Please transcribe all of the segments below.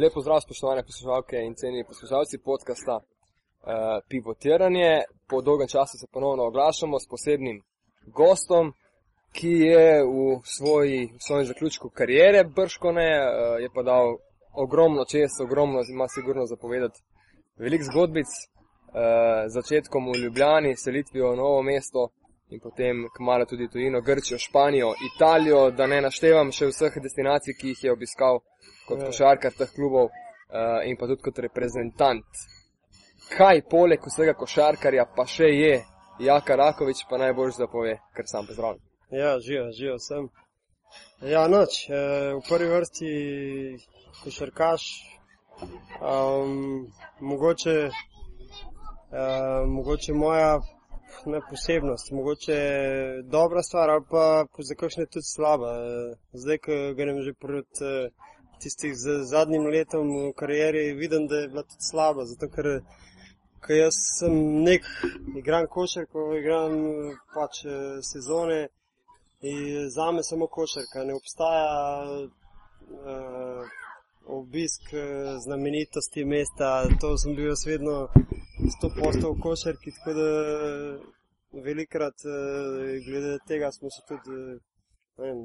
Lepo zdrav, spoštovane poslušalke in ceni poslušalci podcasta uh, Pivotiranje. Po dolgem času se ponovno oglašamo s posebnim gostom, ki je v, svoji, v svojem zaključku karijere brškone, uh, je pa dal ogromno čez, ogromno ima sigurno zapovedati velik zgodbic, uh, začetkom v Ljubljani, selitvijo v novo mesto in potem kmalo tudi tujino, Grčijo, Španijo, Italijo, da ne naštevam še vseh destinacij, ki jih je obiskal kot Ja. košarkar teh klubov uh, in pa tudi kot reprezentant. Kaj poleg vsega košarkarja pa še je, Jaka Rakovič pa najbolj zapove, ker sam pozdravljam. Ja, živijo, živijo sem. Ja, noč, e, v prvi vrsti košarkaš, um, mogoče, e, mogoče moja ne posebnost, mogoče dobra stvar ali pa za kakšne tudi slaba. Zdaj, ko grem že proti e, tistih z zadnjim letom v karieri, vidim, da je bila tudi slaba, zato ker Ker jaz sem nek, igram košarko, igram eh, pač eh, sezone in za me samo košarka. Ne obstaja uh, obisk znamenitosti mesta, to sem bil jaz vedno 100% v košarki, tako da velikrat uh, glede tega smo se tudi ne vem,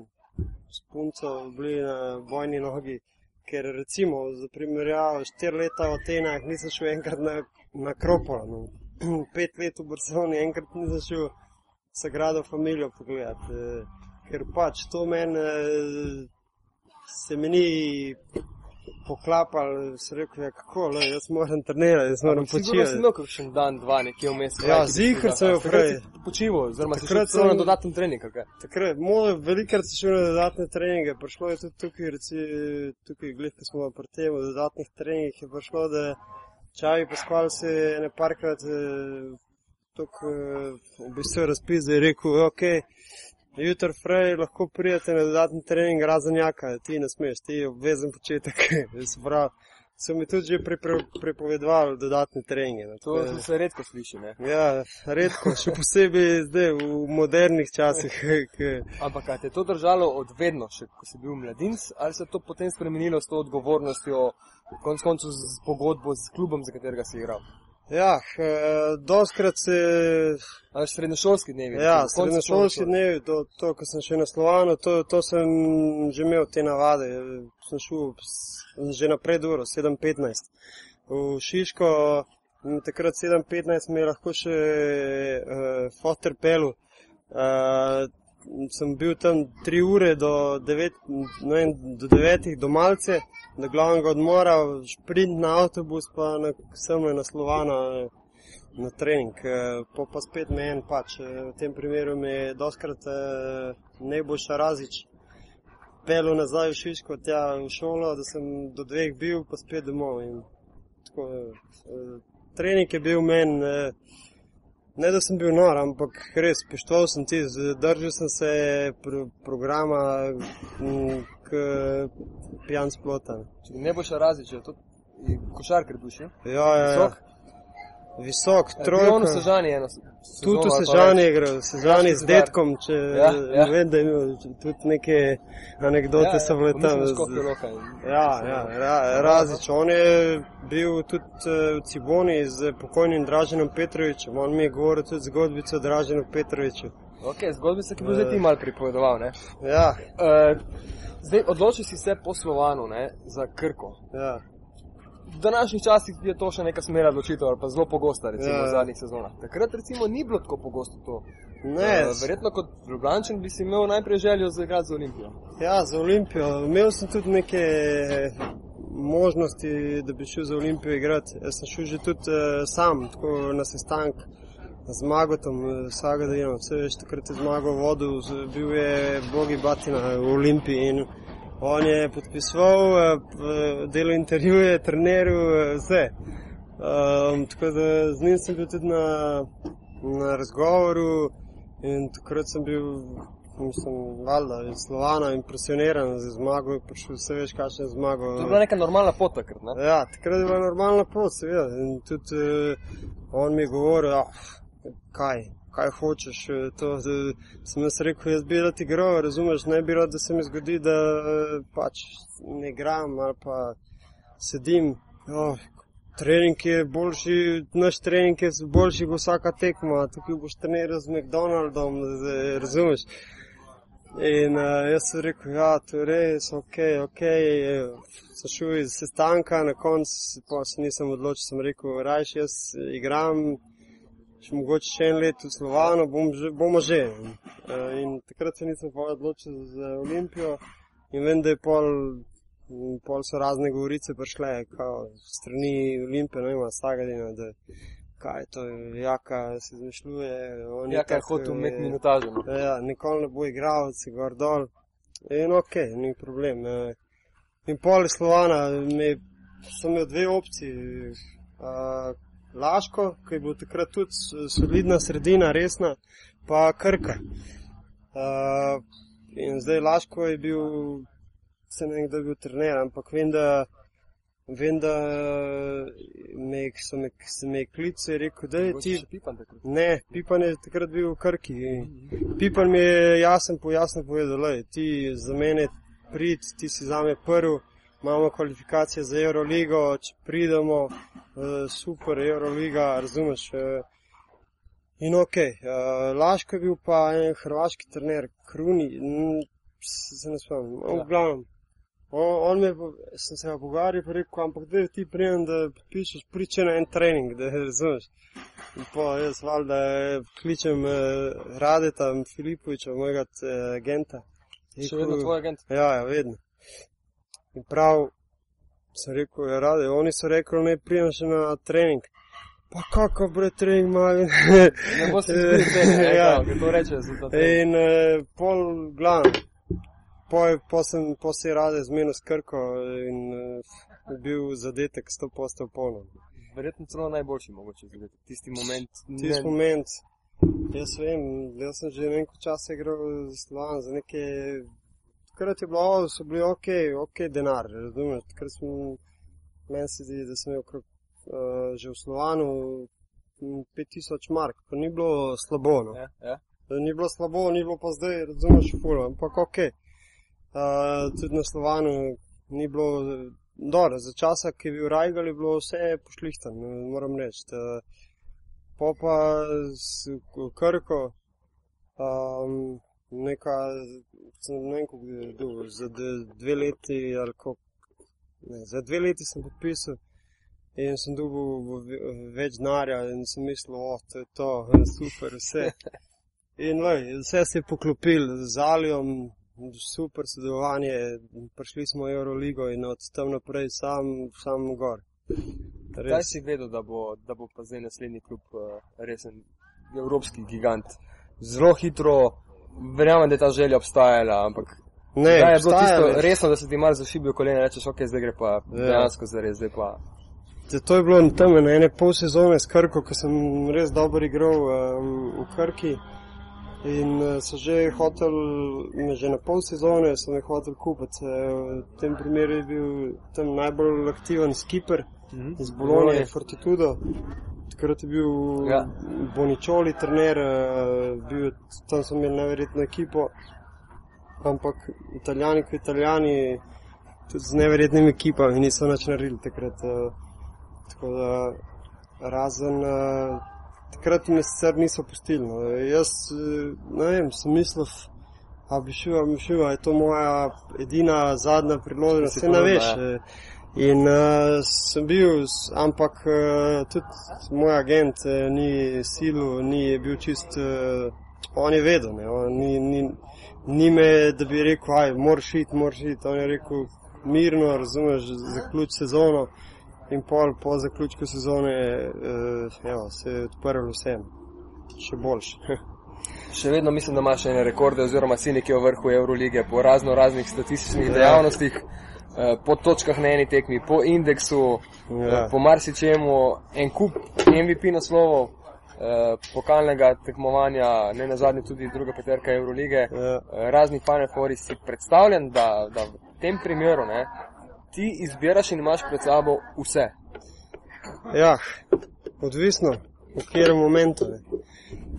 s punco bili na bojni nogi. Ker recimo, za primerjavo, štiri leta v Atenah nisem šel enkrat na na Akropol, no. pet let v Barceloni, enkrat nisem šel Sagrado Familijo pogledati, eh, ker pač to meni eh, se mi ni poklapalo, se rekel, ja, kako, le, jaz moram trenirati, jaz moram Sigurno si počivati. imel kakšen dan, dva nekje vmes. Ja, bi sem jo prej. Počival, oziroma Takrat na sem- dodaten trening. ali kaj? Takrat, moj velikrat sem šel na dodatne treninge, prišlo je tudi tukaj, reci, tukaj glih, ko smo pri tem, v dodatnih treningih je prišlo, da Čavi Paskval se je ne parkrat tako v bistvu razpis, da je rekel, ok, jutro frej lahko prijete na dodatni trening razen jaka, ti ne smeš, ti je obvezen početek. Se pravi, so mi tudi že prepovedovali dodatne treninge. no, To tako se redko sliši. Ne? Ja, redko, še posebej zdaj v modernih časih. Ampak kaj te je to držalo od vedno, še ko si bil mladinc, ali se je to potem spremenilo s to odgovornostjo, konc koncev z pogodbo z klubom, za katerega si igral? Ja, eh, doskrat se Ali srednješolski dnevi? Ja, osnovne dnevi, to, to, ko sem še na Slovanu, to, to sem že imel te navade. Sem šel že na preduro, 7.15. V Šiško, takrat 7.15 mi je lahko še uh, fotor pelu. Uh, sem bil tam 3 ure do 9, ne vem, do 9 do malce, do glavnega odmora, šprint na avtobus, pa na, sem na Slovana na trening, eh, po pa spet me en pač. eh, V tem primeru me je doskrat eh, najboljša razič pel nazaj v Šiško, tja v šolo, da sem do dveh bil, pa spet domov. In tako, eh, trening je bil meni, eh, ne da sem bil nor, ampak res poštoval sem ti, držal sem se pro, programa m, k pijan splota. Če ne boš različil, to je košarkar bil še. Ja, ja, ja. Visok? Visok, Trojno trojka. sežanje eno. Tudi v Sežani je igral, Sežani z Hrvaški detkom, če Ja, ja. vem, da je imel tudi neke anekdote Ja, so bile ja, tam. z- Ja, ja, ra, Razič, on je bil tudi eh, v Ciboni z pokojnim Draženom Petrovičem, on mi je govoril tudi zgodbico o Draženu Petroviču. Ok, zgodbica, ki bo zdaj ti mal pripovedoval. Ne? Ja, Uh, zdaj odločil si se po Slovanu ne, za Krko. ja, V današnjih časih je to še neka smera odločitev, ali pa zelo pogosta, recimo Ja. v zadnjih sezonah. Takrat recimo ni bilo tako pogosto to. ne, Eh, verjetno kot Ljubljančan bi si imel najprej željo za igrati za Olimpijo. ja, za Olimpijo. Imel sem tudi neke možnosti, da bi šel za Olimpijo igrati. Jaz sem šel že tudi uh, sam, tako na sestank z Magotom, uh, Sagadinom. Vse veš, takrat je zmagal vodu, bil je Bogi Batina v Olimpiji in on je podpisoval, uh, delal intervjuje, treniral, uh, vse. Um, tako da z njim sem bil tudi na, na razgovoru in takrat sem bil, mislim, valjda, iz Slovana impresioniran z zmago, je prišel vse veš, kakšne je zmago. To je bila neka normalna pot takrat. Ne? Ja, takrat je bila normalna pot, seveda. In tudi uh, on mi je govoril, ah, kaj, kaj hočeš. eh, To, da, sem jaz rekel, jaz bi rad igral, razumeš, ne bi rad, da se mi zgodi, da eh, pač ne igram ali pa sedim, oh, trening je boljši, naš trening je boljši kot vsaka tekma, tukaj boš treniral z McDonaldom, razumeš. In uh, jaz sem rekel, ja, to je res, ok, ok. Sem šel iz sestanka, na koncu pa se nisem odločil, sem rekel, rajš jaz igram, še mogoče še en let v Slovanu, bom že, bomo že. Uh, in takrat se nisem odločil za Olimpijo in vem, da je pol, pol so razne govorice prišle, kao strani Olimpije, ne vem, Stagadina, da kaj to je, jaka se izmišljuje. on Ja, kaj itak, hotel imeti eh, minutažo. no. Ja, nikoli ne bo igral, si gor dol. In ok, ni problem. eh. In pol Slovana, me, sem imel dve opciji. Uh, Laško, ki je bil takrat tudi solidna sredina, resna, pa Krka. Uh, in zdaj Laško je bil, se ne vem, kdo je bil trener, ampak vem, da, vem, da me, so me, se me je in rekel, da je ti. Pipan. Ne, Pipan je takrat bil v Krki. Pipan mi je jasen pojasno povedal, da ti za mene prid, ti si za me prvi, imamo kvalifikacije za Euroligo, če pridemo, eh, super Euroliga, razumeš. eh. In ok, eh, Laško je bil pa en hrvaški trener, Kruni, se ne spomnim, Ja. v glavnem. On, on me, je sem se ga pogovarjal, pa rekel, ampak da ti prijem, da pišeš priče na en trening, da razumeš. In pa jaz valjda eh, kličem eh, Radeta Filipoviča, mojega eh, agenta. Še vedno tvoj agent. Ja, ja, vedno. In prav sem rekel, ja, rade, oni so rekli, ne prijem še na trening. Pa kako bre trening ima? Ne boste videli tega, Ja. ja. to reče za to. In eh, pol glavno. Po, po sem po se rade zmenil s Krko in eh, je bil zadetek 100 posto polno. Verjetno celo najboljši mogoče zadeti. Tisti moment. Tisti moment, jaz vem, jaz sem že nekaj časa igral za Slovan, za neke, takrat je bilo, so bili ok, ok denar, razumeš, takrat sem, meni se zdi, da sem imel okrog, uh, že v Slovanu m, 5000 mark, pa ni bilo slabo, no. Ja, ja. Ni bilo slabo, ni bilo pa zdaj, razumeš, ful, ampak ok. Uh, tudi na Slovanu ni bilo, dobro, za časa, ki je bil Rajgal, je bilo vse pošlihtano, moram reči. Uh, po pa s Krko, um, neka, ne vem, kako je bil, za dve, leti ali kako, ne, za dve leti sem podpisal. In sem dobil več denarja in sem mislil, oh, to je to, super, vse. In lej, vse se je poklopil z Alijom, super sodelovanje, prišli smo v Euroligo in od tam naprej sam, sam gor. Kdaj si vedel, da bo, da bo pa zdaj naslednji klub uh, resen evropski gigant? Zelo hitro, verjamem, da je ta želja obstajala, ampak Ne, kdaj je bilo tisto več. resno, da se ti mar zašibijo kolena in rečeš, ok, zdaj gre pa Ja. dejansko zares, zdaj pa. To je bilo tam na ene pol sezone s Krko, ko sem res dobro igral um, v Krki. In uh, so že hotel, me že na pol sezone so me hotel kupiti. Uh, v tem primeru je bil tam najbolj aktiven skipper iz Bologna, Fortitudo. Takrat je bil Ja. Boničoli trener, uh, bil, tam so imeli neverjetno ekipo. Ampak italijani, kot italijani, tudi z neverjetnimi ekipami niso nič naredili takrat. Uh, tako da razen. Uh, takrat me sicer niso pustili. No. Jaz eh, ne vem, sem mislil, a bi šel, a bi šel, a je to moja edina zadnja priložnost, Si se ne ponudil, veš. ja. In uh, sem bil, ampak uh, tudi moj agent uh, ni silil, ni bil čist, uh, on je vedel, ne, on ni, ni, ni me, da bi rekel, aj, moraš iti, moraš iti, on je rekel, mirno, razumeš, zaključ sezono. In pol po zaključku sezone uh, evo, se je odprl vsem, še boljše. Še vedno mislim, da imaš ene rekorde, oziroma si nekje v vrhu Eurolige po razno raznih statističnih dejavnostih, eh, po točkah na eni tekmi, po indeksu, Ja. ja. po marsičemu, en kup MVP naslovov, eh, pokalnega tekmovanja, ne na zadnje tudi druga peterka Eurolige, Ja. eh, raznih Final Fouri si predstavljam, da, da v tem primeru ne, ti izbiraš in imaš pred sabo vse. Ja, odvisno, v katerem momentu. Ne.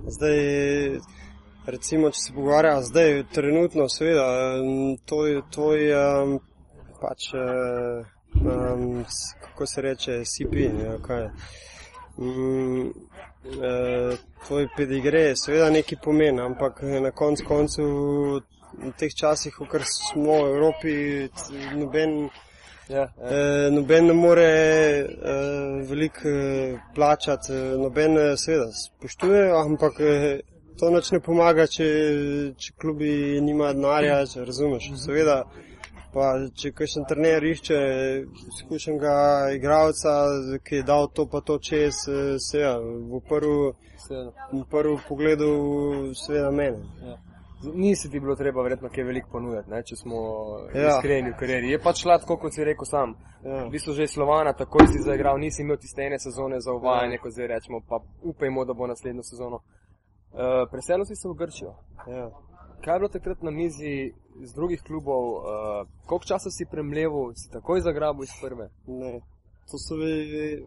Zdaj, recimo, če se pogovarja, zdaj, trenutno, seveda, to to je em, pač eh, um, kako se reče, CP. Ja, kaj. Mm, eh, tvoj pedigre seveda nekaj pomeni, ampak na koncu koncu v teh časih, ko smo v Evropi, noben, Ja, ja. eh, noben ne more eh, veliko eh, plačati, eh, noben eh, seveda spoštuje, ampak eh, to nič ne pomaga, če, če klubi nima denarja, če razumeš. Seveda, pa če kakšen trener išče izkušenega igralca, ki je dal to pa to čez, eh, v prvi seveda. v prvem pogledu, seveda mene. Ja. Nisi ti bilo treba verjetno kaj veliko ponuditi, ne, če smo ja. Ja. iskreni v karieri. Je pač šla tako, kot si rekel sam. Ja. V bistvu že Slovana, takoj si zaigral, nisi imel tiste ene sezone za uvajanje, Ja. kot zdaj rečemo, pa upajmo, da bo naslednjo sezono. Uh, Preselil si se v Grčijo. Ja. Kaj je bilo takrat na mizi iz drugih klubov, uh, koliko časa si premleval, si takoj zagrabil iz prve? Ne, to so bili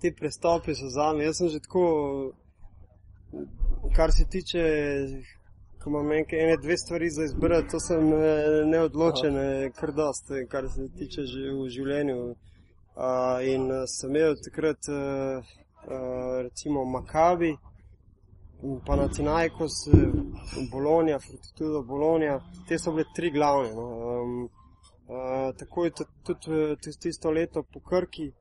ti prestopi so za me. Jaz sem že tako, kar se tiče, ko imam ene dve stvari za izbrati, to sem eh, neodločen, eh, kar dost, kar se tiče že v življenju. Uh, in sem imel takrat uh, uh, recimo Makabi, Panathinaikos, eh, Bologna, Fortitudo Bologna, te so bile tri glavne. No. Um, uh, tako je tu- tudi eh, tis- tisto leto po Krki,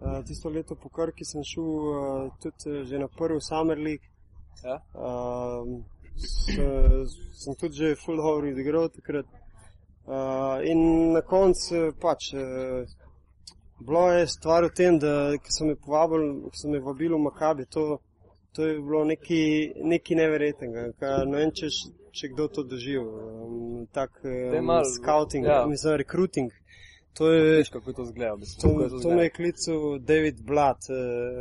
uh, tisto leto po Krki sem šel uh, tudi že na prvi Summer League. Ja? Um, s, sem tudi že full dobro igral takrat. Uh, in na koncu pač. Uh, Bilo je stvar v tem, da so me povabili, ko so me vabili v Makabi, to, to je bilo nekaj, nekaj neverjetnega. Ka, ne vem, če, če kdo to doživel. Um, tak um, malo- scouting, ja. ja. mislim, recruiting. To je, Veš, kako je to zgleda. bistvu, to, to to izgleda. me je klical David Blatt. Uh,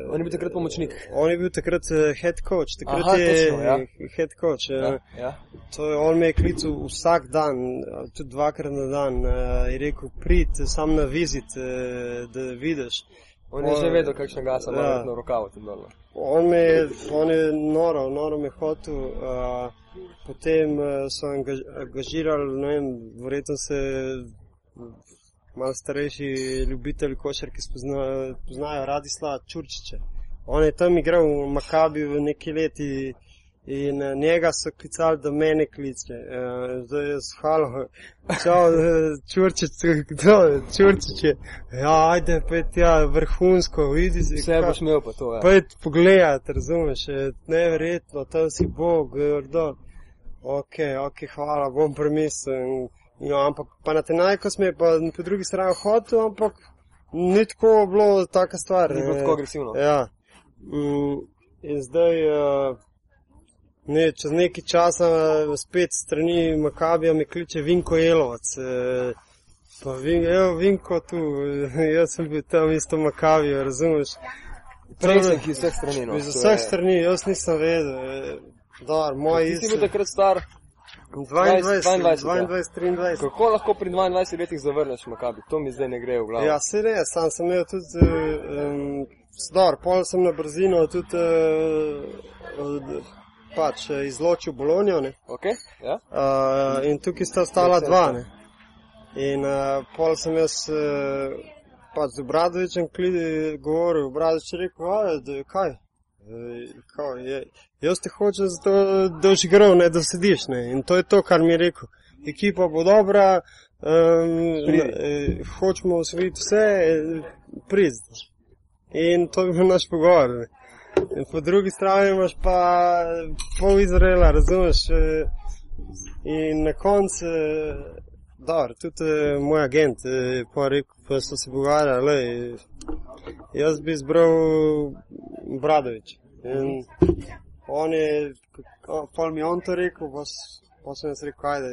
On je bil takrat pomočnik. On je bil takrat uh, head coach, takrat Aha, je točno, ja. head coach. Ja, Uh, ja. To je, on me je klical vsak dan, tudi dvakrat na dan. Uh, je rekel, prid sam na vizit, uh, da vidiš. On je že vedel, kakšna gasa ima Ja. v rokavu tam dol. On me on je noro, noro me hotel. Uh, potem uh, so angaž, angažirali, ne vem, verjetno se malo starejši ljubitelji košarke spoznajo, poznajo Radislava Čurčiča. On je tam igral v Makabi v neki leti in eh, njega so klicali, da mene kliče. Uh, zdaj je shalo, čau, eh, Čurčič, kdo Čurčič je. Ja, ajde, pet, ja, vrhunsko, vidi si. Vse boš imel pa to. Ja. Pojd pogledat, razumeš, je neverjetno, tam si Bog, grdo. Ok, ok, hvala, bom premislil. No, ampak pa na te najkos me je pa po drugi strani hotel, ampak ni tako bilo taka stvar. Ni bilo tako agresivno. Ja. Mm, in zdaj, uh, ne, čez nekaj časa spet strani Makabija me kliče Vinko Jelovac. Uh, pa vin, evo, Vinko tu, jaz sem bil tam isto Makabijo, razumeš. Presek iz vseh strani. No. Iz vseh strani, jaz nisem vedel. eh, Dar, moj Ti si bil takrat star. 22, 22, 22, 23. Kako lahko pri 22 letih zavrneš Makabi? To mi zdaj ne gre v glavo. Ja, se res, sam sem imel tudi, um, zdar, pol sem na brzino tudi, uh, pač eh, izločil Bolonijo, ne. Okay? Ja? Uh, in tukaj sta ostala dva, vse. ne. In uh, pol sem jaz, uh, pač z Obradovičem govoril, Obradovič je rekel, da, kaj? Eh, Kao, je, jaz te hočem zato, da boš igral, ne da sediš. Ne. In to je to, kar mi je rekel. Ekipa bo dobra, um, eh, hočemo osvojiti vse, eh, prizd. In to je bil naš pogovor. Ne. In po drugi strani imaš pa pol Izraela, razumeš? eh, In na koncu, eh, da, tudi eh, moj agent, eh, pa rekel, pa so se pogovarjali, lej, jaz bi izbral Bradovič. In on je, pol mi je on to rekel, pa, pa sem jaz rekel, ajde,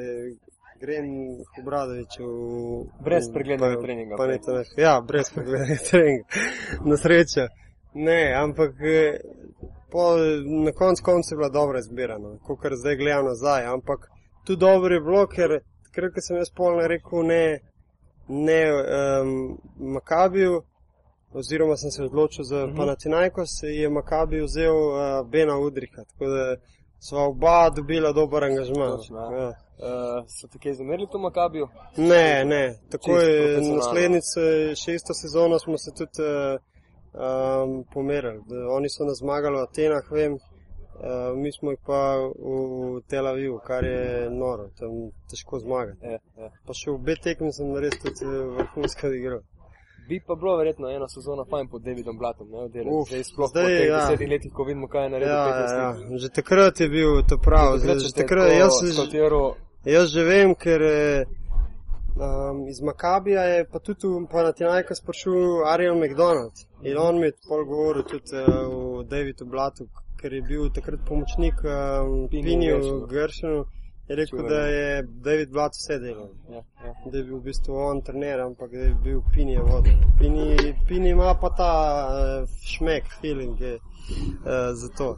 grem k Bradoviču. Brez preglednega Pa- treninga, Pa prej. ne, ja, brez preglednega treninga. Na srečo. Ne, ampak eh, po, na koncu konca je bila dobra izbira, no, kot zdaj gledam nazaj. Ampak tu dobro je bilo, ker takrat, ko sem jaz polno rekel ne, ne um, Makabiju, oziroma sem se odločil za Mhm. Panathinaikos, je Makabi vzel uh, Bena Udrika. Tako da sva oba dobila dober angažma. Točno, ja. Uh, so te kaj zamerili to Makabiju? Ne, ne, tako je naslednjič, šesto sezono smo se tudi uh, um, pomerili. Oni so nas zmagali v Atenah, vem, uh, mi smo jih pa v Tel Avivu, kar je noro, tam težko zmagati. Ja, ja. Pa še v obe tekmi sem res tudi eh, vrhunsko igral. Bi pa bilo verjetno ena sezona fajn pod Davidom Blatom, ne, oddelati. Uf, zdaj sploh zdaj, po teh ja. desetih letih, ko vidimo, kaj je naredil. Ja, ja, ja. Že takrat je bil to prav. Zdaj, že takrat, jaz, že- jaz že vem, ker eh, um, iz Makabija je pa tudi v Panatinajka sprašil Ariel McDonald. In on mi je pol govoril tudi uh, o Davidu Blatu, ker je bil takrat pomočnik um, Piniju Pinju. Gershonu. Je rekel, da je David Blat vse delal. ja, ja. Da je bil v bistvu on trener, ampak da je bil Pini je vodil. Pini, Pini ima pa ta uh, šmek, feeling je uh, za to.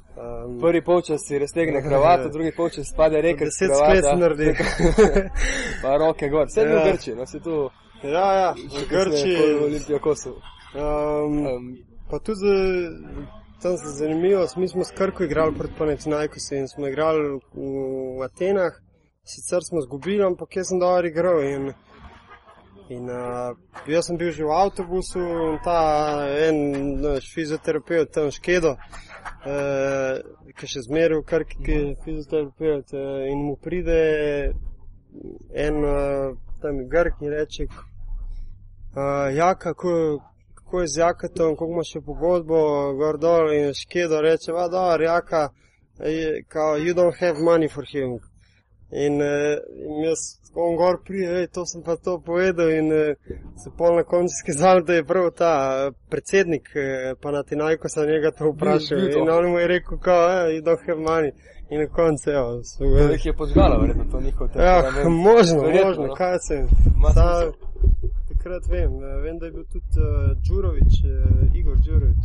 Um, Prvi polčas si raztegne kravato, drugi polčas spade reke. Deset sklec naredi. pa roke gor. Vse Ja. v Grči, no si tu. Ja, ja, v Grči. Olimpijo Kosovo. Um, Um, pa tudi tam se zanimivo, mi smo s Krko igrali proti Panathinaikosu in smo igrali v, v Atenah, sicer smo zgubili, ampak jaz sem dobro igral in, in uh, jaz sem bil že v avtobusu in ta en naš fizioterapeut tam škedo, uh, ki še zmeraj v Krki, ki je fizioterapeut uh, in mu pride en uh, tam Grk in reče, uh, ja, kako, kako je z Jakatom, koliko ima še pogodbo, gor dol in škedo reče, va da, Jaka, je, kao, you don't have money for him. In, uh, in jaz, ko on gor prije, ej, to sem pa to povedal in uh, se pol na koncu skazal, da je prav ta uh, predsednik, pa na Tinajko sem njega to vprašal bil to. in on mu je rekel, kao, eh, you don't have money. In na koncu, evo, so To jih je podžgala, verjetno to njihov Ja, temperament. možno, Verjetno, možno, no. kaj smisel. Takrat vem, eh, vem, da je bil tudi uh, Đurović, uh, Igor Đurović,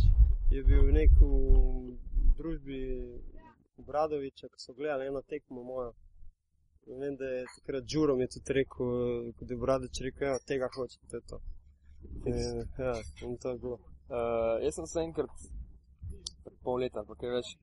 je bil v družbi Bradoviča, ko so gledali eno tekmo mojo. Vem, da je takrat Đuro mi je tudi rekel, eh, ko je Bradovič rekel, ja, tega hočem, to je to. In, ja, in to je bilo. Uh, jaz sem se enkrat, pred pol leta, pa kaj več,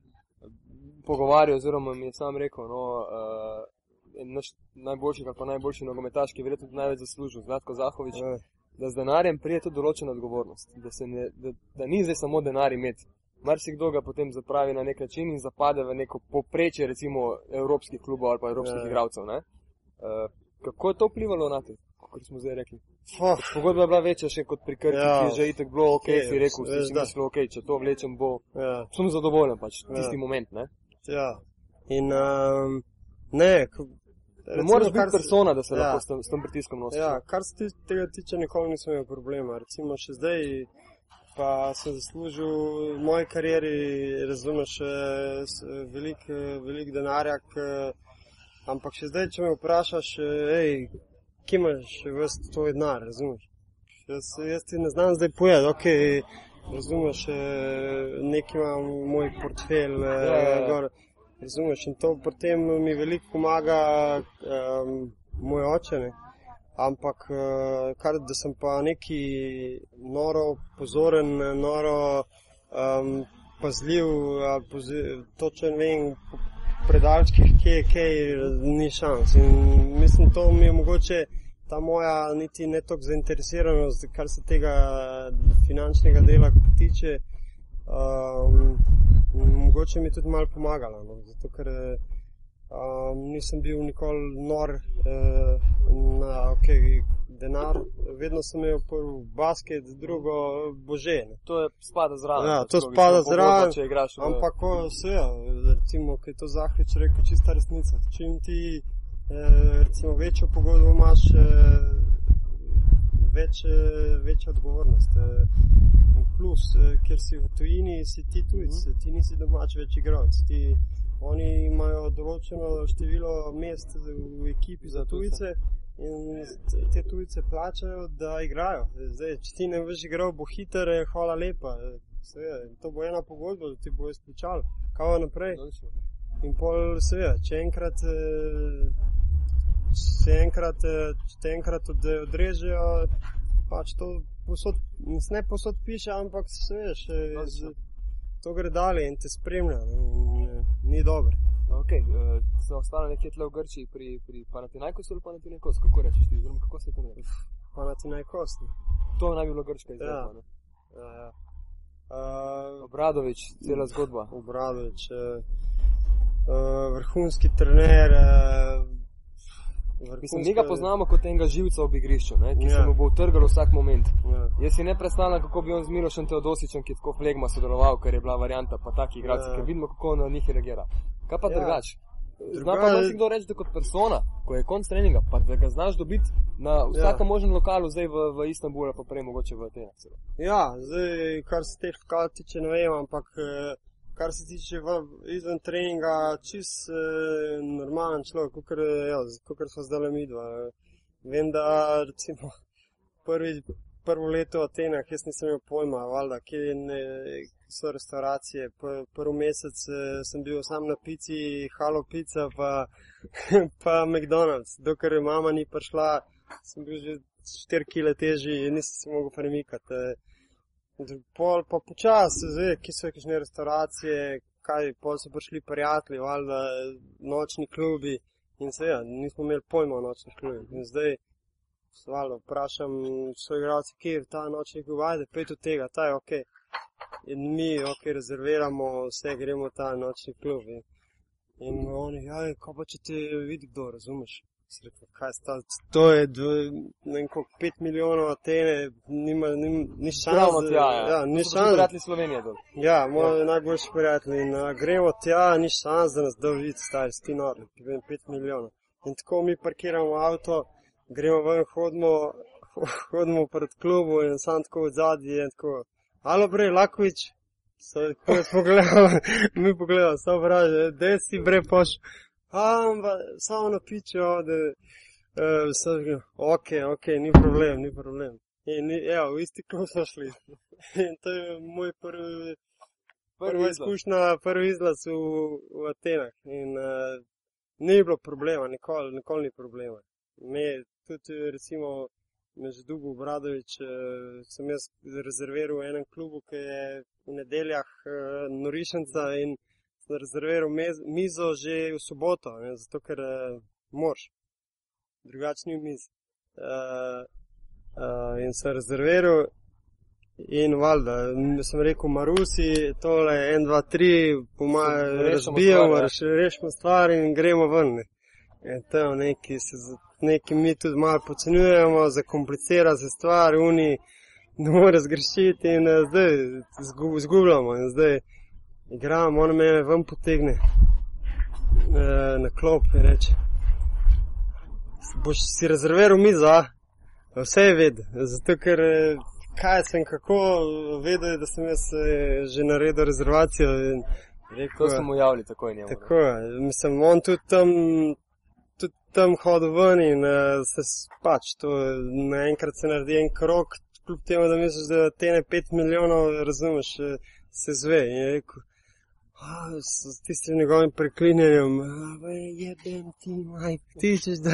pogovarjal, oziroma mi je sam rekel, no, uh, naš najboljši ali pa najboljši nogometaš, ki je verjetno največ zaslužil, Zlatko Zahovič, Ja, da z denarjem prije tudi določena odgovornost, da, ne, da, da ni zdaj samo denar imeti. Marsikdo ga potem zapravi na nek način in zapade v neko poprečje, recimo, evropskih klubov ali pa evropskih Ja. igralcev. Uh, kako je to vplivalo na te, kot smo zdaj rekli? Fuh, Pogodba je bila večja še kot pri Krki, Ja. ki je že itek bilo ok, Kje, si rekel, si mislil, ok, če to vlečem, bo, ja. sem zadovoljen pač, Ja. tisti moment, ne. Ja. In um, ne, Ne moreš biti persona, da se ja. lahko s tem, s tem pritiskom nosiš. Ja, kar se ti- tega tiče, nikoli nisem imel problema. Recimo še zdaj, pa sem zaslužil v moji karieri, razumeš, eh, s- velik, eh, denarja, ampak še zdaj, če me vprašaš, eh, hej, kje imaš vse tvoj denar, razumeš? Jaz, jaz ti ne znam zdaj povedati, ok, razumeš, eh, nekaj imam moj portfelj, Ja, ja, eh, ja. gor, razumeš, in to potem mi veliko pomaga um, moj oče, ne. Ampak, eh, kar da sem pa neki noro pozoren, noro um, pazljiv, ali pozi- točen vem, predalčkih, kje je kaj, ni šans. In mislim, to mi je mogoče ta moja niti ne toliko zainteresiranost, kar se tega finančnega dela tiče. Um, mogoče mi je tudi malo pomagala, no, zato ker um, nisem bil nikoli nor uh, na okay, denar, vedno sem imel prvi basket, drugo bože. Ne. To je spada zraven. Ja, to spada zraven, Če igraš, Ampak, ko se je, recimo, ki je to Zahrič rekel, čista resnica. Čim ti eh, recimo, večjo pogodbo imaš, eh, več, eh, večja odgovornost. Eh, plus, eh, ker si v tujini, si ti tujec, Mhm. ti nisi domač več igralec. Ti, oni imajo določeno število mest v ekipi za tujce. In te- tujce plačajo, da igrajo. Zdaj, če ti ne veš igral, bo hiter, hvala lepa. Seveda, to bo ena pogodba, da ti bo izplačal. Kaj naprej? In pol, seveda, če enkrat, eh, se enkrat, eh, če te enkrat od, odrežejo, pač to posod, ne posod piše, ampak se veš, Logično. z- to gre dalje in te spremlja. In, eh, ni dobro. Okay, uh, so ostale nekje tle v Grčiji pri, pri Panatinajkosu ali Panatinajkosu, kako rečeš ti, oziroma kako se to reče? Panatinajkos. ne. To naj bi bilo grška izvedba. Ja. Ja, ja. Uh, Obradovič, cela zgodba. Obradovič, uh, uh, vrhunski trener. Uh, Mislim, mi ga poznamo kot enega živca ob igrišču, ne, ki Ja. se mu bo utrgal vsak moment. Ja. Jaz si ne predstavljam, kako bi on z Milošem Teodosičem, ki je tako flegma sodeloval, ker je bila varianta, pa taki igralci, Ja. ker vidimo, kako na njih reagira. Kaj pa Ja. drugač? Zna Druga- pa marsikdo reči, da kot persona, ko je konc treninga, pa da ga znaš dobiti na vsakem možnem lokalu, zdaj v, v Istanbulu, pa prej mogoče v Atenah. Ja, zdaj, kar se teh lokal tiče, ne vem, ampak eh, kar se tiče v, izven treninga, čist eh, normalen človek, kot ja, smo zdaj mi dva. Vem, da recimo prvi, prvo leto v Atenah, jaz nisem imel pojma, valjda, kje ne, so restauracije. P, prvi mesec eh, sem bil sam na pici, halo pica, pa, pa McDonald's. Dokler mama ni prišla, sem bil že 4 kg težji in nisem se mogel premikati. eh. Pol pa počasi, zdaj, ki so kakšne restauracije, kaj, pol so prišli prijatelji, valjda, nočni klubi in se ja, nismo imeli pojma o nočnih klubih. In zdaj, valjda, vprašam svoj igralce, kje je ta nočni klub, ajde, pet od tega, ta je ok. In mi, ok, rezerviramo vse, gremo v ta nočni klub. In, in oni, ja, ko pa če te vidi kdo, razumeš? Rekel, kaj sta, to je dv- ne vem koliko, 5 milijonov Atene, nima, nima, ni šans. Ravno da- tja, ja. ja, ni šans. prijatelji Slovenije dol. Ja, moj ja. najboljši prijatelj. In uh, gremo tja, ni šans, da nas vidi, stari, sti nori, ki vem, 5 milijonov. In tako mi parkiramo avto, gremo ven, hodimo, hodimo pred klubu in sam tako v zadnji in tako. Alo, bre, Lakovič, je pogledal, mi pogledamo, so vraže, da si bre Amba, samo na pičo, da uh, so rekli, ok, ok, ni problem, ni problem. In evo, v isti klub smo šli. In to je moj prvi, prva Prvi izkušnja, prvi izlaz v, v Atenah. In uh, ni bilo problema, nikoli, nikoli ni problema. Me, tudi recimo, me že dolgo Bradovič, uh, sem jaz rezerviral v enem klubu, ki je v nedeljah uh, norišenca in rezerviral mez, mizo že v soboto, ne, zato ker uh, moraš, drugačni miz. Uh, uh, in sem rezerviral. In valjda, sem rekel, Marusi, tole, en, dva, tri, pomaga, Rešimo razbijamo, ja. rešimo stvar in gremo ven. ne. In to neki, se, z- neki mi tudi malo pocenjujemo, zakomplicira se stvar, uni ne more zgrešiti in zdaj zgu- izgubljamo. In zdaj igramo, on me ven potegne eh, na klop in reče, boš si rezerviral mizo? Vse je vedel, zato ker eh, kaj sem, kako vedel, da sem jaz eh, že naredil rezervacijo. In rekel, To smo javili takoj njemu. Tako mislim, on tudi tam, tudi tam hodil ven in uh, se s- pač to naenkrat se naredi en krok, kljub temu, da misliš, da te ne 5 milijonov, razumeš, se zve. In je rekel, "A, s tistim njegovim preklinjanjem, "A, jebem ti, maj, ti češ, da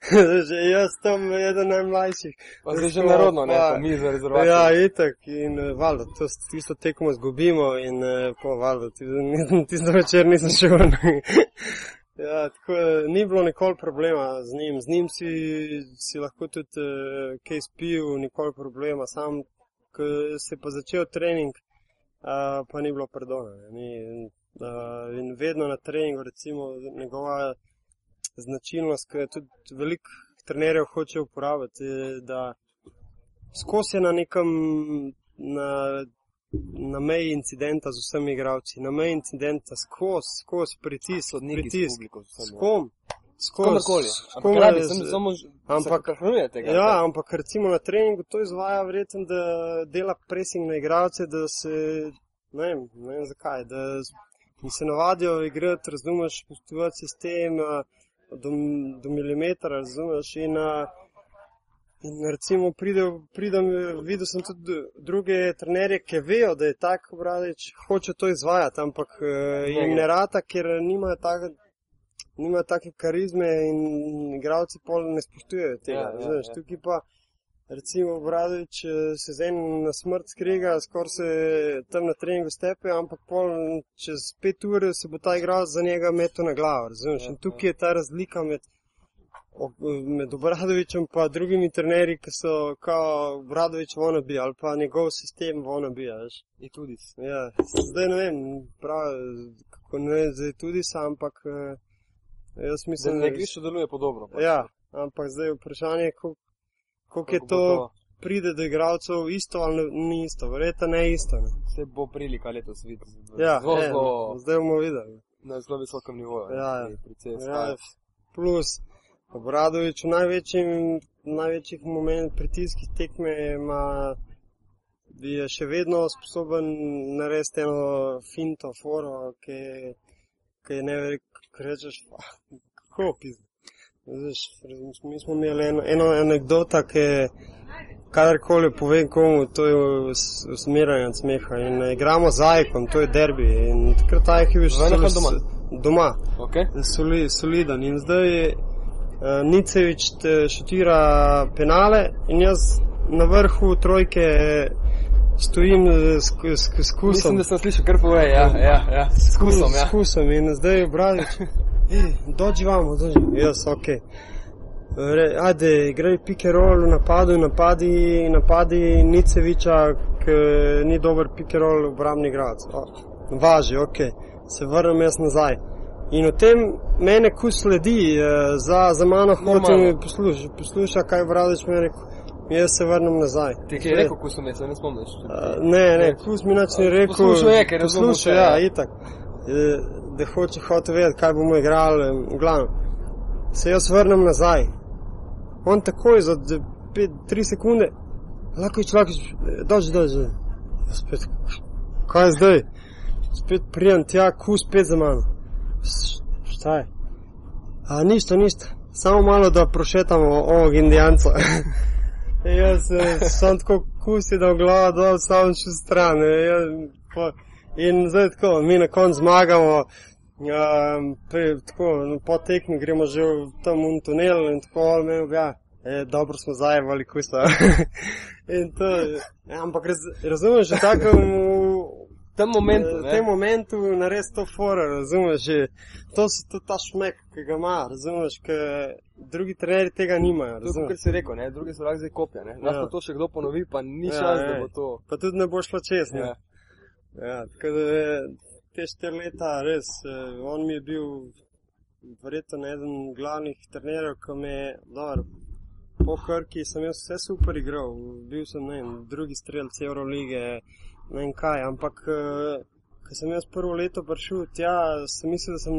že jaz tam eden najmlajših. Pa zdaj že narodno, ne, pa- pa mi za rezervacijo. Ja, itak. In uh, valjda, to tisto tekmo izgubimo in uh, po valjda, ti- tisto večer nisem šel. ja, tako eh, ni bilo nikoli problema z njim. Z njim si, si lahko tudi uh, kaj spil, nikoli problema. Sam, ko se je pa začel trening, uh, pa ni bilo pardona. ne. Ni, uh, in vedno na treningu, recimo, njegova značilnost, ki jo tudi veliko trenerjev hoče uporabiti, je, da skozi je na nekem, na, na meji incidenta z vsemi igravci, na meji incidenta, skozi, skozi pritisk, pritisk. vsemi, S ja. kom? Komorkoli. Ampak je- sem samo ampak- tega. Ja, ampak recimo na treningu to izvaja verjetno, da dela pressing na igralce, da se, ne vem, ne vem zakaj, da se navadijo igrati, razumeš, postovati sistem do, do milimetra, razumeš, in, a, in recimo pridem, pridem, videl sem tudi druge trenerje, ki vejo, da je tak obradič, hoče to izvajati, ampak eh, jim ne rata, ker nimajo take, nimajo take karizme in igravci pol ne spoštujejo tega. Ja, Ja, ja, ja, ja. Tukaj pa recimo Bradovič eh, se z enim na smrt skriga, skoraj se tam na treningu stepe, ampak pol čez pet ur se bo ta igral za njega meto na glavo, razumeš? Ja, In tukaj je ta razlika med, med Obradovičem pa drugimi trenerji, ki so kao Obradovič vonabi ali pa njegov sistem vonabi, veš. In tudi. Ja, zdaj ne vem, prav, kako ne vem, zdaj tudi sam, ampak eh, jaz Zdaj mislim, na igrišču deluje podobno. pač. Ja, ampak zdaj je vprašanje, koliko koliko je to, pride do igralcev isto ali ne- ni isto, verjetno ne isto. Ne? Se bo prilika letos videti. Ja, zelo, e, zelo, zdaj bomo videli. na zelo visokem nivoju. Ja, ja. CSKA. Ja, plus, Obradovič v največjim, največjih moment pritiskih tekme ima, je še vedno sposoben narediti eno finto, foro, ki, ki je ne veliko rečeš, "Pa, kako pizda. Veš, mi smo imeli eno, eno anegdota, ki kadarkoli povem komu, to je us- usmerjanje od smeha. In eh, igramo z Ajkom, to je derbi. In takrat Ajk je bil Enem ali doma? doma Okay. soli, soliden. In zdaj uh, Nicevič te šutira penale in jaz na vrhu trojke stojim eh, s, s, s kusom. Mislim, da sem slišal kar pove, ja, ja, ja. s kusom, ja. S kusom in zdaj obradič. Dođi vamo, dođi. Jaz, ok. Re, ajde, igraj pick and roll napadu, napadi, napadi Niceviča, ki ni dober pick and roll obrambni igralec. Važi, ok. Se vrnem jaz nazaj. In v tem mene kus sledi, eh, za, za mano Normalno. hoče posluša, posluša, kaj Bradič je rekel. Jaz se vrnem nazaj. Ti je rekel, ko sem jaz, se ne spomniš. A, Ne, ne, kus mi nič ni rekel. Poslušal je, ker razumel Poslušal, vse, ja, itak. Da hoče hoče vedeti, kaj bomo igrali, v glavnem. Se jaz vrnem nazaj. On takoj za 3 sekunde, lahko je lahko, doži, doži. Jaz spet, kaj je zdaj? Spet prijem tja, kus spet za mano. Šta je? A ništa, ništa. Samo malo da prošetamo ovog indijanca. Jaz eh, sem tako kusi, da glavo dol, sam še stran. e, jaz, po, in zdaj tako, mi na koncu zmagamo. Um, pri, tako, no, po tekmi gremo že v tam v tunel in tako, ali me ja, e, dobro smo zajevali kusa. ja, ampak raz, razumeš, že tako V tem momentu, v ne. tem momentu nares to fora, razumeš, že to so to ta šmek, ki ga ima, razumeš, ker drugi trenerji tega nimajo, To je, razumeš. si rekel, ne, drugi so lahko zdaj kopja, ne. Lahko Ja. to še kdo ponovi, pa ni Ja, šans, da ej. bo to. Pa tudi ne bo šlo čez, ne. Ja. Ja, tako da te štiri leta res, eh, on mi je bil verjetno eden glavnih trenerjev, ki me je, dobro, po Krki sem jaz vse super igral, bil sem, ne vem, drugi strelc Eurolige, ne vem kaj, ampak eh, ko sem jaz prvo leto prišel tja, sem mislil, da sem...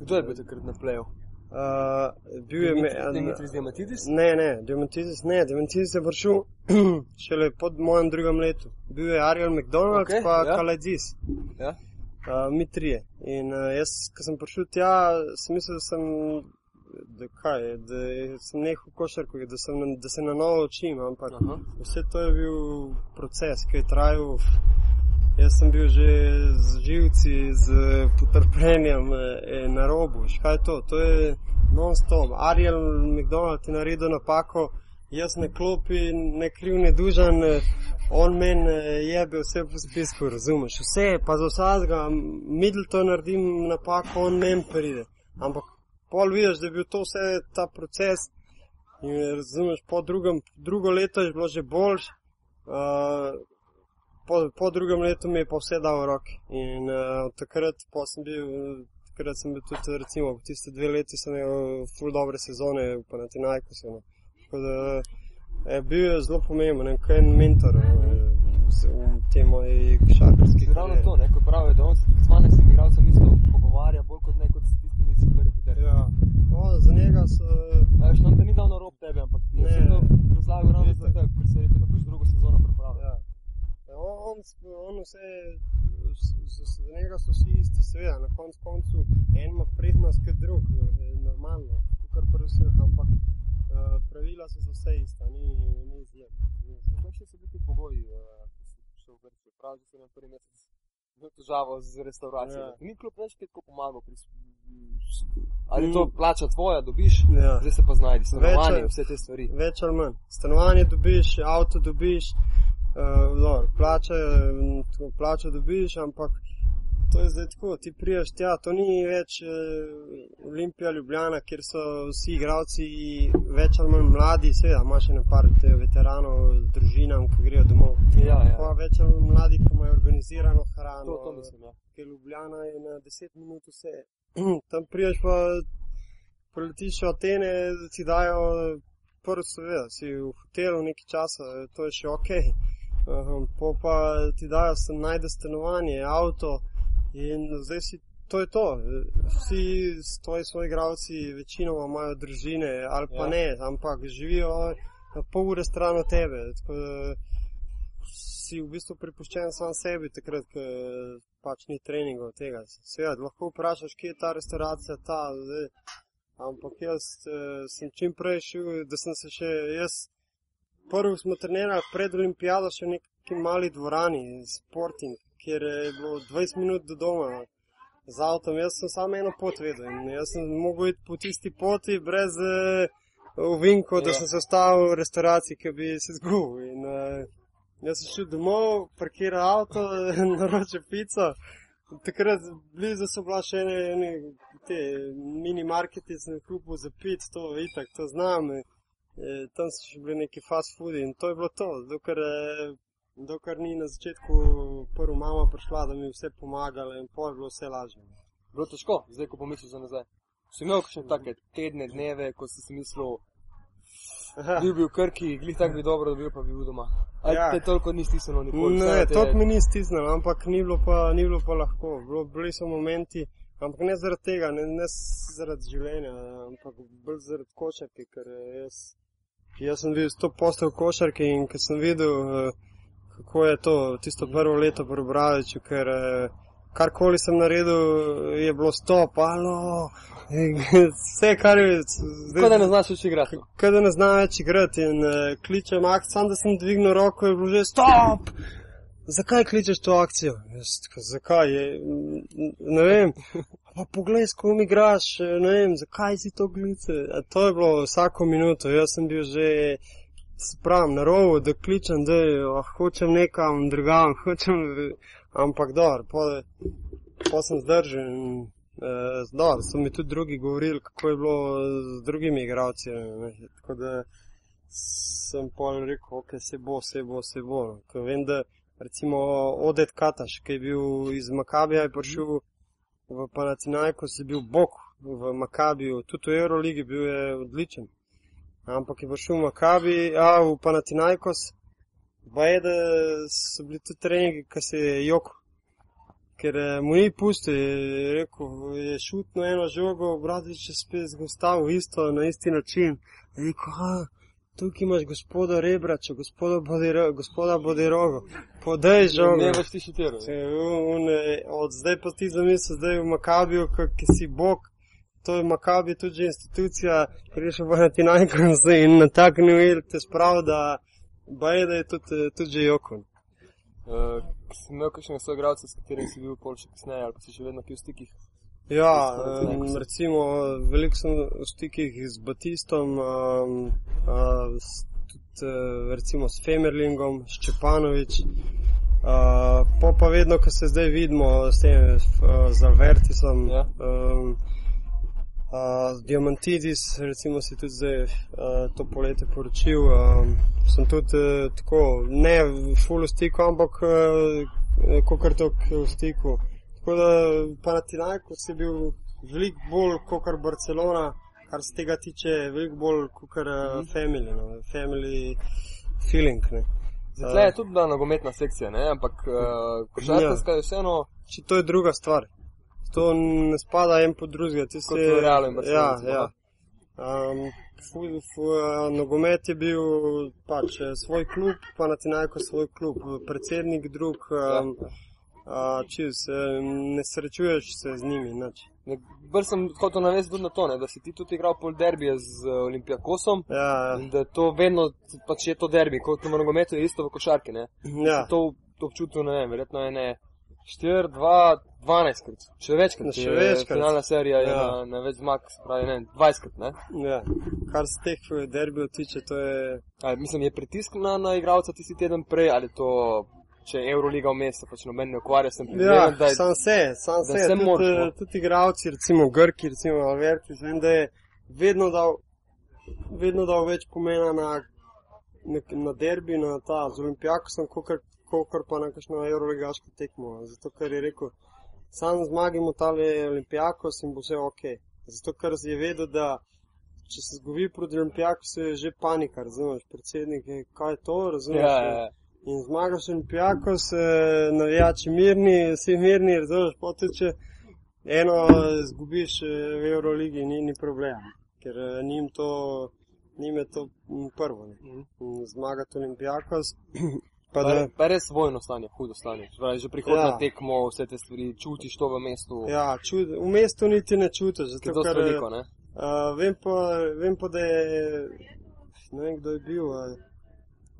Kdo je bil takrat na pleju? Uh, bil je me... Dimitris Diamantidis? Ne, ne, Diamantidis ne, Diamantidis je prišel šele po mojem drugem letu. Bil je Ariel McDonald, okay, pa ja. ja. Kalajdzis, Ja. uh, mi trije. In uh, jaz, ko sem prišel tja, sem mislil, da sem, da, kaj, da sem nehal košarko, da, sem, da se na novo učim, ampak Aha. vse to je bil proces, ki je trajal. Jaz sem bil že z živci, z potrpljenjem eh, na robu. Veš, Kaj je to? To je non-stop. Ariel McDonald je naredil napako, jaz ne klopi, ne kriv, ne dužan, eh, on meni eh, jebe vse po spisku, razumeš? Vse, pa za vsakega, Middleton naredim napako, on meni pride. Ampak pol vidiš, da je bil to vse ta proces in razumeš, po drugem, drugo leto je bilo že boljš. Uh, po, po drugem letu mi je pa vse dal v roke. In uh, takrat pa sem bil, takrat sem bil tudi, recimo, v tiste dve leti sem imel ful dobre sezone, pa na Tinajku sem. Tako da je bil je zelo pomemben, en mentor uh, v tej moji košarkarski Ravno to, ne, ko pravijo, da on se z 12 igralcem isto pogovarja, bolj kot ne kot Ja. O, za njega so. Veš, nam da ni dal na rob tebe, ampak Ne. je to razlagal ravno Itak. zato, ker se je rekel, da boš drugo sezono pripravil. Ja. Ja, On, on, on vse, z- z- za njega so vsi isti, seveda, na koncu koncu en ima prednost kot drug, je normalno, kar pri vseh, ampak uh, pravila so za vse ista, ni, ni izjem. ni izjem. Kakšni so bili ti pogoji, eh, ko si prišel v Grčijo? Prav, da si na prvi mesec imel težavo z restauracijo. Ja. Ni kljub več kaj tako pomagal pri Ali Mm. to plača tvoja, dobiš, Ja. zdaj se pa znajdi, stanovanje, Več- vse te stvari. Več ali manj. Stanovanje dobiš, avto dobiš, uh, dobro, plače, plačo dobiš, ampak to je zdaj tako, ti priješ tja, to ni več uh, Olimpija Ljubljana, kjer so vsi igravci več ali manj mladi, seveda imaš še nekaj veteranov z družinam, ki grejo domov. Ja, ja. Pa več ali manj mladi, ki imajo organizirano hrano. To, to mislim, ja. ker Ljubljana je na 10 minut vse. Tam priješ pa, poletiš v Atene, da ti dajo prvo, seveda, si v hotelu nekaj časa, to je še ok. Um, po pa ti dajo sem najde stanovanje, avto in zdaj si. To je to. Vsi tvoji svoji igravci večinoma imajo družine ali pa Ja. ne, ampak živijo na pol ure stran od tebe. Tako si v bistvu prepuščen sam sebi, takrat, ko pač ni treningov tega. Seveda, lahko vprašaš, kje je ta restauracija, ta, zdaj. ampak jaz eh, sem čim prej šel, da sem se še jaz. Prvo smo trenirali pred olimpijado še v neki mali dvorani, Sporting, kjer je bilo 20 minut do doma z avtom. Jaz sem samo eno pot vedel in jaz sem mogel iti po tisti poti brez uh, ovinkov, da Ja. sem se ustavil v restauraciji, ki bi se zgubil. In, uh, Jaz sem šel domov, parkiral avto, naročil pico. Takrat blizu so bila še ene, ene te mini marketi, sem kupil za pit, to itak, to znam. E, tam so še bili neki fast foodi in to je bilo to, dokler, e, dokler ni na začetku prvo mama prišla, da mi je vse pomagala in pol je bilo vse lažje. Bilo težko, zdaj ko pomisliš za nazaj. Si imel kakšne take tedne, dneve, ko si si mislil, bil bi v Krki, glih tako bi dobro dobil, pa bi bil doma. Ali Ja. te toliko ni stisnilo nikoli? Ne, te- to mi ni stisnilo, ampak ni bilo pa, ni bilo pa lahko. Bilo, bili so momenti, ampak ne zaradi tega, ne, ne zaradi življenja, ampak bolj zaradi košarke, ker eh, jaz, jaz sem bil 100 postel košarke in ker sem videl, eh, kako je to tisto prvo leto pri Bradiču, ker eh, karkoli sem naredil, je bilo stop, alo, vse kar je. Tako da ne znaš več igrati. Kaj da ne znam več igrati in uh, kličem akcijo, sam da sem dvignil roko in bilo že stop! Zakaj kličeš to akcijo? Jaz, zakaj je, ne vem. Pa poglej, s kom igraš, eh, ne vem, zakaj si to glice. A to je bilo vsako minuto, jaz sem bil že, spravim, na rovu, da kličem, da oh, hočem nekam drugam, hočem, ampak dobro, pa, pa sem zdržal in Eh, Dobro, so mi tudi drugi govorili, kako je bilo z drugimi igralci. ne, Tako da sem pol rekel, ok, se bo, se bo, se bo. Ker vem, da recimo Odet Kataš, ki je bil iz Makabija, je prišel v Panatinajkos, je bil bok v Makabiju, tudi v Euroligi bil je odličen. Ampak je prišel v Makabi, a v Panatinajkos, pa je, da so bili tudi treningi, ki se je joko ker eh, mu ni pustil, je rekel, je šutno eno žogo, bratič je spet zgostavil isto, na isti način. Je rekel, a, tukaj imaš gospoda Rebrača, gospoda Bodero- gospoda Boderogo, podaj žogo. Ne več ti šutiral. Od zdaj pa ti zamisli, zdaj v Makabiju, ki- ki si bog, to je Makabi tudi že institucija, greš v Panatinajkos in na tak nivel te sprav, da baje, da je tudi, tudi že jokon. Uh, si imel kakšne soigralce, s katerimi si bil pol še kasneje, ali pa si še vedno v stikih? Ja, um, recimo, veliko sem v stikih z Batistom, um, uh, s, tudi uh, recimo s Femerlingom, s Čepanovič. Uh, po pa vedno, ko se zdaj vidimo s tem, uh, z Alvertisom, Ja. um, uh, Diamantidis, recimo si tudi zdaj uh, to poletje poročil. Um, sem tudi uh, tako, ne v full stiku, ampak uh, kot to v stiku. Tako da Panathinaikos je bil veliko bolj kot Barcelona, kar se tega tiče, veliko bolj kot uh, family, no, family feeling. Ne. Zdaj je tudi bila nogometna sekcija, ne? ampak uh, košarkarska je vseeno. Če to je druga stvar. To ne spada en pod drugega. ti si- Barceloni, Ja, ja. Um, fu, fu, uh, nogomet je bil pač eh, svoj klub, pa na Tinajko svoj klub, predsednik drug, um, uh, čez, eh, ne srečuješ se z njimi. Bolj sem hotel navesti tudi na to, ne, da si ti tudi igral pol derbije z uh, Olimpijakosom Ja, ja. da to vedno pač je to derbi, kot v nogometu je isto v košarki. Ne. ja. To, to občutil, ne vem, verjetno je ne 4, 2, 12 krat, še večkrat. Še je večkrat. Finalna serija je Ja. na, na več zmag, se pravi, ne, 20 krat, ne. Ja. Kar se teh eh, derbijev tiče, to je. A, mislim, je pritisk na, na igralca tisti teden prej, ali to, če je Euroliga vmes, se pač noben ne ukvarja, sem Ja, pripričan, da je sam se, sam se. se Tudi, moraš, eh, no. tudi igravci, recimo Grki, recimo Alverti, vem, da je vedno dal, vedno dal več pomena na, na, na derbi, na ta z Olimpijakosom, kot pa na kakšno euroligaško tekmo. Zato, ker je rekel, sam zmagimo tale Olimpijakos in bo vse ok. Zato, ker je vedel, da če se zgubi proti Olimpijakosu, je že panika, razumeš, predsednik, je, kaj je to, razumeš. ja, ja, ja. In zmagaš Olimpijakos, navijači mirni, vsi mirni, razumeš, potem če eno zgubiš eh, v Euroligi, ni, ni problem, ker eh, njim to, njim je to prvo. Ne. Mhm. Zmagati Olimpijakos, pa Pa, da, je- pa je res vojno stanje, hudo stanje. Pravi, že prihodna Ja. tekmo, vse te stvari, čutiš to v mestu, ja, čud, v mestu niti ne čutiš, je zato dosti ker, veliko, ne. uh, vem, pa, vem pa, da je, ne vem, kdo je bil, a,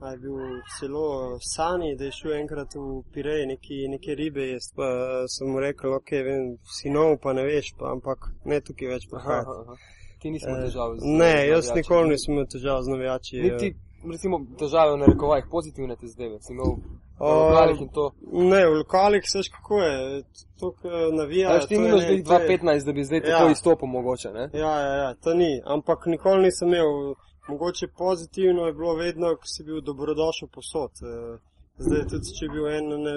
a je bil celo Sani, da je šel enkrat v Pirej, neki, neke ribe jest, pa sem mu rekel, ok, vem, sinov pa ne veš, pa, ampak ne tukaj več Aha, prihajati. aha. Ti nismo Eh, težav z Ne, z jaz nikoli nisem imel težav z navijači. eh. Niti, recimo, težave v narekovajih, pozitivne te zdaj, si imel v lokalih in to. Ne, v lokalih seš kako je, to navija. Veš, ti nimaš zdaj to je- 2.15, da bi zdaj Ja. tako izstopil mogoče, ne? Ja, ja, ja, to ni, ampak nikoli nisem imel, mogoče pozitivno je bilo vedno, ko si bil dobrodošel posod. eh, Zdaj tudi, če je bil en, ne,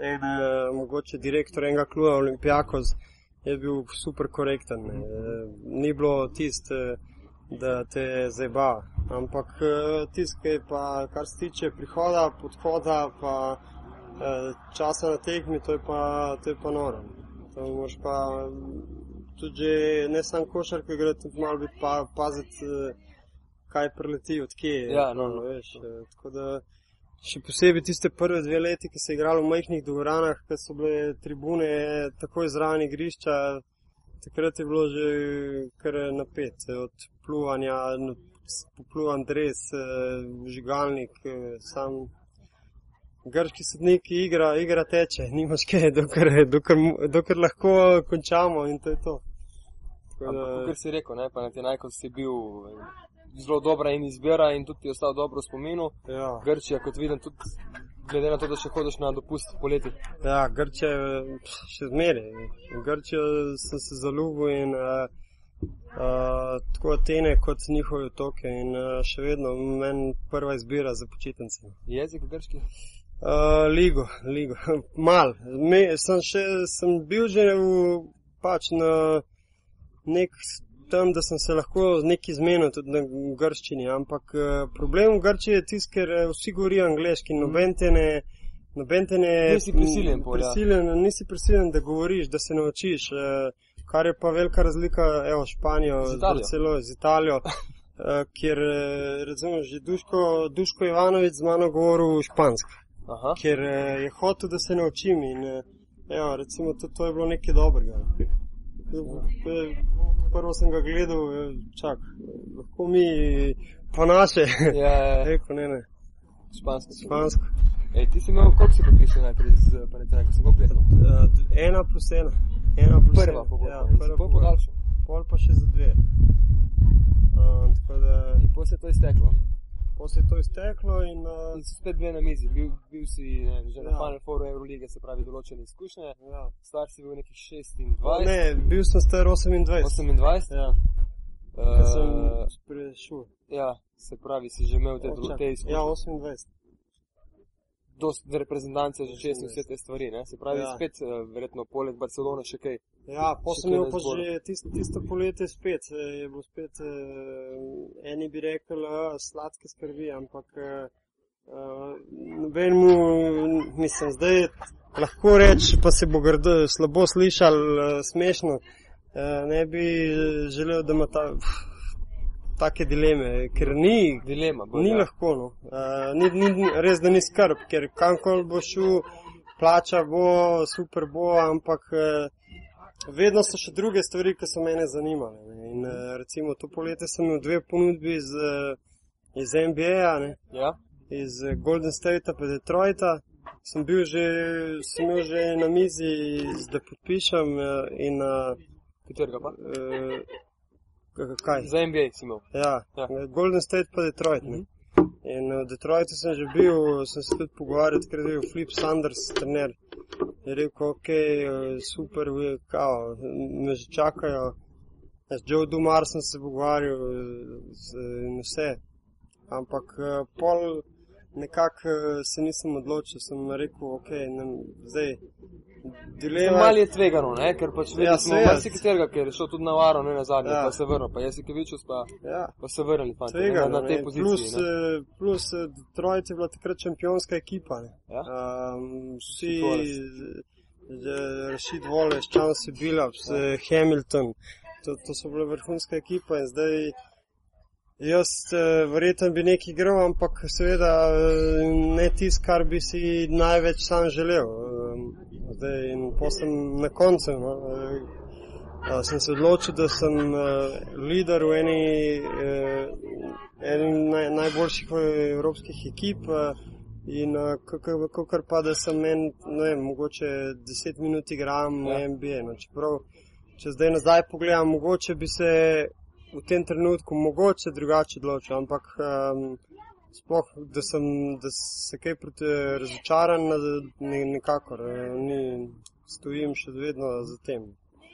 en eh, mogoče direktor enega kluba Olimpijakos, je bil super korekten. Ne. Eh, Ni bilo tist, eh, da te zeba, ampak eh, je pa, kar se tiče prihoda, podhoda, pa eh, časa na tekmi, to je pa, to je pa noro. To moraš pa tudi ne samo košarka, gre tudi malo biti pa, paziti, eh, kaj preleti, odkje. Ja, no, no. veš. Tako da še posebej tiste prve dve leti, ki se je igralo v majhnih dvoranah, ki so bile tribune takoj zraven igrišča, takrat je bilo že kar napet, od pluvanja, no, popluvan dres, eh, žigalnik, eh, sam. Grški sodnik igra, igra teče, nimaš kaj, dokler, dokler, dokler lahko končamo in to je to. Kot si rekel, ne, pa na te najkot si bil eh, zelo dobra in izbira in tudi ti je ostal dobro v spominu. Ja, Grčija, kot vidim, tudi glede na to, da še hodiš na dopust poleti. ja Grče še zmeraj. Grčijo sem se zaljubil in uh, uh, tako Atene kot njihove otoke in uh, še vedno meni prva izbira za počitnice. Jezik grški? Uh, ligo, ligo, mal. Me, sem, še, sem bil že v, pač na nek tam, da sem se lahko nekaj zmenil tudi na grščini, ampak uh, problem v Grčiji je tisti, ker vsi govorijo angliški, noben te ne. Noben te ne. Nisi prisiljen pol, ja. prisiljen, nisi prisiljen, da govoriš, da se naučiš, uh, kar je pa velika razlika, evo, Španijo, Z Italijo. celo z Italijo. Uh, kjer, eh, razumeš, je Duško, Duško Ivanovič z mano govoril špansko Aha. ker eh, je hotel, da se naučim. In, eh, evo, recimo, to, to je bilo nekaj dobrega. Eh, Prvo sem ga gledal, eh, čak, eh, lahko mi pa naše. Ja, ja, Rekel, ne, ne, špansko. špansko. Ej, ti si imel, koliko si podpisal najprej z Panetena, ko sem ga gledal? Eh, d- Ena plus ena. Ena plus Prva ena. pogodba. Ja, prva pogodba. podaljšal. Pol pa še za dve. Uh, tako da, In potem se je to izteklo. ko se je to izteklo in uh, In si spet dve na mizi, bil, bil si ne, že na Ja. Final Fouru Eurolige, se pravi določene izkušnje. ja. Star si bil nekih 26, Ne, bil sem star 28. 28. Ja, ko sem Uh, prešel. ja, se pravi, si že imel te, te izkušnje. Ja, 28. dosti reprezentance že čez vse te stvari. Ne? Se pravi, Ja. spet, uh, verjetno, poleg Barcelone še kaj. Ja, na pa že tisto, tisto poletje spet. eh, Je bilo spet, eh, eni bi rekli, "A, sladke skrbi, ampak eh, eh, noben mu, mislim, zdaj lahko reči, pa se bo grdo, slabo slišal, eh, smešno. Eh, ne bi želel, da ima ta, take dileme, ker ni, Dilema. bolj, Ni ja. lahko, no. uh, ni, ni, res da ni skrb, ker kamkoli bo šel, plača bo, super bo, ampak uh, vedno so še druge stvari, ki so mene zanimale. Ne. In, uh, recimo to poletje sem imel dve ponudbi iz, uh, iz NBA, ne, Ja? iz Golden State pa Detroita. sem bil že, sem bil že na mizi, da podpišem eh, in uh, Katerega pa? uh, kaj. Za NBA si imel. Ja, Ja. ja. Golden State pa Detroit. Mhm. Mm -hmm. In v Detroitu sem že bil, sem se tudi pogovarjal, ker je bil Flip Sanders, trener. Je rekel, ok, eh, super, vi, kao, me že čakajo. Z Joe Dumar sem se pogovarjal eh, in vse. Ampak eh, pol nekako eh, se nisem odločil, sem rekel, ok, ne, zdaj. Dilema, Malo je tvegano, ne? ker pač videli Ja, smo seveda. marsikaterega, ker je šel tudi na varo, ne na zadnje, Ja. pa se vrnil, pa jaz si Kevičus pa, ja, pa se vrnili, fanti, ne, Tvegano, na, na tej ne. poziciji. Plus, ne. eh, plus eh, Detroit je bila takrat šampionska ekipa. Ne. Ja. Um, vsi. Rashid Wallace, Chance Billups, ja. Hamilton, to, to so bile vrhunska ekipa in zdaj. Jaz eh, verjetno bi nekaj igral, ampak seveda eh, ne tisto, kar bi si največ sam želel. Eh, Zdaj, in potem na koncu no, sem se odločil, da sem lider v eni, eni naj, najboljših evropskih ekip. In kot pa da sem en, ne vem, mogoče 10 minut igram Ja. ja. NBA. No, čeprav, če zdaj nazaj pogledam, mogoče bi se v tem trenutku mogoče drugače odločil, ampak um, sploh, da sem da se kaj proti razočaran, ne, nekakor eh, ni, stojim še vedno za tem.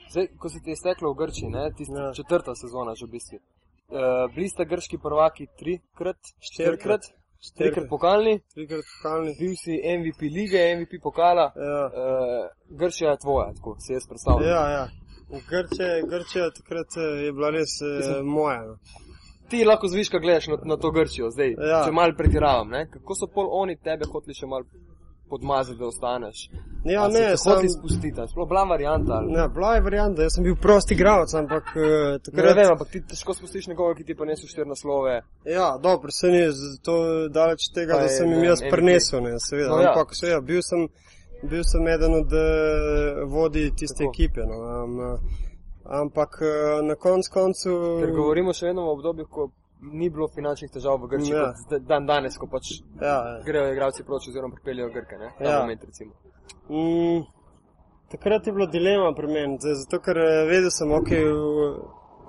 Zdaj, ko se ti je steklo v Grčiji, ne, tista ja. Četrta sezona že v bistvu. Uh, bili ste grški prvaki trikrat, štirikrat, trikrat pokalni, Trikrat pokalni. bil si MVP lige, MVP pokala. Ja. Uh, Grčija je tvoja, tako si jaz predstavljam. Ja, ja. Grčija, Grčija takrat eh, je bila res eh, moja. No. Ti lahko zviška gledaš na, na to Grčijo, zdaj, ja. Ja. če mal pretiravam, ne? kako so pol oni tebe hoteli še mal podmazati, da ostaneš. Ja, A ne, sam, hoteli spustiti, sploh bila varianta. ali- ne, bila je varianta, jaz sem bil prosti igralec, ampak eh, Ne takrat. vem, ampak ti težko spustiš nekoga, ki ti pa nesu štiri naslove. Ja, dobro, se ni to daleč tega, Pa da je, sem jim ne jaz vem, prenesel, ne, seveda. No, ja. ampak seveda, bil sem, bil sem eden od uh, vodi tiste Tako. Ekipe. No, um, ampak uh, na konc koncu. Ker govorimo še vedno o obdobju, ko ni bilo finančnih težav v Grčiji, Ja. dan danes, ko pač Ja, ja. grejo igralci proč oziroma pripeljejo Grke, ne? Ta Ja. moment recimo. Mm, takrat je bila dilema pri meni, zato ker eh, vedel sem, ok, v-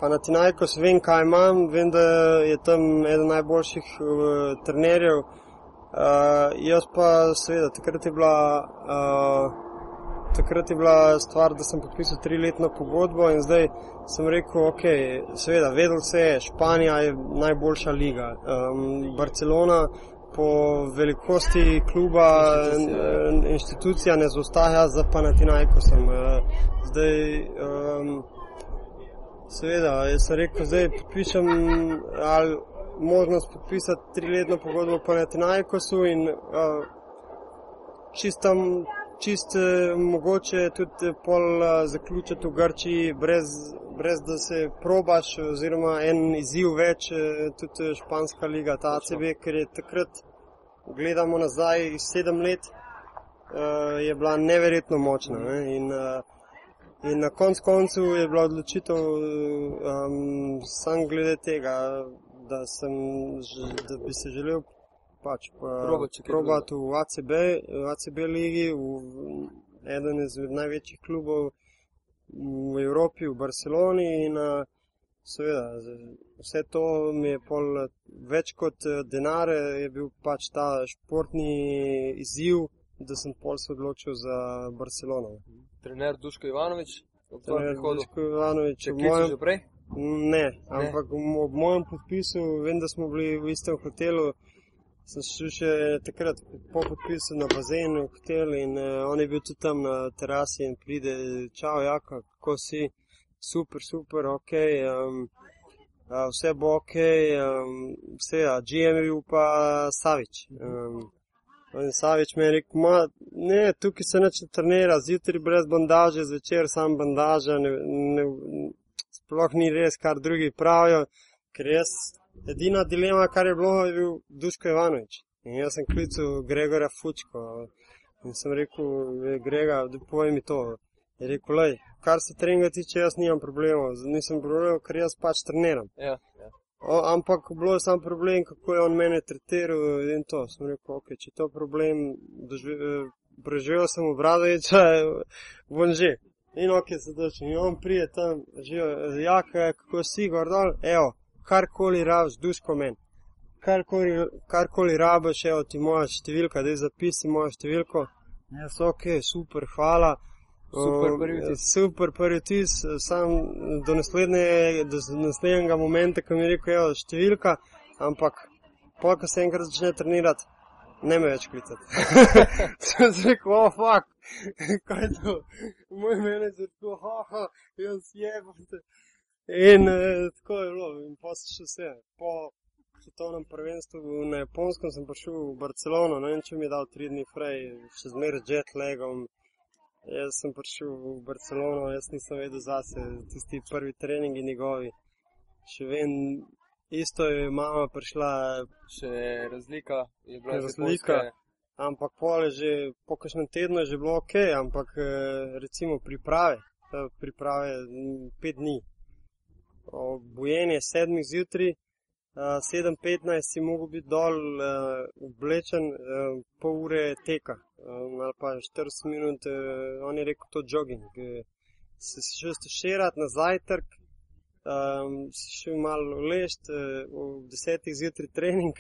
pa na Tinajkos vem, kaj imam, vem, da je tam eden najboljših uh, trenerjev. Uh, jaz pa seveda, takrat je bila. Uh, Takrat je bila stvar, da sem podpisal triletno pogodbo in zdaj sem rekel, ok, seveda, vedel se je, Španija je najboljša liga. Um, Barcelona po velikosti kluba, Institucija. eh, inštitucija ne zaostaja za Panathinaikosom. Eh, Zdaj, um, seveda, jaz sem rekel, zdaj podpišem ali možnost podpisati triletno pogodbo v Panathinaikosu in uh, čistam, čist eh, mogoče tudi pol eh, zaključiti v Grčiji brez, brez da se probaš oziroma en izziv več, eh, tudi španska liga, ta ACB, ker je takrat, gledamo nazaj, sedem let, eh, je bila neverjetno močna. Ne? In, eh, In na koncu koncev je bila odločitev um, sam glede tega, da, sem, da bi se želel pač pa Probati, kaj v ACB, v ACB ligi, v eden izmed največjih klubov v Evropi, v Barceloni in seveda vse to mi je pol več kot eh, denar, je bil pač ta športni izziv, da sem pol se odločil za Barcelono. Trener Duško Ivanovič, ob tvojem prihodu. Duško Ivanovič, v kličeš mojem, že prej? Ne, ampak v ob mojem podpisu, vem, da smo bili v istem hotelu, sem šel še takrat po podpisu na bazen v hotel in uh, on je bil tudi tam na terasi in pride, čau, Jaka, kako si, super, super, ok, um, uh, vse bo ok, um, vse, a GM je bil pa Savič. Um, In Savič mi je rekel, ma, ne, tukaj se neče trenira, zjutraj brez bandaže, zvečer sam bandaža, ne, ne, sploh ni res, kar drugi pravijo, ker jaz, edina dilema, kar je bilo, je bil Duško Ivanovič. In jaz sem klical Gregorja Fučko in sem rekel, "E, Grega, povej mi to. Je rekel, lej, kar se treninga tiče, jaz nimam problemov, nisem problemov, ker jaz pač treniram. Ja, ja. O, ampak bilo je sam problem, kako je on mene tretiral in to. Sem rekel, ok, če to problem, dožive, eh, preživel sem v Bradoviča, von že. In ok, dočim. In on prije tam, živo, jaka, kako si, gordol, evo, karkoli rabiš, duško men. Karkoli, karkoli rabiš, evo ti moja številka, da zapisi mojo številko. Jaz, ok, super, hvala. Super prvi vtis. Super prvi vtis, sam do, naslednje, do naslednjega momenta, ko mi je rekel, evo, številka, ampak pol, ko se enkrat začne trenirati, ne me več klicati. Sem si rekel, oh, fuck, kaj je to? Moj menedžer, tako, haha, jaz jebate. In eh, tako je bilo, in pa se še vse. Po svetovnem prvenstvu na Japonskem sem prišel v Barcelono, ne vem, če mi je dal tri dni frej, še zmeraj jet lagom. Jaz sem prišel v Barcelono, jaz nisem vedel zase, tisti prvi treningi njegovi. Še vem, isto je mama prišla, Še razlika je bila. Razlika. Japonske. ampak pol je že, po kakšnem tednu je že bilo ok, ampak eh, recimo priprave, eh, priprave mm, pet dni. Bojenje sedmih zjutraj, eh, 7.15 si mogel biti dol eh, oblečen, eh, pol ure teka eh, ali pa 40 minut, eh, on je rekel to jogging. eh, Se šel steširati na zajtrk, um, si šel malo ležt, eh, v desetih zjutraj trening,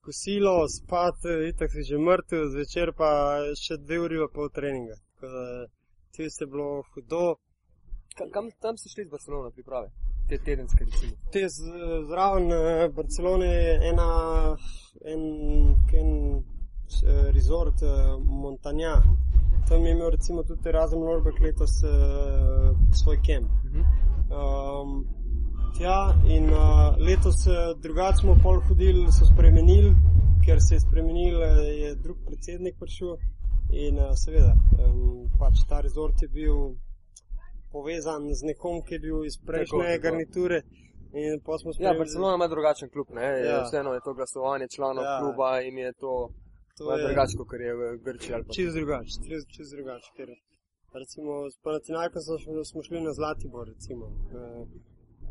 kosilo, spat, eh, itak si že mrtev, zvečer pa še dve uri pa pol treninga. Ti se je bilo hudo. Ka- Kam tam ste šli z Barcelona priprave? Te tedenske, recimo. Te zraven eh, Barcelone je ena, en, en eh, resort eh, Montanja. Tam je imel recimo tudi Razen Lorbek letos uh, svoj kamp. Mhm. Um, tja in uh, letos uh, drugače smo pol hodili, so spremenili, ker se je spremenil, eh, je drug predsednik prišel in uh, seveda, um, pač ta rezort je bil povezan z nekom, ki je bil iz prejšnje tako. garniture. In pa smo Ja, sprejeli- Barcelona ima drugačen klub, ne? Ja. Ja. Vseeno je to glasovanje članov Ja. ja. kluba in je to, to je drugače, kot je v Grčiji. Čez drugače, čez, čez drugače. Ker recimo s Panatinajkom smo, šli- smo šli na Zlatibor, recimo. Uh,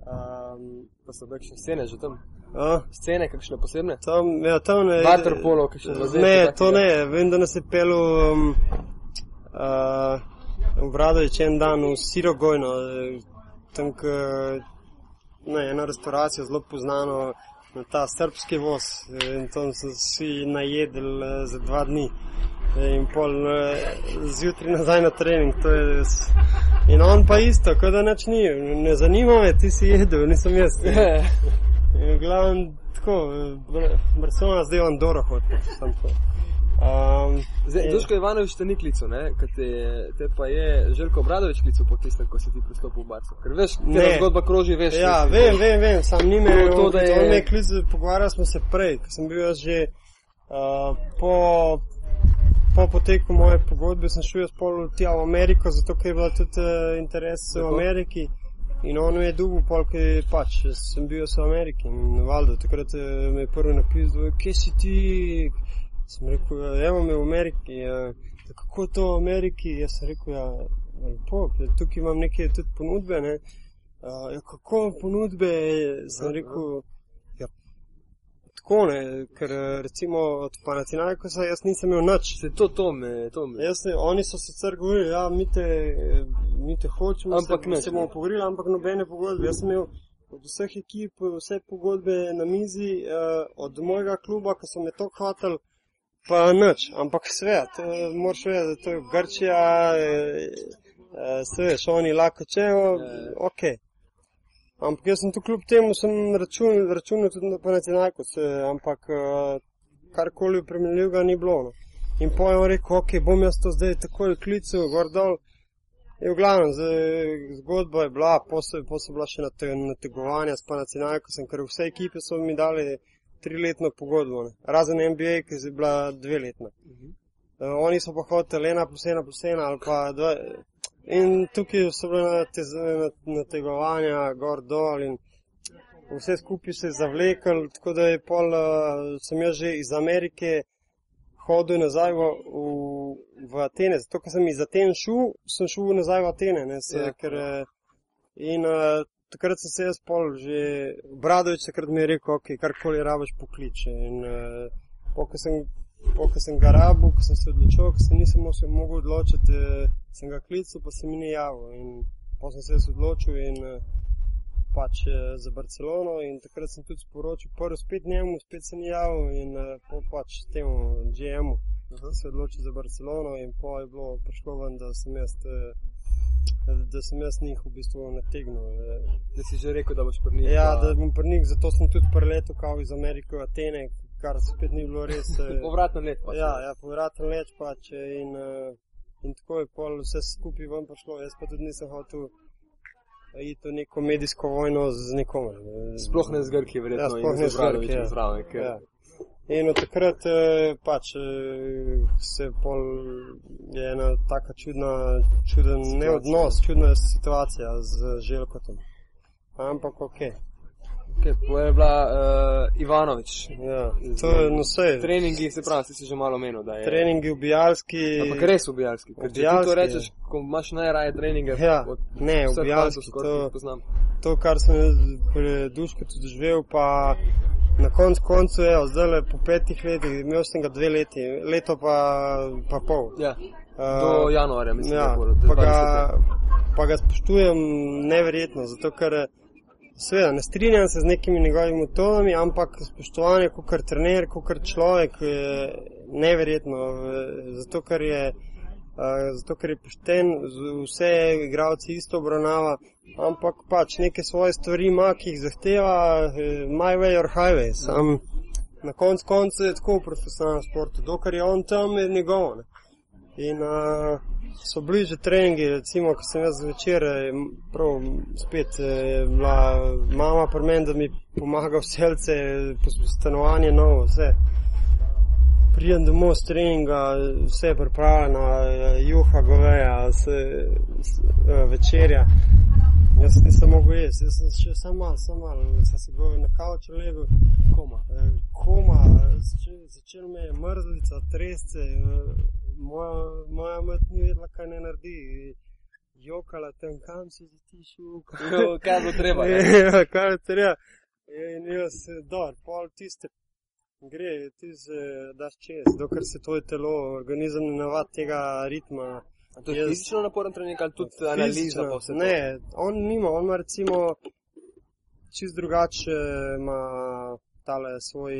um, Pa so kakšne scene že tam. uh, Scene, kakšne posebne? tam, ja, tam ne. Waterpolo, kakšne bazen, Ne, kaj to takega? ne, vem, da nas je pel um, uh, v Bradovič en dan v Sirogojno, tam, k, ne, ena restauracija zelo poznano, na ta srpski voz in tam so vsi najedli eh, za dva dni. In pol eh, zjutraj nazaj na trening, to je. In on pa isto, kot da nič ni, ne zanima me, ti si jedel, nisem jaz. In Glavno, tako, Br- Barcelona zdaj on Doro hodi, samo tako. Um, Zdaj, je- Duško Ivanovič te ni klical, te, te pa je Željko Obradovič klical po tistem, ko si ti pristopil v Barco. Ker veš, Ne. ta zgodba kroži, veš. Ja, si- vem, vem, vem, sam ni me, To- to, da je- on me je klical, pogovarjali smo se prej, ko sem bil jaz že uh, po, po poteku moje pogodbe, sem šel jaz pol tja v Ameriko, zato ker je bila tudi uh, interes v Tako. Ameriki. In on me je dugo, pol, ki je pač, sem bil v Ameriki in valjda, takrat eh, me je prvi napisal, kje si ti? Sem rekel, "Ja, evo me v Ameriki. Ja. Kako to v Ameriki? Jaz sem rekel, ja, lepo, tukaj imam neke tudi ponudbe, ne. Uh, ja, kako ponudbe, sem rekel, ja, tako ne, ker eh, recimo od Panathinaikosa jaz nisem imel nič. Se to, to me, to me. Jaz oni so sicer govorili, ja, mi te, eh, mi te hočemo, Ampak se, nič, se bomo pogovorili, ampak nobene pogodbe. Jaz sem imel od vseh ekip vse pogodbe na mizi, uh, od mojega kluba, ki so me to hoteli, pa nič. Ampak svet, uh, moraš vedeti, da to je Grčija, uh, se veš, oni lahko čejo, Ja. ok. Ampak jaz sem tu kljub temu sem račun, računal tudi na Panathinaikos, eh, ampak uh, karkoli primerljivega ni bilo. No. In pojem je rekel, ok, bom jaz to zdaj takoj klical, gor dol. In v glavnem, zdaj, zgodba je bila, posebej so bila še nate- nategovanja s Panathinaikosom, ker vse ekipe so mi dali triletno pogodbo, ne. razen NBA, ki je bila dveletna. Mhm. Uh, oni so pa hoteli ena plus ena plus ena ali pa dva. In tukaj so bile nategovanja gor dol in vse skupaj se je zavlekel, tako da je pol, uh, sem jaz že iz Amerike hodil nazaj v, v, v Atene. Zato, ker sem iz Aten šel, sem šel nazaj v Atene. Ne, se, Ja. ker, eh, in uh, takrat sem se jaz pol že, Bradovič takrat mi je rekel, ok, karkoli rabiš pokliče. In uh, ko sem, ko sem ga rabil, ko sem se odločil, ko sem nisem se mogel odločiti, eh, sem ga klical, pa se mi ni javil. In pa sem se jaz odločil in uh, pač uh, za Barcelono in takrat sem tudi sporočil, prvo spet njemu, spet se ni javil in po pač temu GM-u. Aha. Se je odločil za Barcelono, in pa je bilo prišlo ven, da sem jaz da sem jaz njih v bistvu nategnil. eh. Da si že rekel, da boš prnil. Ja, da bom prnik, zato sem tudi preletel iz Amerike v Atene, kar spet ni bilo res. eh, Povratno let. pač. Ja, ja povraten let pač in, eh, in tako je pol vse skupaj ven prišlo. Jaz pa tudi nisem hotel iti v neko medijsko vojno z nikomer. eh. Sploh ne z Grki, verjetno. Ja, sploh ne z Grki, ja. zraven, ker Ja. In od takrat pač se pol je ena taka čudna, čuden Situacija. neodnos, čudna situacija z Željkotom. Ampak ok. Okay, to je bila uh, Ivanovič. Ja, to je no vse. Treningi, se pravi, si že malo menil, da je. Treningi v Bijalski. Ampak res v Bijalski. Ker če ti Bijalski, to rečeš, ko imaš najraje treninge, Ja, od ne, v Bijalski to- poznam. to, kar sem pri Dušku tudi doživel, pa na koncu koncu, evo, zdaj le po petih letih, imel sem ga dve leti, leto pa, pa pol. Ja, Uh, do januarja, mislim, ja, da bo. pa, ga, 20. pa ga spoštujem neverjetno, zato ker seveda ne strinjam se z nekimi njegovimi metodami, ampak spoštovanje kot trener, kot človek je neverjetno, zato ker je. Zato, ker je pošten, vse igralce isto obravnava, ampak pač neke svoje stvari ima, ki jih zahteva, eh, my way or highway. Sam na koncu konca je tako v profesionalnem športu, dokler je on tam, je njegovo. Ne. In uh, so bliže treningi, recimo, ko sem jaz zvečer, eh, prav spet eh, je bila mama pri meni, da mi pomaga vselce, stanovanje novo, vse. Prijem domov s treninga, vse je pripravljeno, eh, juha, goveja, vse, eh, večerja. Jaz nisem mogel jesti, jaz sem še samo malo, samo malo, sem se govoril na kavču levo, Koma. Eh, koma, začel, me je mrzlica, tresce, eh, moja, moja mat ni vedela, kaj ne naredi. Jokala tam, kam si že ti šel, Jo, kaj bo treba, ja. kaj je treba. In jaz, dol, pol tiste, gre, ti se daš čez, dokler se tvoje telo, organizem ne navad tega ritma. A To je Jaz- fizično naporen trening ali tudi analiza Fizično, to? Ne, on nima, on ima recimo čist drugače ima tale svoj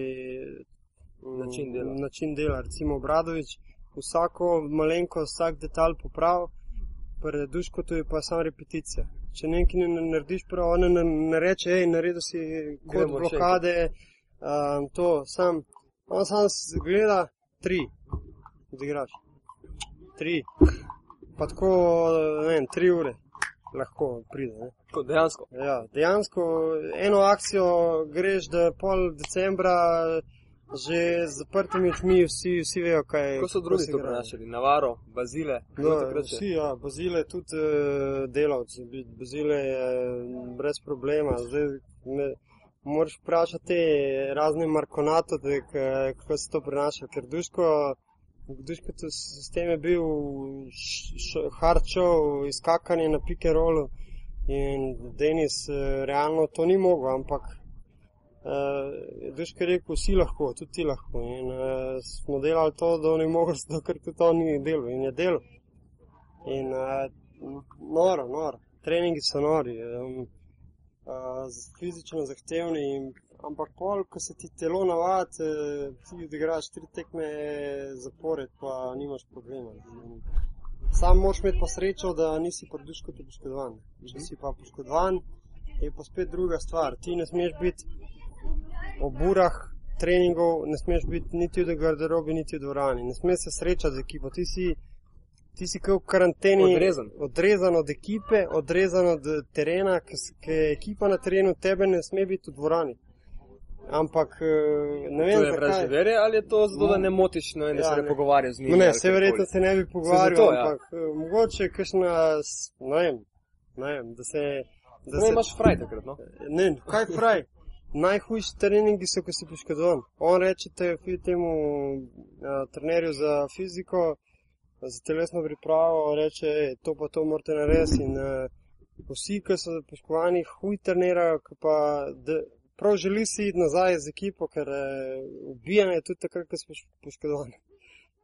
mm, Način dela. način dela. Recimo Obradovič vsako malenkost, vsak detalj poprav, pri Dušku to je pa samo repeticija. Če nekaj ne narediš prav, on ne, ne reče, hej, naredil si kot blokade, um, to sam, on sam gleda tri, odigraš. Tri. Pa tako, ne vem, tri ure lahko pride. Ne? Tako, Dejansko. Ja, dejansko eno akcijo greš, da pol decembra že z zaprtimi očmi vsi, vsi vejo, kaj je. Kako so drugi to prenašali? Navaro, bazile, No, vsi, ja, Bazile tudi uh, delavci, Bazile je brez problema. Zdaj, me, moraš vprašati razne markonatode, kako se to prenaša, ker Duško, Duško sistem je bil show, izkakanje na pike rolu in Denis uh, realno to ni mogel, ampak Uh, Duško je rekel, vsi lahko, tudi ti lahko. In uh, smo delali to, da on je mogel, zato ker tudi on ni delal in je delal. In uh, noro, noro, treningi so nori, um, uh, fizično zahtevni, in, ampak pol, ko se ti telo navadi, uh, ti odigraš tri tekme zapored, pa nimaš problema. In Sam moraš imeti pa srečo, da nisi ti poškodovan. Če si pa poškodovan, je pa spet druga stvar. Ti ne smeš biti ob urah treningov, ne smeš biti niti v garderobi, niti v dvorani. Ne smeš se srečati z ekipo. Ti si, ti si kot v karanteni. Odrezan. Odrezan od ekipe, odrezan od terena, ker je ekipa na terenu, tebe ne sme biti v dvorani. Ampak eh, ne vem, To je preživerje ali je to zato, da ne motiš, ne, da Ja, se ne ne. pogovarjaš z njimi? No, ne, se verjetno se ne bi pogovarjal, zato, ja. ampak eh, mogoče kakšna, ne vem, ne vem, da se. Da Ne, imaš fraj takrat, no? Ne, kaj pravi? Najhujši treningi so, ko si poškodovan. On reče te, fi- temu uh, trenerju za fiziko, za telesno pripravo, reče, "Ej, to pa to morate narediti in uh, vsi, ki so poškovani, huj trenirajo, pa de, prav želi si iti nazaj z ekipo, ker eh, ubijanje je tudi takrat, ko smo poškodovani.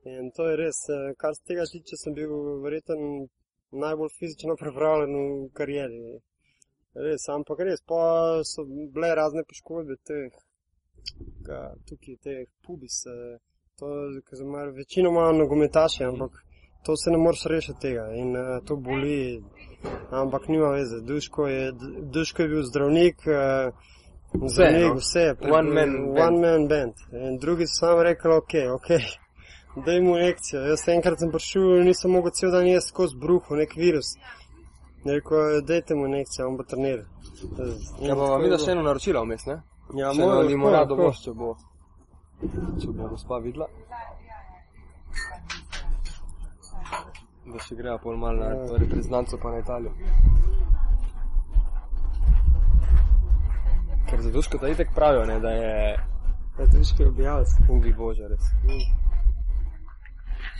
In to je res, eh, kar se tega tiče, sem bil verjeten najbolj fizično pripravljen v karieri. Res, ampak res, pa so bile razne poškodbe teh, ka, tukaj teh pubis, eh, to, ki so mar večinoma nogometaši, ampak to se ne moreš rešiti tega in uh, to boli, ampak nima veze. Duško je, Duško je bil zdravnik, uh, zdravnik no. vse, One man band. one man band. In drugi so sam rekli, ok, ok. Daj mu injekcijo. Jaz enkrat sem prišel in nisem mogel cel dan jesti skozi bruho, nek virus. Rekel, dajte mu injekcijo, on bo treniral. Ja, pa vam je mi da še eno naročilo vmes, ne? Ja, moraš, limonado lahko. boš, če bo, če bo gospa videla. Da še greva pol malo na Ja. reprezentanco pa na Italijo. Ker za duško ta itek pravijo, ne, da je Ja, Duško je objavil. ubi božja res.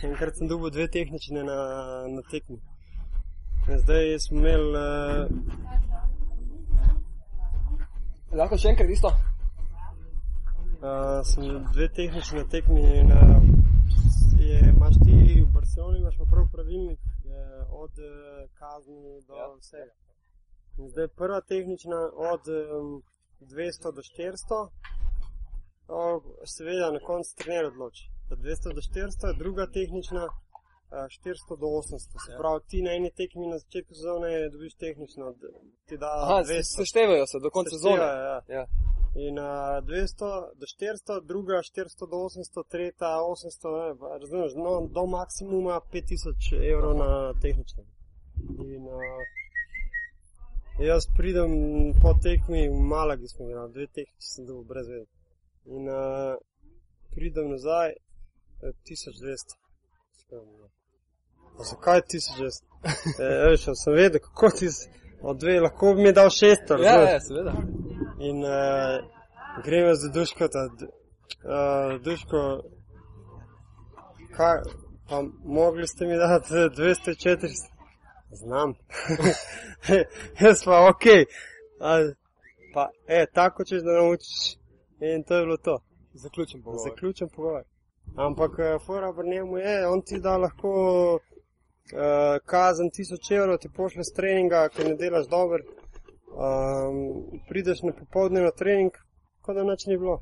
Enkrat sem dobil dve tehnične na, na tekmi. Zdaj smo imeli, uh, Lahko še enkrat isto? uh, sem imel dve tehnične na tekmi in uh, je, imaš ti v Barceloni, imaš pa prav pravilnik uh, od uh, kazni do Ja. vsega. In zdaj prva tehnična od um, 200 do 400, o, seveda na koncu trener odloči. Od 200 do 400, druga tehnična 400 do 800. Se Ja. pravi, ti na eni tekmi na začetku sezone dobiš tehnično, ti da Aha, se- 200. seštevajo se do konca sezone. Ja. Ja. In uh, 200 do 400, druga 400 do 800, tretja 800, ne, pa razumeš, no, do maksimuma 5000 evrov na tehničnem. In uh, jaz pridem po tekmi v Malagi, smo igrali, dve tehnične sem dobil brez vede. In uh, pridem nazaj eh, 1200. Skrbno, ja. Pa zakaj 1200? e, veš, sem vedel, kako ti z- od dve, lahko bi mi dal 600, Ja, razumeš? ja, seveda. In uh, gremo za duško, ta uh, duško, kaj, pa mogli ste mi dati 200, 400. Znam. Jaz pa ok. A, pa, e, tako češ da naučiš. In to je bilo to. Zaključim pogovor. Zaključen pogovor. Ampak uh, fora pri njemu je, on ti da lahko uh, kazen 1000 evrov, ti pošle z treninga, ker ne delaš dobro. Um, prideš na popoldne na trening, kot da nič ni bilo.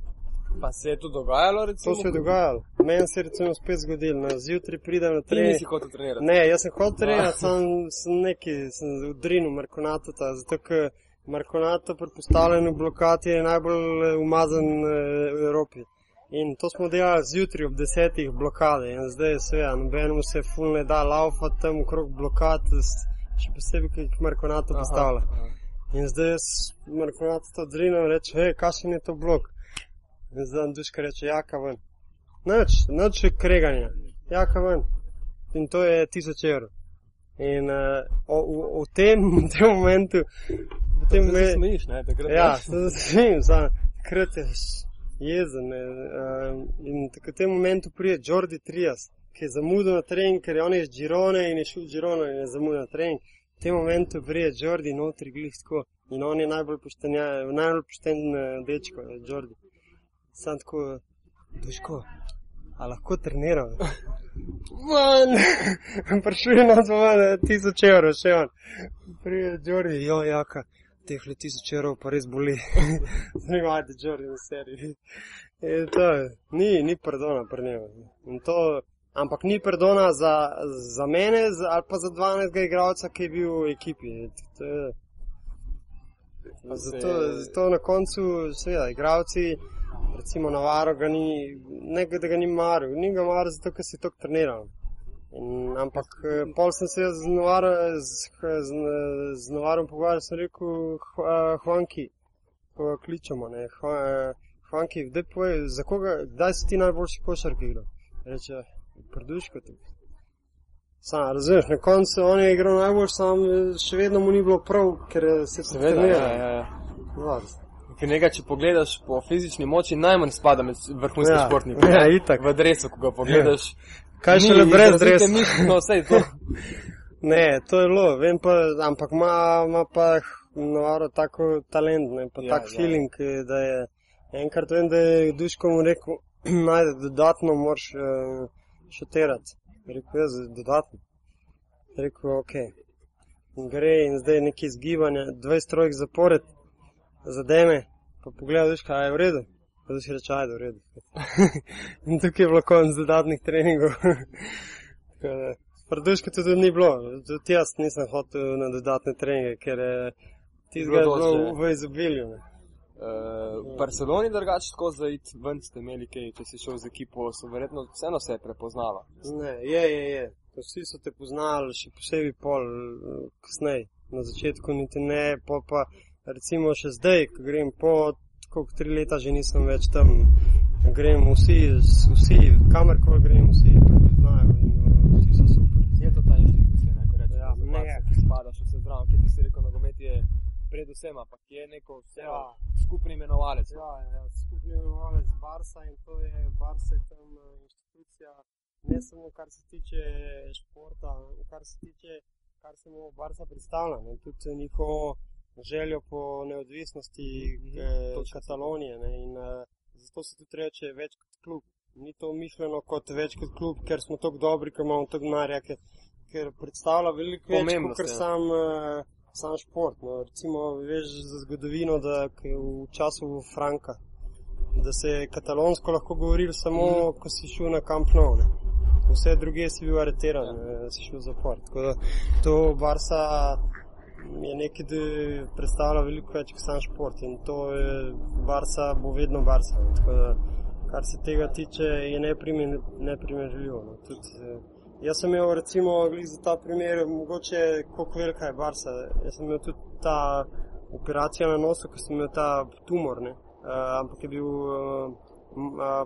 Pa se je to dogajalo, recimo? To se je dogajalo. Meni se je recimo spet zgodilo. Na zjutraj pridem na Ti trening. nisi hotel trenirati. Ne, jaz sem hotel trenirati, sem, sem neki, sem udrinil Markonata, zato ker Markonato pri postavljanju blokad je najbolj eh, umazan eh, v Evropi. In to smo delali zjutraj ob desetih blokade in zdaj seveda nobenemu se ful ne da laufati tam okrog blokad, še posebej, ki jih Markonato postavlja. Aha. In zdaj jaz Markonato to odrinil in reče, hej, kakšen je to blok? In zdaj nam duška reče, jaka ven. Noč, noč kreganja, jaka ven. In to je tisoč evrov. In uh, o, v, v, tem, v tem momentu, v tem Zdaj se momentu, smejiš, ne, takrat. ja, se smejim, takrat je jezen. Uh, in tako v tem momentu prije Jordi Trias, ki je zamudil na trening, ker je on iz Girone in je šel v Girono in je zamudil na trening. V tem momentu prije Jordi notri glih tako. In on je najbolj pošten, ja, najbolj pošten uh, dečko, je Jordi. Sam tako, duško, a lahko treniram. Man, prišel je noč van, tisoč evrov, še on. Prije Jordi, jo, jaka, teh le tisoč evrov pa res boli. Zanimajte Jordi na seriji. In to je, ni, ni pardona pri njemu. In to, ampak ni pardona za, za mene za, ali pa za 12 igralca, ki je bil v ekipi. To je, zato, zato na koncu, seveda, igralci, recimo Navaro, ga ni, ne da ga ni maril, ni ga maril zato, ker si to treniral. In, ampak pol sem se z, Novaro, z, z, z Navarom pogovarjal, sem rekel, "Hva- Hvanki, ko ga kličemo, ne, Hva- Hvanki, kdaj povej, za koga, kdaj si ti najboljši košark igral? Reče, prduško tu. Sam, razumeš, na koncu on je igral najbolj, sam še vedno mu ni bilo prav, ker se je Seveda, ja, ja, ja. Ker nekaj, če pogledaš po fizični moči, najmanj spada med vrhunske Ja, športnike. ja, itak. V dresu, ko ga pogledaš. Kaj še le brez dresa? mišice, No, vse to. Ne, to je bilo, vem pa, ampak ima, ima pa noro tako talent, ne, pa Ja, tak ja. feeling, da je enkrat vem, da je Duško mu rekel, najde dodatno moraš uh, šotirati. Rekel, jaz dodatno. Rekel, ok. In gre in zdaj neki izgibanja, 20 trojk zapored, zademe, pa pogleda, Duška, je v redu. Pa Duška reče, ajde, v redu. in tukaj je bilo konc dodatnih treningov. Prduška tudi ni bilo, tudi jaz nisem hotel na dodatne treninge, ker je tistega je Bilo bilo dosti, v izobilju. ne. Uh, v Barceloni drugače tako za id ven ste imeli kaj, če si šel z ekipo, so verjetno vseeno se je prepoznala. Ne, je, je, je. Ko Vsi so te poznali, še posebej pol, eh, kasneje. Na začetku niti ne, pa pa recimo še zdaj, ko grem po, koliko tri leta že nisem več tam, grem vsi, vsi kamorkoli grem, vsi prepoznajo in eh, vsi so super. Je to ta inštitucija, ne, ko rečeš, Ja, ja, ne. ne, ki spadaš vse zraven, ki ti si rekel, nogomet je predvsem, ampak je neko vse Ja. skupni imenovalec. Ja, ja, skupni imenovalec Barsa in to je Barsa je tam eh, inštitucija, ne samo kar se tiče športa, kar se tiče, kar se mu Barsa predstavlja, tudi njihovo željo po neodvisnosti eh, točno. Katalonije ne, in eh, zato se tudi reče več kot klub. Ni to mišljeno kot več kot klub, ker smo tako dobri, ker imamo tako denarja, ker, ker predstavlja veliko več kot ja. sam, eh, sam šport. No. Recimo, veš za zgodovino, da k- v času Franka, da se je katalonsko lahko govorilo samo, mm. ko si šel na Camp Nou. Ne. Vse druge si bil areteran, ja. si šel v zapor. Tako da to Barsa je nekaj, da predstavlja veliko več kot sam šport in to je Barsa, bo vedno. Tako da, kar se tega tiče, je neprimer- neprimerljivo. No. Tudi, eh, Jaz sem imel recimo za ta primer, mogoče koliko velika je Barsa. Jaz sem imel tudi ta operacija na nosu, ko sem imel ta tumor, ne? Uh, ampak je bil uh,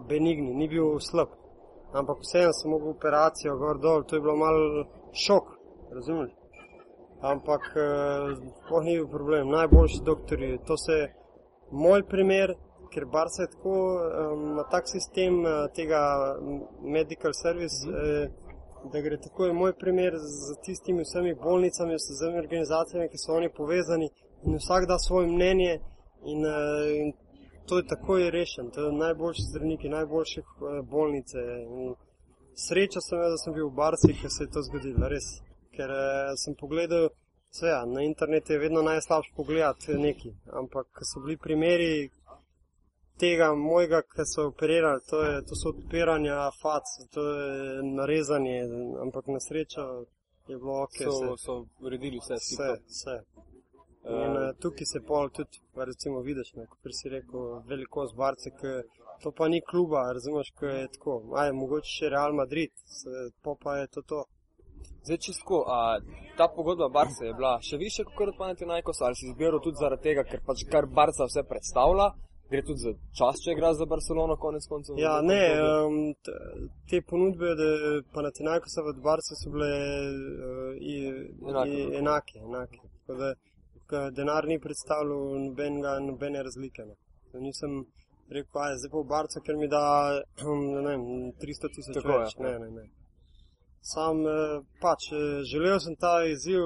benigni, ni bil slab. Ampak vseeno sem mogel operacijo gor dol, to je bilo malo šok, razumeli? Ampak uh, ni bil problem, najboljši doktori, to se moj primer, ker Barsa je tako, ima tak sistem uh, tega medical service, uh, da gre tako je moj primer z tistimi vsemi bolnicami, z vsemi organizacijami, ki so oni povezani in vsak da svoje mnenje in, in to je tako je rešen. To je najboljši zdravniki, najboljše bolnice. In sreča sem da sem bil v Barsi, ker se je to zgodilo, res. Ker uh, sem pogledal, vse, ja, na internetu je vedno najslabše pogledati nekaj, ampak ko so bili primeri tega mojega, ki so operirali, to, je, to so odpiranja fac, to je narezanje, ampak na srečo je bilo ok. So, vse. so uredili vse Vse, skupaj. vse. In uh, tukaj se pol tudi, pa recimo, vidiš, ne, kot si rekel, velikost barce, ki to pa ni kluba, razumeš, ki je tako. Aj, mogoče še Real Madrid, se, po pa je to to. Zdaj, čisto, a ta pogodba Barca je bila še više kot od Panathinaikos, ali si izbiral tudi zaradi tega, ker pač kar Barca vse predstavlja, gre tudi za čas, če igraš za Barcelono, konec koncev. Ja, ne, um, te ponudbe, da Panathinaikosa v Barca so bile uh, i, Enake. i, enake. enake. Tako da denar ni predstavljal nobenega, nobene razlike. Ne. Da Nisem rekel, aj, zdaj pa v Barca, ker mi da ne vem, 300 tisoč več. ja. Ne, ne, ne. Sam eh, pač eh, želel sem ta izziv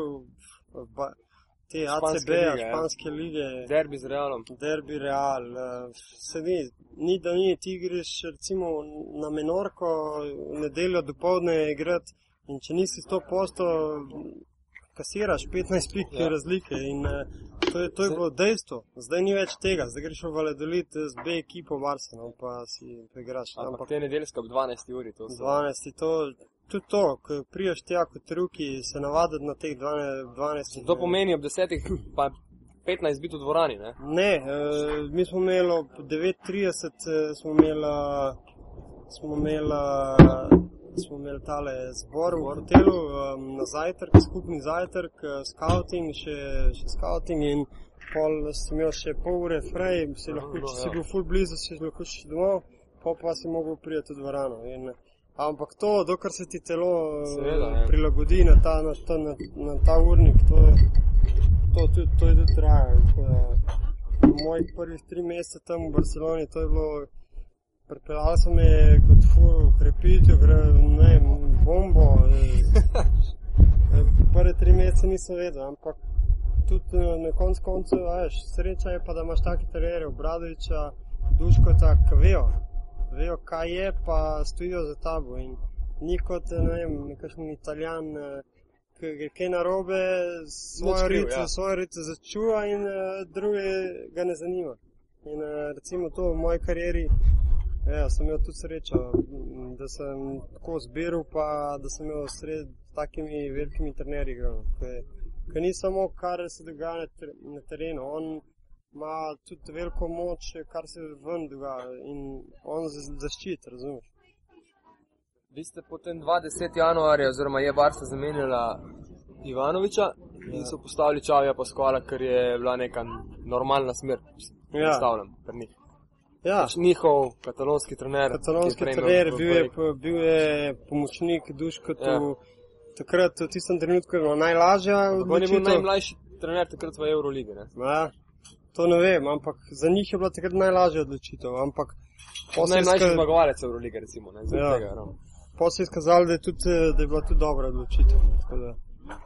ba- te Španske ACB, lige, ja. španske lige. Derbi z Realom. Derbi Real, eh, se ni, ni da ni, ti greš recimo na Menorko v nedeljo dopoledne igrati in če nisi 100 posto, kasiraš 15 pik Ja. razlike in eh, to je, to je bilo dejstvo. Zdaj ni več tega, zdaj greš v Valladolid z B ekipo v Arsenal pa si igraš. Ampak Ampak te nedeljske ob 12 uri, to so. 12, to, tudi to, ko priješ tja kot ruki, se navaditi na teh 12. 12 To pomeni ob 10, pa 15 biti v dvorani, ne? Ne, uh, mi smo imeli ob 9:30, eh, smo imeli, smo imeli, smo imeli tale zbor v hotelu um, na zajtrk, skupni zajtrk, eh, scouting, še, še scouting in pol si imel še pol ure frej, si lahko, no, če si ja. bil full blizu, si lahko šel domov, pol pa si mogel priti v dvorano. In, eh, ampak to, dokler se ti telo Seveda, ja. prilagodi na ta, na, ta, na, na ta urnik, to, to, to, to je tudi traja. tako da Moj prvih tri mesece tam v Barceloni, to je bilo, pripeljali so me kot fu, krepitev, gre, ne vem, bombo. Prvi prve tri mesece nisem vedel, ampak tudi na koncu koncev, veš, sreča je pa, da imaš take terere, obradoviča, duško tako, vejo, vejo, kaj je, pa stojijo za tabo in ni kot, ne vem, nekakšen italijan, eh, ki gre kaj narobe, svojo kriv, rico, ja. svojo rico začuva in uh, druge ga ne zanima. In uh, recimo to v moji karieri, ja, sem imel tudi srečo, da sem tako zbiral, pa da sem imel sred s takimi velikimi trenerji. igral, ke- Ker ni samo, kar se dogaja na terenu, on ima tudi veliko moč, kar se ven dogaja in on za- zaščiti, razumeš? Vi ste potem 20. januarja, oziroma je Barca zamenjala Ivanoviča in so postavili Čavija Paskola, ker je bila neka normalna smer, Ja. predstavljam, pri njih. Ja, Pač Njihov katalonski trener. katalonski ki je trener, bil je, bil je pomočnik Duškotu. Ja. Ja. Takrat, v tistem trenutku, je bilo najlažja Ampak On je bil najmlajši trener takrat v Euroligi. Ne? Ja, to ne vem, ampak za njih je bila takrat najlažja odločitev. Ampak Najmlajši izka- zmagovalec Eurolige, recimo. Ne? Ja. tega, ravno. pol se je izkazalo, da je, tudi, da je bila tudi dobra odločitev. no, da, Uh,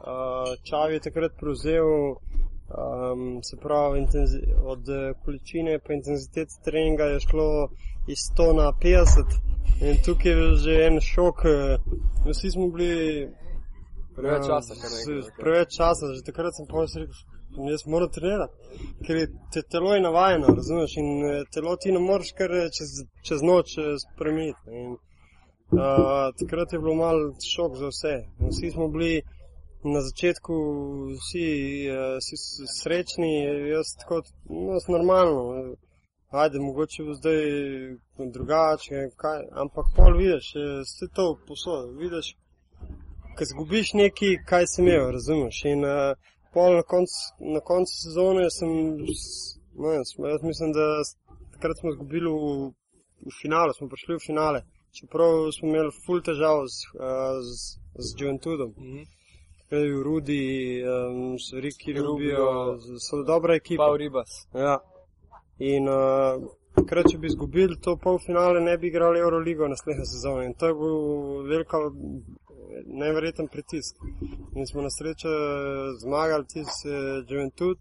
Čav je takrat prevzel, um, se pravi, intenzi, od eh, količine pa intenzitete treninga je šlo iz 100 na 50 in tukaj je bil že en šok. eh, Vsi smo bili Preveč eh, časa, kar nekaj. Preveč časa, že takrat sem pa rekel, jaz moram trenirati, ker te telo je navajeno, razumeš, in eh, telo ti ne moreš kar eh, čez, čez noč eh, spremeniti. In, uh, takrat je bilo mal šok za vse. In Vsi smo bili na začetku vsi, uh, srečni, jaz tako, no, normalno. Ajde, mogoče bo zdaj drugače, kaj, ampak pol vidiš, vse to posod, vidiš, ko zgubiš nekaj, kaj si imel, razumeš. In uh, pol na koncu konc sezone sem, vem, smo- jaz mislim, da takrat smo izgubili v, v finalu, smo prišli v finale, čeprav smo imeli full težav z, z, z Juventudom. Mhm. Takrat je bil Rudi, um, Riki Rubio. Rubio, z- so dobra ekipa. Paul Ribas. Ja. In uh, takrat, če bi izgubili to polfinale, ne bi igrali Euroligo naslednje sezone. In to je bil velika, neverjeten pritisk. In smo na srečo zmagali tisti uh, Juventud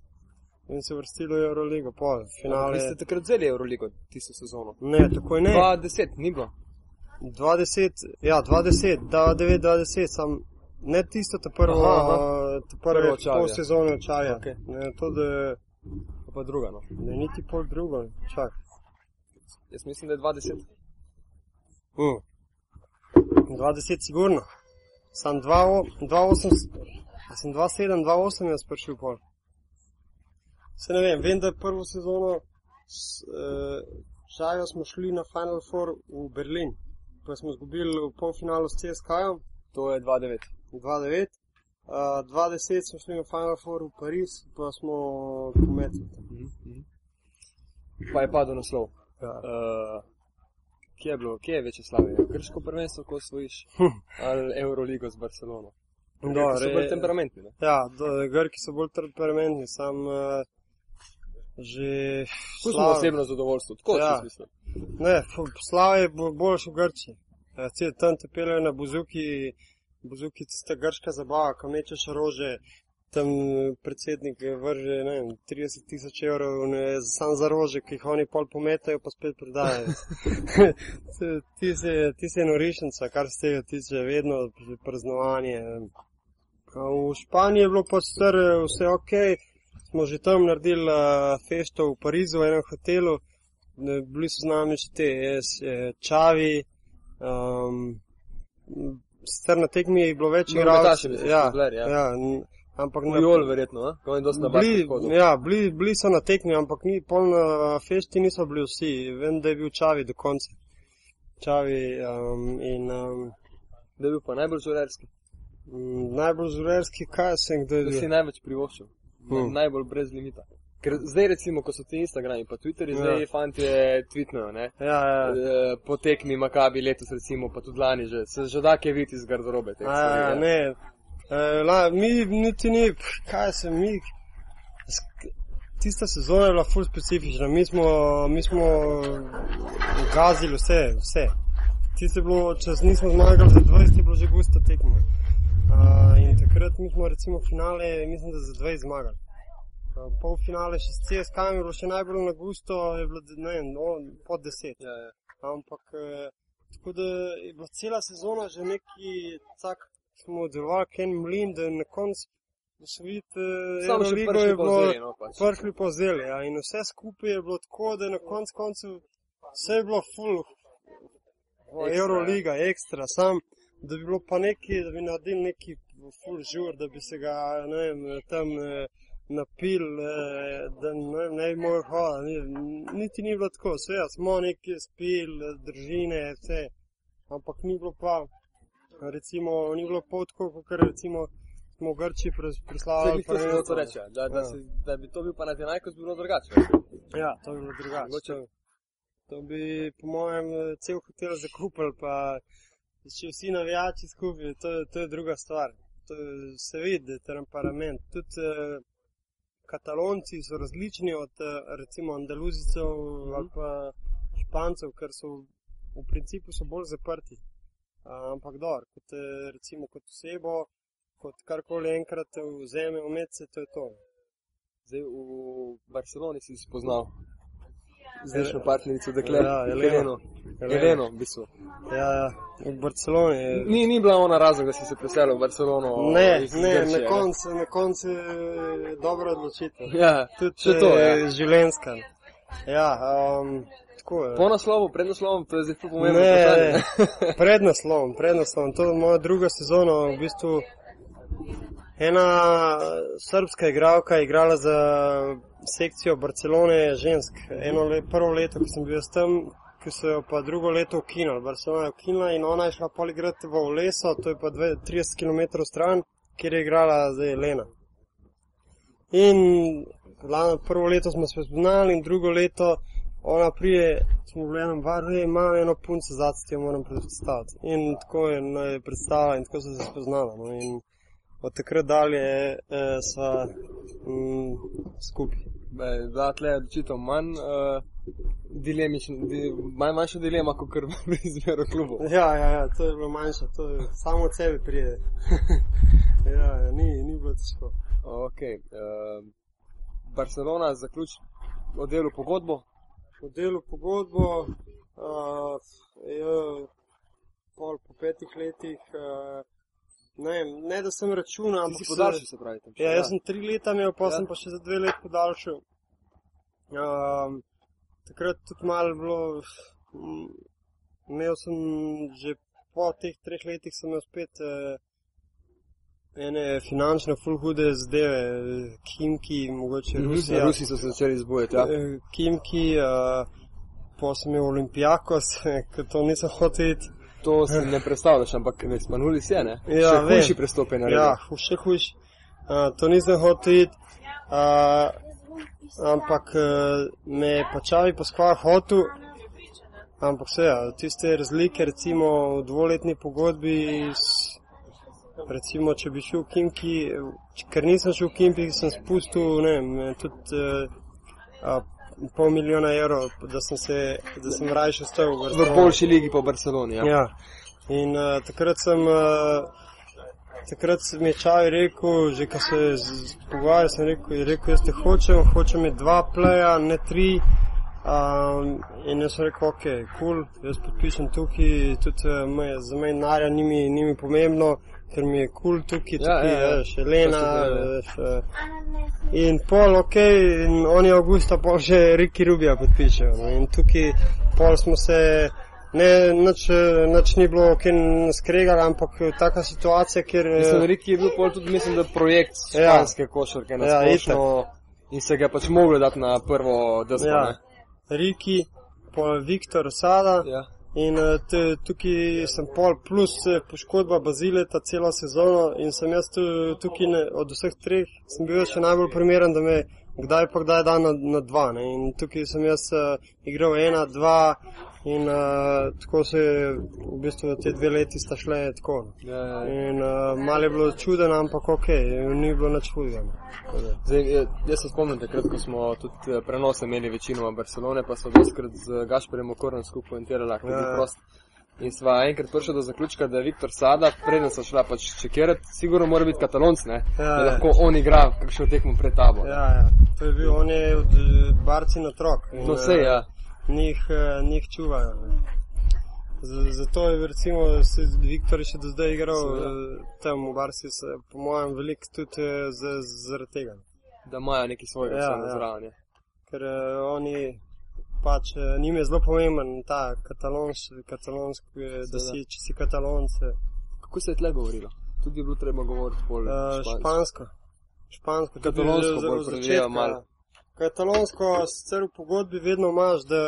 in se vrstili v Euroligo. Vi ste takrat vzeli Euroligo tisto sezono. Ne, takoj ne. 2010, ni bilo. 20, ja, 20, 9, 20, sam. Ne tisto, ta prvo, Aha, aha. uh, ta prve Prvo Čavija. pol sezone čaja. Okej. Ne, to, da Pa pa druga. No. ne, niti pol drugo, čak. Jaz mislim, da je 20. Mm. 20 sigurno. Sam 2-8, sem 2-7, 2-8 jaz prišel pol. Se ne vem, vem, da je prvo sezono s uh, Šajo smo šli na Final Four v Berlin, pa smo izgubili v polfinalu s CSK-jem To je 2-9. 2-9. Uh, 2-10 smo šli na Final Four v Pariz, pa smo pometli. Mhm. Pa je padel naslov. Ja. Uh, kje je bilo, kje je večje slave? Grško prvenstvo, ko svojiš? Ali Euroligo z Barcelono? No, Grki so re- bolj temperamentni. Ne? Ja, do, Grki so bolj temperamentni, sam uh, že. Pustimo Slav- osebno zadovoljstvo, tako Ja. ja. mislim. Ne, Slav je bo- boljši v Grči. Ja, tam te peljejo na buzuki, buzuki tista grška zabava, ko mečeš rože, tam eh, predsednik vrže ne vem, 30 tisoč evrov ne, sam za rože, ki jih oni pol pometajo, pa spet prodajajo. ti, si, ti si norišnica, kar se tega tiče, vedno praznovanje. V Španiji je bilo pač star vse ok, smo že tam naredili uh, festo v Parizu, v enem hotelu, bili so z nami še te, eh, Čavi, um, sicer na tekmi je bilo več igralcev. Ja, ja. ja, n- ampak na, Jol, verjetno, a? ko je dosta bili, ja, bili, bili so na tekmi, ampak ni, pol na fešti niso bili vsi. Vem, da je bil Čavi do konca. Čavi um, in um, Da je bil pa najbolj žurerski. m, najbolj zurerski, kaj sem kdaj Da si največ privoščil. Hmm. Najbolj brez limita. Ker zdaj recimo, ko so ti Instagrami pa Twitteri, Ja. zdaj fanti tweetnajo, ne? Ja, ja. Eh, Po tekmi Makabi letos recimo, pa tudi lani že. Se že da kje videti iz garderobe. teh ja, ja. ne. E, la, mi niti ni, kaj se mi. Tista sezona je bila ful specifična. Mi smo, mi smo gazili vse, vse. Tisto je bilo, če nismo zmagali za 20, je bilo že gusta tekma. Uh, in takrat mi smo recimo finale, mislim, da za dve zmagali. Uh, pol finale še s CSK je bilo še najbolj na gusto, je bilo ne vem, no, pod deset. Ja, ja. Ampak eh, tako da je bila cela sezona že neki tak, smo delovali, ken mlin, da na koncu Samo še Euroligo prišli je bilo vzeli, no, pač. prišli pa vzeli. Ja. In vse skupaj je bilo tako, da na koncu koncev vse je bilo full, Ekstra, Euroliga, ekstra, sam, da bi bilo pa neki, da bi naredili neki full žur, da bi se ga, ne vem, tam eh, napil, eh, da ne, vem, ne bi mogel hoditi. Ni- Niti ni bilo tako, vse smo neki spil, eh, družine, vse. Ampak ni bilo pa, recimo, ni bilo pol tako, kot recimo smo v Grči Zdaj, prislavili. glih to ja. da, da, Ja. si, da bi to bil pa na tenajko bilo drugače. Ja, to bi bilo drugače. Mogoče- To, to bi, po mojem, cel hotel zakupili, pa če vsi navijači skupaj, to, to je druga stvar. To se vidi, da je temperament. Tudi eh, katalonci so različni od eh, recimo andaluzicov Mhm. ali pa špancev, ker so v principu so bolj zaprti. Ampak dobro, kot eh, recimo kot osebo, kot karkoli enkrat te vzame umece, to je to. Zdaj v Barceloni si spoznal Zdaj- zdajšnjo partnerico, dekle, Ja, Eleno. Eleno. V bistvu. Ja, ja, v Barceloni. je- Ni, ni bila ona razlog, da si se preselil v Barcelono. Ne, ne, Grčije, na koncu, na koncu je dobra odločitev. Ja, Tudi še to, ja. eh, življenjska. Ja, um, tako je. Po naslovu, pred naslovom, to je zdaj ful pomembno. Ne, ne, pred naslovom, pred naslovom. To je moja druga sezona, v bistvu ena srpska igralka je igrala za sekcijo Barcelone žensk. Eno le, prvo leto, ko sem bil jaz tam, ki so jo pa drugo leto ukinili. Barcelona je ukinila in ona je šla poligrati v leso, to je pa dve- 30 km stran, kjer je igrala zdaj Lena. In lano, prvo leto smo se spoznali in drugo leto ona prije, smo bili v enem baru, "Ej, imam eno punco zate, ti jo moram predstaviti. In tako je no, je predstavila in tako so se spoznala. No, in od takrat dalje eh, sva mm, skupaj. Da, tle je odločitev manj, uh, dilemičn, di, manj manjša dilema, kot kar v izmeru klubov. Ja, ja, ja, to je bilo manjše, to je samo od sebe prije. ja, ja, ni, ni bilo težko. Ok, uh, Barcelona zaključ o delu pogodbo. Delu pogodbo, uh, je, pol po petih letih, uh, ne, vem, ne da sem računal, ampak si se- podaljšal, se pravi. Tam, še, Ja, jaz sem tri leta imel, pa Ja. ja. sem pa še za dve leti podaljšal. Um, takrat tudi malo bilo, imel sem že po teh treh letih sem imel spet uh, ene finančne full hude zadeve, eh, Kimki, mogoče Mhm, Rusija. Rusi so se začeli zbujati. Ja. Eh, Kimki, uh, pa sem imel Olimpijakos, ker to nisem hotel iti. To si ne predstavljaš, ampak ne spanuli se, ne? Ja, Še vem. hujši prestop je naredil. Ja, še hujš. Uh, to nisem hotel iti. Uh, ampak uh, me je pačavi poskval hotel. Ampak vse, ja, tiste razlike, recimo v dvoletni pogodbi, s, recimo, če bi šel v Kimki, ker nisem šel v Kimki, sem spustil, ne tudi uh, uh, pol milijona evrov, da sem se, da sem raje ostal v V Barceloni. boljši ligi po Barceloni. Ja. Ja. In uh, takrat sem, uh, takrat sem mi je Čavi rekel, že ko se je pogovarjal, sem rekel, je rekel, jaz te hočem, hočem imeti dva pleja, ne tri. Um, in jaz sem rekel, ok, kul, cool, jaz podpišem tukaj, tudi me, za me narja ni mi, ni mi pomembno, ker mi je kul cool tukaj, Ja, tukaj, ja, ja. veš, Elena, zdi, veš, uh, In pol, ok, in oni avgusta pol še Riki Rubija podpišejo. No, in tukaj pol smo se, ne, nič, eh, nič ni bilo, ok, skregali, ampak eh, taka situacija, ker. eh, Mislim, Riki je bil pol tudi, mislim, da projekt Ja. španske košarke na Ja, splošno in se ga pač moglo dati na prvo desko. ja, ne. Riki, pol Viktor Sada. Ja. In eh, te, tukaj sem pol plus eh, poškodba Bazileta celo sezono in sem jaz tu, tukaj ne, od vseh treh sem bil še najbolj primeren, da me kdaj pa kdaj da na, na dva. Ne. In tukaj sem jaz uh, igral ena, dva in uh, tako se je v bistvu te dve leti sta šle tako. no. Ja, ja, ja. In uh, malo je bilo čuden, ampak ok, ni bilo nič hudega. no. Da. Zdaj, eh, jaz se spomnim, takrat, ko smo tudi prenose imeli večinoma Barcelone, pa so doskrat z Gašperjem Okornom skupaj in Terela, ki je Ja. prost. In sva enkrat prišla do zaključka, da je Viktor Sada, preden so šla pač čekirati, sigurno mora biti katalonc, ne? Ja, da ja. lahko on igra kakšno tekmo pred tabo. ne. Ja, ja. To je bil on je od barci na trok. in, No, vse, eh, ja. Njih, eh, njih čuvajo. Zato je recimo Viktor še do zdaj igral Seveda. eh, tam v Barsi, po mojem, veliko tudi eh, zaradi tega. Da imajo neki svojega Ja, ja, zraven. Ja. Ker uh, oni pač uh, njim je zelo pomemben ta katalonski, katalonski, eh, da Seveda. si, če si katalonc, uh, Kako se je tle govorilo? Tudi je bilo treba govoriti bolj špansko. špansko. Špansko, tudi Katalonsko bolj začetka. malo. Katalonsko, sicer v pogodbi vedno imaš, da,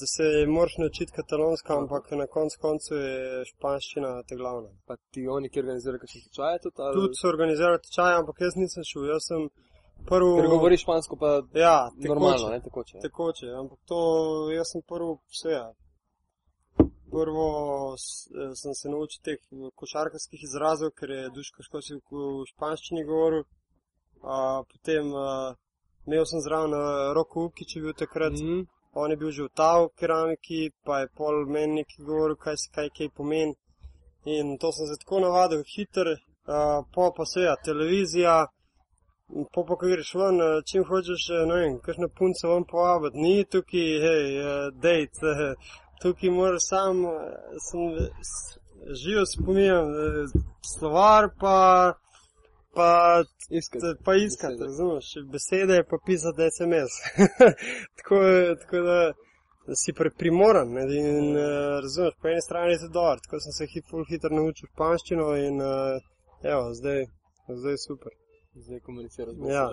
da se moraš naučiti katalonsko, ampak na koncu koncu je španščina te glavna. Pa ti oni, ki organizirajo kakšne tečaje tudi? Ali... Tudi so organizirali tečaje, ampak jaz nisem šel. Jaz sem prvi. Ker govoriš špansko, pa Ja, tekoče. normalno, ne tekoče. ja. tekoče, ampak to jaz sem prvo vse. Ja. Prvo sem se naučil teh košarkarskih izrazov, ker je Duško Škosi v španščini govoril. A, potem a, imel sem zraven a, Roko Uki, če bil takrat. Mhm. On je bil že v tavu keramiki, pa je pol meni govoril, kaj se kaj, kaj pomeni. In to sem se tako navadil, hiter, uh, po pa se ja, televizija, po pa, ko greš ven, eh, čim hočeš, eh, ne vem, kakšne punce ven povabiti, ni tukaj, hej, uh, dejt, uh, tukaj moraš sam, uh, sem živo spominjam, uh, slovar pa, pa Iskati. Pa iskati, besede. razumeš, besede pa pisati SMS. tako, tako da si pre, primoran ne, in uh, razumeš, po eni strani je to dobro, tako sem se hit, hitro naučil španščino in uh, evo, zdaj, zdaj je super. Zdaj komuniciraš. Ja.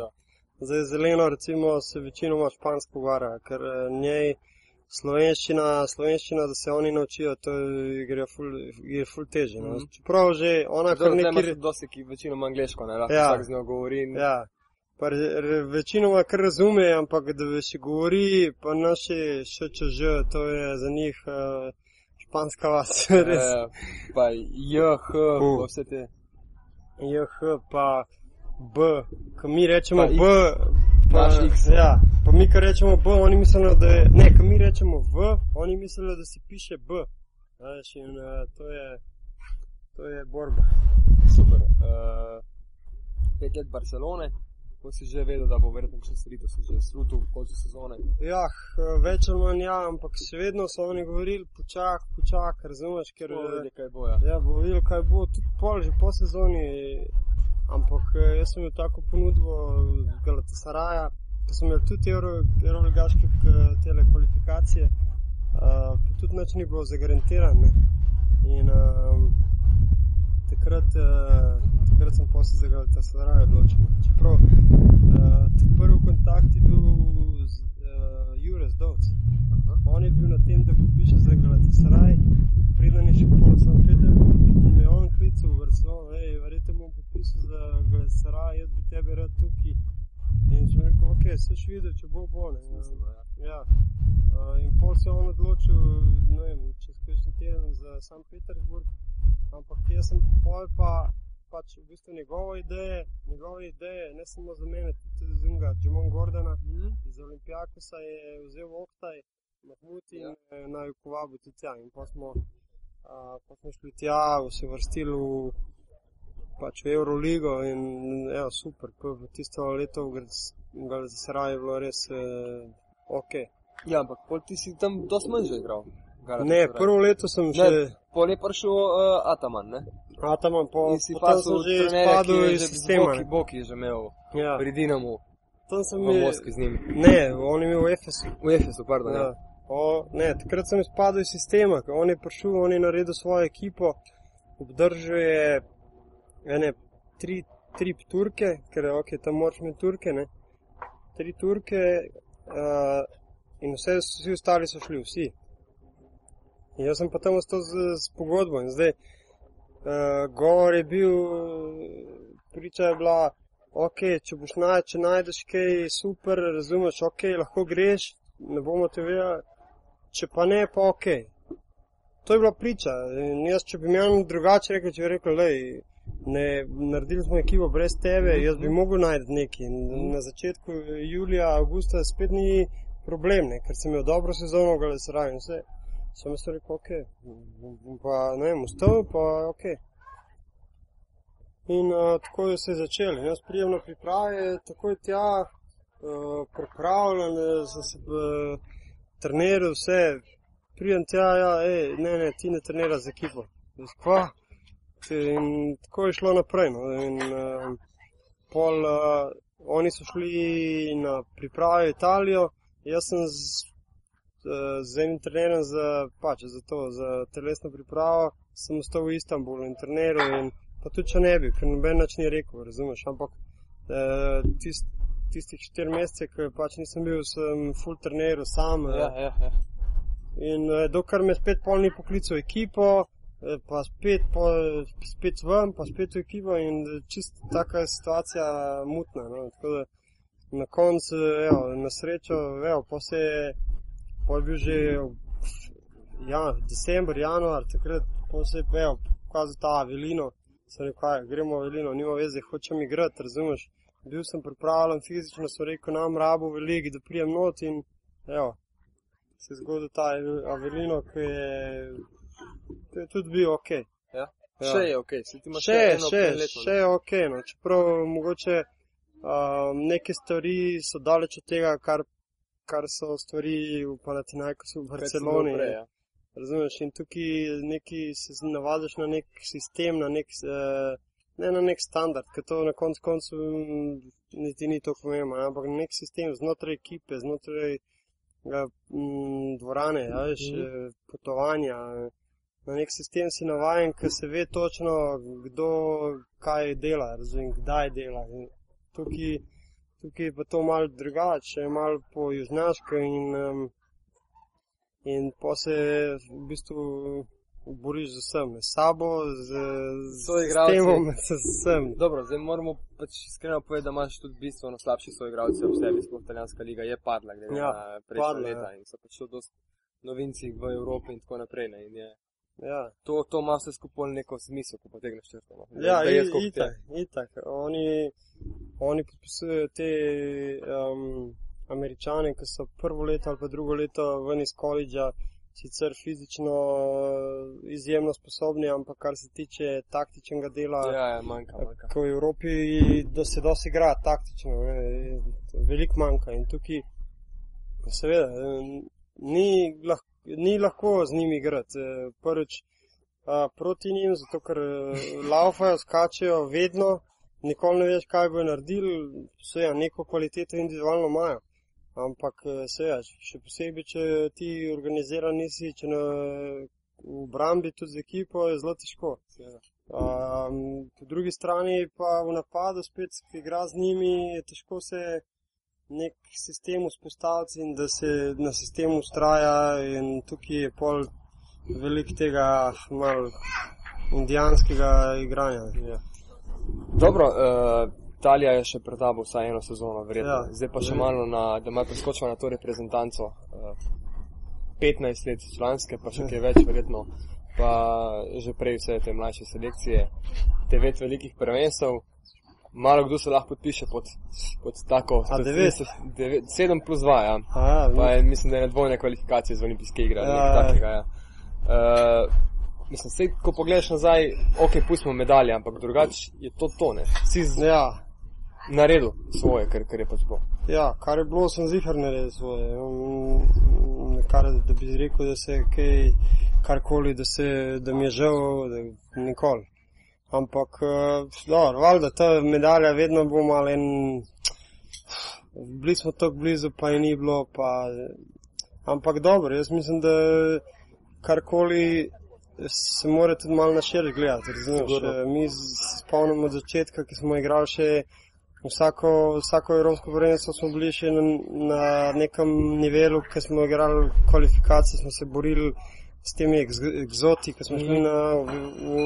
Zdaj zeleno recimo se večinoma špansko govarja, ker uh, njej slovenščina, slovenščina, da se oni naučijo, to je- ful, ful teže. No. Mhm. Čeprav že ona kar Zdaj nekaj... tudi dosti, ki večinoma angliško, ne, lahko Ja. vsak z njo govori. in- Ja, pa re- večinoma kar razume, ampak da še govori, pa naši še čež, to je za njih uh, španska vas, res. Eh, pa JH, Uh. pa vse te. JH pa B, ko mi rečemo Pa. B, pa, ja, pa mi, ko rečemo B, oni mislijo, da je, ne, ko mi rečemo V, oni mislijo, da se piše B. Veš, in uh, to je, to je borba. Super. Uh, pet let Barcelone, ko si že vedel, da bo verjetno še selitev, si že slutil v koncu sezone. Ja, več ali manj ja, ampak še vedno so oni govorili, počak, počak, razumeš, ker Bo eh, videl, kaj bo. Ja. ja, bo videl, kaj bo, tudi pol, že po sezoni. Ampak eh, jaz sem imel tako ponudbo z Galatasaraja, ko sem imel tudi Euro- Euroligaške k- tele kvalifikacije, uh, pa tudi nič ni bilo zagarantirano. ne. In um, takrat, uh, takrat sem posel za Galatasaray odločil. Čeprav uh, prvi kontakt je bil z uh, Jurek Dovc. On je bil na tem, da podpiše za Galatasaray, preden je še pol in me je on klical v Barcelono, hej, bom podpisal za Galatasaray, jaz bi tebe rad tukaj. In sem rekel, ok, se še videl, če bo bo. Ne. Smiselno, ja. Ja. Uh, in pol se je on odločil, ne vem, čez kakšen teden za San Petersburg, ampak jaz sem pol pa pač v bistvu njegove ideje, njegove ideje, ne samo za mene, tudi za njega, Džemon Gordona Mhm. iz Olimpijakosa je vzel Oktaj, Mahmut in Ja. ja. naj povabil tudi tja. In pa smo, uh, pa smo šli tja, se vrstili v, pač v Euroligo in ja, super. Pa v tisto leto v Galatasaray je bilo res eh, ok. ja, ampak pol ti si tam dosti manj že igral. Ne, prvo leto sem še, Ne, pol je prišel uh, Ataman, ne? a tam po, In si potem pasel sem že je iz že sistema. Boki, ne. Boki je že imel Ja, pri Dinamu, tam sem v je, Moskvi z njim. ne, on je imel v Efesu. V Efesu, pardon. Ja. Ja. O, ne, takrat sem izpadel iz sistema, ker on je prišel, on je naredil svojo ekipo, obdržal je ene, tri, tri turke, ker je ok, tam moraš imeti turke, ne. Tri turke uh, in vse, vsi ostali so šli, vsi. In jaz sem pa tam ostal z, z pogodbo in zdaj uh, govor je bil, priča je bila, ok, če boš naj, če najdeš kaj super, razumeš, ok, lahko greš, ne bomo te vedeli, če pa ne, pa ok. To je bila priča. In jaz, če bi imel drugače rekel, če bi rekel, lej, ne, naredili smo ekipo brez tebe, jaz bi mogel najti nekaj. In na začetku julija, avgusta spet ni problem, ne, ker sem imel dobro sezono, ga le srajem. Vse, sem jaz rekel, ok, pa ne vem, ustal, pa ok. In uh, tako je se začel. Jaz prijem na priprave, takoj tja, uh, pripravljen, sem se uh, treniral, vse. Prijem tja, ja, ej, ne, ne, ti ne treniraš z ekipo. Kva? In tako je šlo naprej. No. In, uh, pol, uh, oni so šli na priprave v Italijo, jaz sem z, z enim trenerjem za, pač, za, to, za telesno pripravo, sem ostal v Istanbulu in treniral. In, pa tudi če ne bi, ker noben več ni rekel, razumeš. Ampak uh, tist, tistih štiri mesece, ki pač nisem bil, sem full treniral sam. Ja, ja, ja. In uh, dokler me spet polni poklical ekipo, pa spet, po, spet ven, pa spet v ekipo in čist taka situacija mutna. No. Tako da na koncu, evo, na srečo, evo, pa se je, pa je bil že ja, december, januar, takrat pa se je, evo, pokazal ta Avelino, sem rekel, gremo v Avelino, nima veze, hočem igrati, razumeš. Bil sem pripravljen fizično, so rekel, nam rabo veliki, da prijem not in, evo, se je zgodil ta Avelino, ki je To je tudi bil ok. Ja? Ja. Še je ok, se ti imaš še, še, še je ok. No. Čeprav mogoče uh, neke stvari so daleč od tega, kar, kar so stvari v Panatinajku v Barceloni. Pre, ja. Razumeš, in tukaj neki se navadiš na nek sistem, na nek, uh, ne na nek standard, ker to na koncu koncu niti ni to pomembno, ampak nek sistem znotraj ekipe, znotraj uh, dvorane, ja, veš, mm. potovanja na nek sistem si navaden, ker se ve točno, kdo kaj dela, razumem, kdaj dela. In tukaj, tukaj je pa to malo drugače, malo po južnaškem in, um, in pa se v bistvu boriš z vsem, s sabo, z, z tem, z vsem. Dobro, zdaj moramo pač iskreno povedati, da imaš tudi bistveno slabši svoj igralci v sebi, sploh italijanska liga je padla, glede ja, na prejšnja leta ja. in so pač to dosti novinci v Evropi in tako naprej. Ne, in je, Ja. To, to ima vse skupaj neko smisel, ko potegneš črto. No. Ja, da je itak, itak. Oni, oni podpisujejo te um, američane, ki so prvo leto ali pa drugo leto ven iz koledža, sicer fizično uh, izjemno sposobni, ampak kar se tiče taktičnega dela, ja, ja, manjka, manjka. ko v Evropi da se dosti igra taktično, veliko manjka. In tukaj, seveda, ni lahko ni lahko z njimi igrati. Eh, prvič proti njim, zato ker eh, laufajo, skačejo vedno, nikoli ne veš, kaj bo naredili, vse je neko kvaliteto individualno imajo. Ampak eh, se je, še posebej, če ti organiziran nisi, če na, v brambi tudi z ekipo, je zelo težko. Um, po drugi strani pa v napadu spet, ki igra z njimi, je težko se nek sistem vzpostaviti in da se na sistemu ustraja, in tukaj je pol velik tega malo indijanskega igranja. Ja. Dobro, uh, Italija je še pred tabo vsaj eno sezono, verjetno. Ja. Zdaj pa še ja. malo, na, da ima preskočila na to reprezentanco. Uh, eh, 15 let članske, pa še ja. kaj več, verjetno. Pa že prej vse te mlajše selekcije, devet velikih prvenstv malo kdo se lahko podpiše pod, pod tako. 7 plus 2, ja. A, je, mislim, da je dvojne kvalifikacije z olimpijske igre. Ja, takega, ja. uh, mislim, sej, ko pogledaš nazaj, ok, pustimo medalje, ampak drugače je to tone. Si z... ja. naredil svoje, kar, kar je pač bilo. Ja, kar je bilo, sem zihar naredil svoje. Um, kar, da bi rekel, da se kaj, karkoli, da, se, da mi je žal, da nikoli. Ampak, no, valjda, ta medalja vedno bo malo en. Bili smo tako blizu, pa je ni bilo. Pa, ampak dobro, jaz mislim, da karkoli se mora tudi malo na širš gledati. Razumeš, mi spomnimo od začetka, ki smo igrali še vsako, vsako evropsko prvenstvo, smo bili še na, na nekem nivelu, ki smo igrali kvalifikacije, smo se borili s temi egzoti, ki smo šli na, v,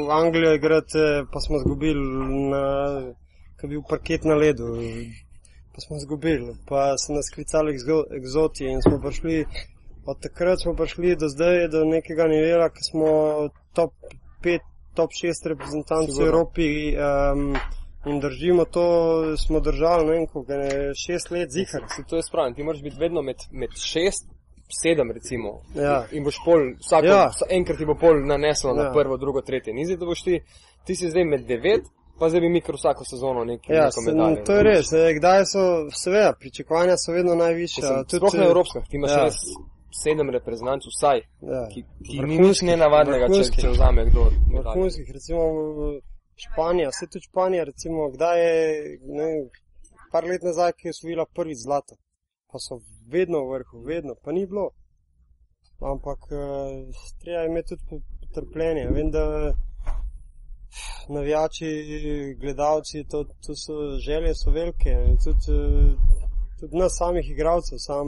v Anglijo igrati, eh, pa smo izgubili, ki je bil parket na ledu. Pa smo izgubili, pa so nas klicali egzoti in smo prišli, od takrat smo prišli do zdaj, do nekega nivela, ki smo top 5, top 6 reprezentantov v Evropi. Um, In držimo to, smo držali, ne vem, kako je šest let zihar. To je spravno, ti moraš biti vedno med, med šest sedem, recimo. Ja. In boš pol, vsako, Ja. enkrat ti bo pol naneslo na Ja. prvo, drugo, tretje. Ni zdaj, da boš ti, ti si zdaj med devet, pa zdaj bi mi kar vsako sezono nekaj Ja, se, medaljo. to je res. eh, Kdaj so, seveda, pričakovanja so vedno najvišja. Mislim, tudi, Sploh na evropskih, ti imaš ja. res sedem reprezentantov, vsaj, Ja. ki, ki ni Vrhunskih, nič nenavadnega, če, vrhunskih. če vzame kdo. vrhunskih, recimo Španija, vse tudi Španija, recimo, kdaj je, ne par let nazaj, ki je osvojila prvi zlato, pa so vedno v vrhu, vedno, pa ni bilo. Ampak uh, treba imeti tudi potrpljenje. Vem, da navijači, gledalci, to, to so želje so velike, tudi, eh, tudi nas samih igralcev, sam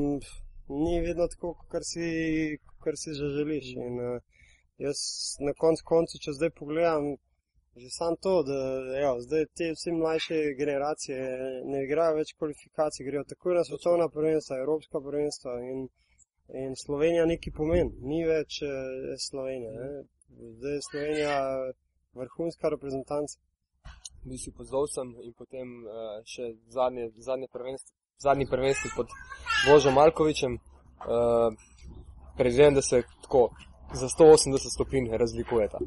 ni vedno tako, kar si, kar si že želiš. In, uh, jaz na koncu koncu, če zdaj pogledam, že sam to, da evo, zdaj te vse mlajše generacije ne igrajo več kvalifikacij, grejo takoj na svetovna prvenstva, evropska prvenstva in, in Slovenija neki pomen, ni več eh, Slovenija. Ne? Zdaj je Slovenija vrhunska reprezentanca. Si pod Zovcem in potem uh, še zadnje, zadnje prvenstvo, zadnji prvenstvi pod Božom Malkovičem. Uh, Predvidevam, da se tako za 180 stopinj razlikujeta.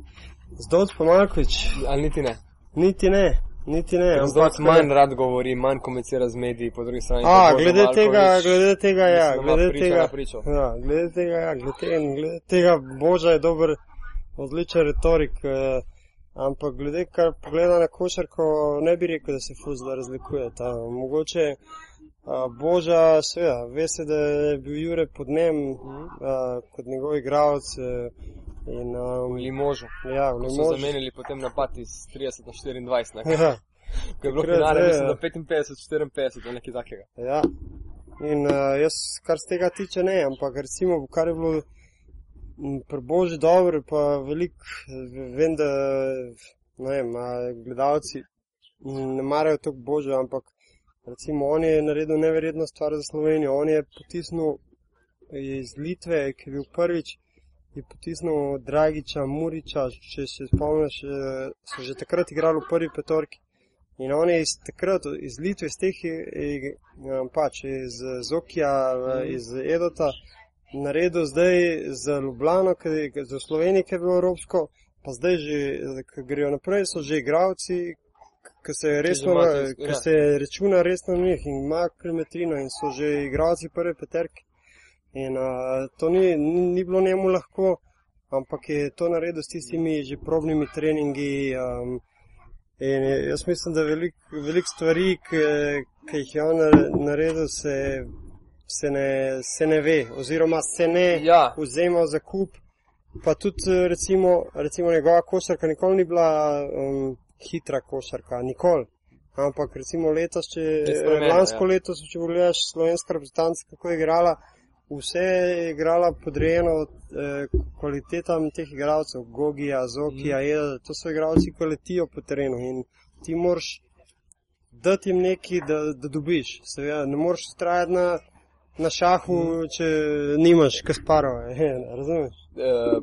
Zdovc pa Markovič, Ali niti ne? niti ne, niti ne. Zdovc eh, manj rad govori, manj komunicira z mediji, po drugi strani. A, glede tega, Maljković, glede tega, ja, glede pričo tega, na pričo. ja, glede tega, ja, glede tega, glede tega Boža je dober, odličen retorik, eh, ampak glede, kar pogleda na košarko, ne bi rekel, da se fuzla razlikuje. Ta. Mogoče eh, Boža, seveda, ve se, da je bil Jure pod njem, eh, kot njegov igralec in V um, Limožu. ja, v Ko so Limožu. zamenjali potem napad iz 30 na 24, ne? Ja. ko je bilo finale, mislim, ja. da 55, 54 ali nekaj takega. Ja. In uh, jaz, kar se tega tiče, ne, ampak recimo, kar je bilo pri Božji dobro, pa velik, vem, da ne vem, gledalci ne marajo tako Božje, ampak recimo on je naredil neverjetno stvar za Slovenijo. On je potisnil iz Litve, ki je bil prvič, je potisnil Dragiča, Muriča, če se spomniš, eh, so že takrat igrali v prvi petorki. In on je iz takrat, iz Litve, iz teh, eh, pač iz Zokija, eh, iz Edota, naredil zdaj za Ljubljano, za Slovenijo, ki je bilo evropsko, pa zdaj že, ki grejo naprej, so že igravci, ki se resno, ki ja. se računa resno na njih in ima kilometrino in so že igravci prve peterke. In uh, to ni, ni, bilo njemu lahko, ampak je to naredil s tistimi že probnimi treningi. Um, in jaz mislim, da velik, velik stvari, ki, jih je on nare- naredil, se, se, ne, se ne ve, oziroma se ne Ja. vzema za kup. Pa tudi recimo, recimo njegova košarka nikoli ni bila um, hitra košarka, nikoli. Ampak recimo letos, če lansko ja. leto, če pogledaš slovenska reprezentanca, kako je igrala, vse je igrala podrejeno eh, kvalitetam teh igralcev, Gogija, Zokija, Mhm. mm. Eda, to so igralci, ki letijo po terenu in ti moraš dati jim nekaj, da, da dobiš. Seveda, ne moreš ustrajati na, na šahu, Mhm. če nimaš Kasparova, razumeš? Uh,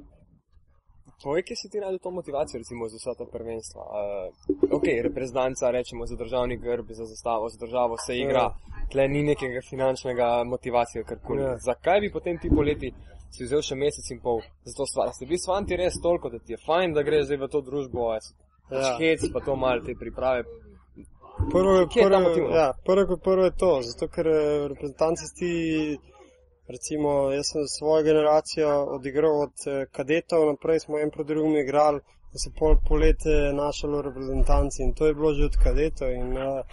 Povej, kje si ti najdel to motivacijo, recimo, za vsa ta prvenstva? Uh, ok, reprezentanca, rečemo, za državni grb, za zastavo, za državo se igra, tle ni nekega finančnega motivacije, karkoli. Ja. Zakaj bi potem ti poleti si vzel še mesec in pol za to stvar? Ste bili svanti res toliko, da ti je fajn, da greš zdaj v to družbo, a si pač Ja. hec, pa to malo te priprave. Prvo, prvo, no? ja, prvo, prvo je to, zato ker eh, reprezentanci ti, recimo, jaz sem svojo generacijo odigral od eh, kadetov naprej, smo en proti drugim igrali, da se pol polete našalo reprezentanci in to je bilo že od kadetov. In, uh,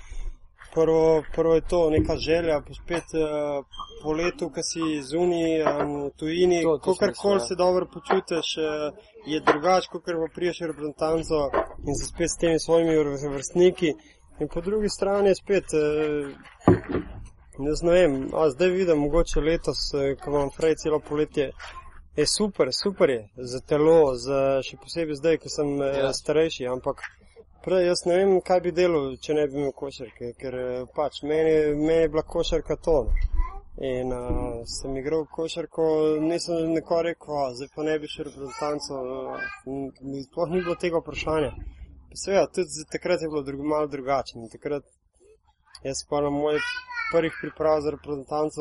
prvo, prvo je to neka želja, pa spet uh, po letu, ko si zunaj, um, v tujini, kakorkoli smisel, ja. se dobro počutiš, uh, je drugače, kot pa priješ v reprezentanco in se spet s temi svojimi vrstniki. In po drugi strani je spet, eh, jaz ne vem, a zdaj vidim, mogoče letos, eh, ko imam frej celo poletje, je super, super je za telo, za, še posebej zdaj, ko sem Ja. ja. starejši, ampak prej jaz ne vem, kaj bi delal, če ne bi imel košarke, ker eh, pač meni, meni je bila košarka to. no. In uh, sem igral košarko, nisem neko rekel, a, zdaj pa ne bi šel reprezentanco, uh, sploh ni bilo tega vprašanja. Seveda, tudi takrat je bilo drug, malo drugače. in Takrat, jaz pa na moj prvih priprav za reprezentanco,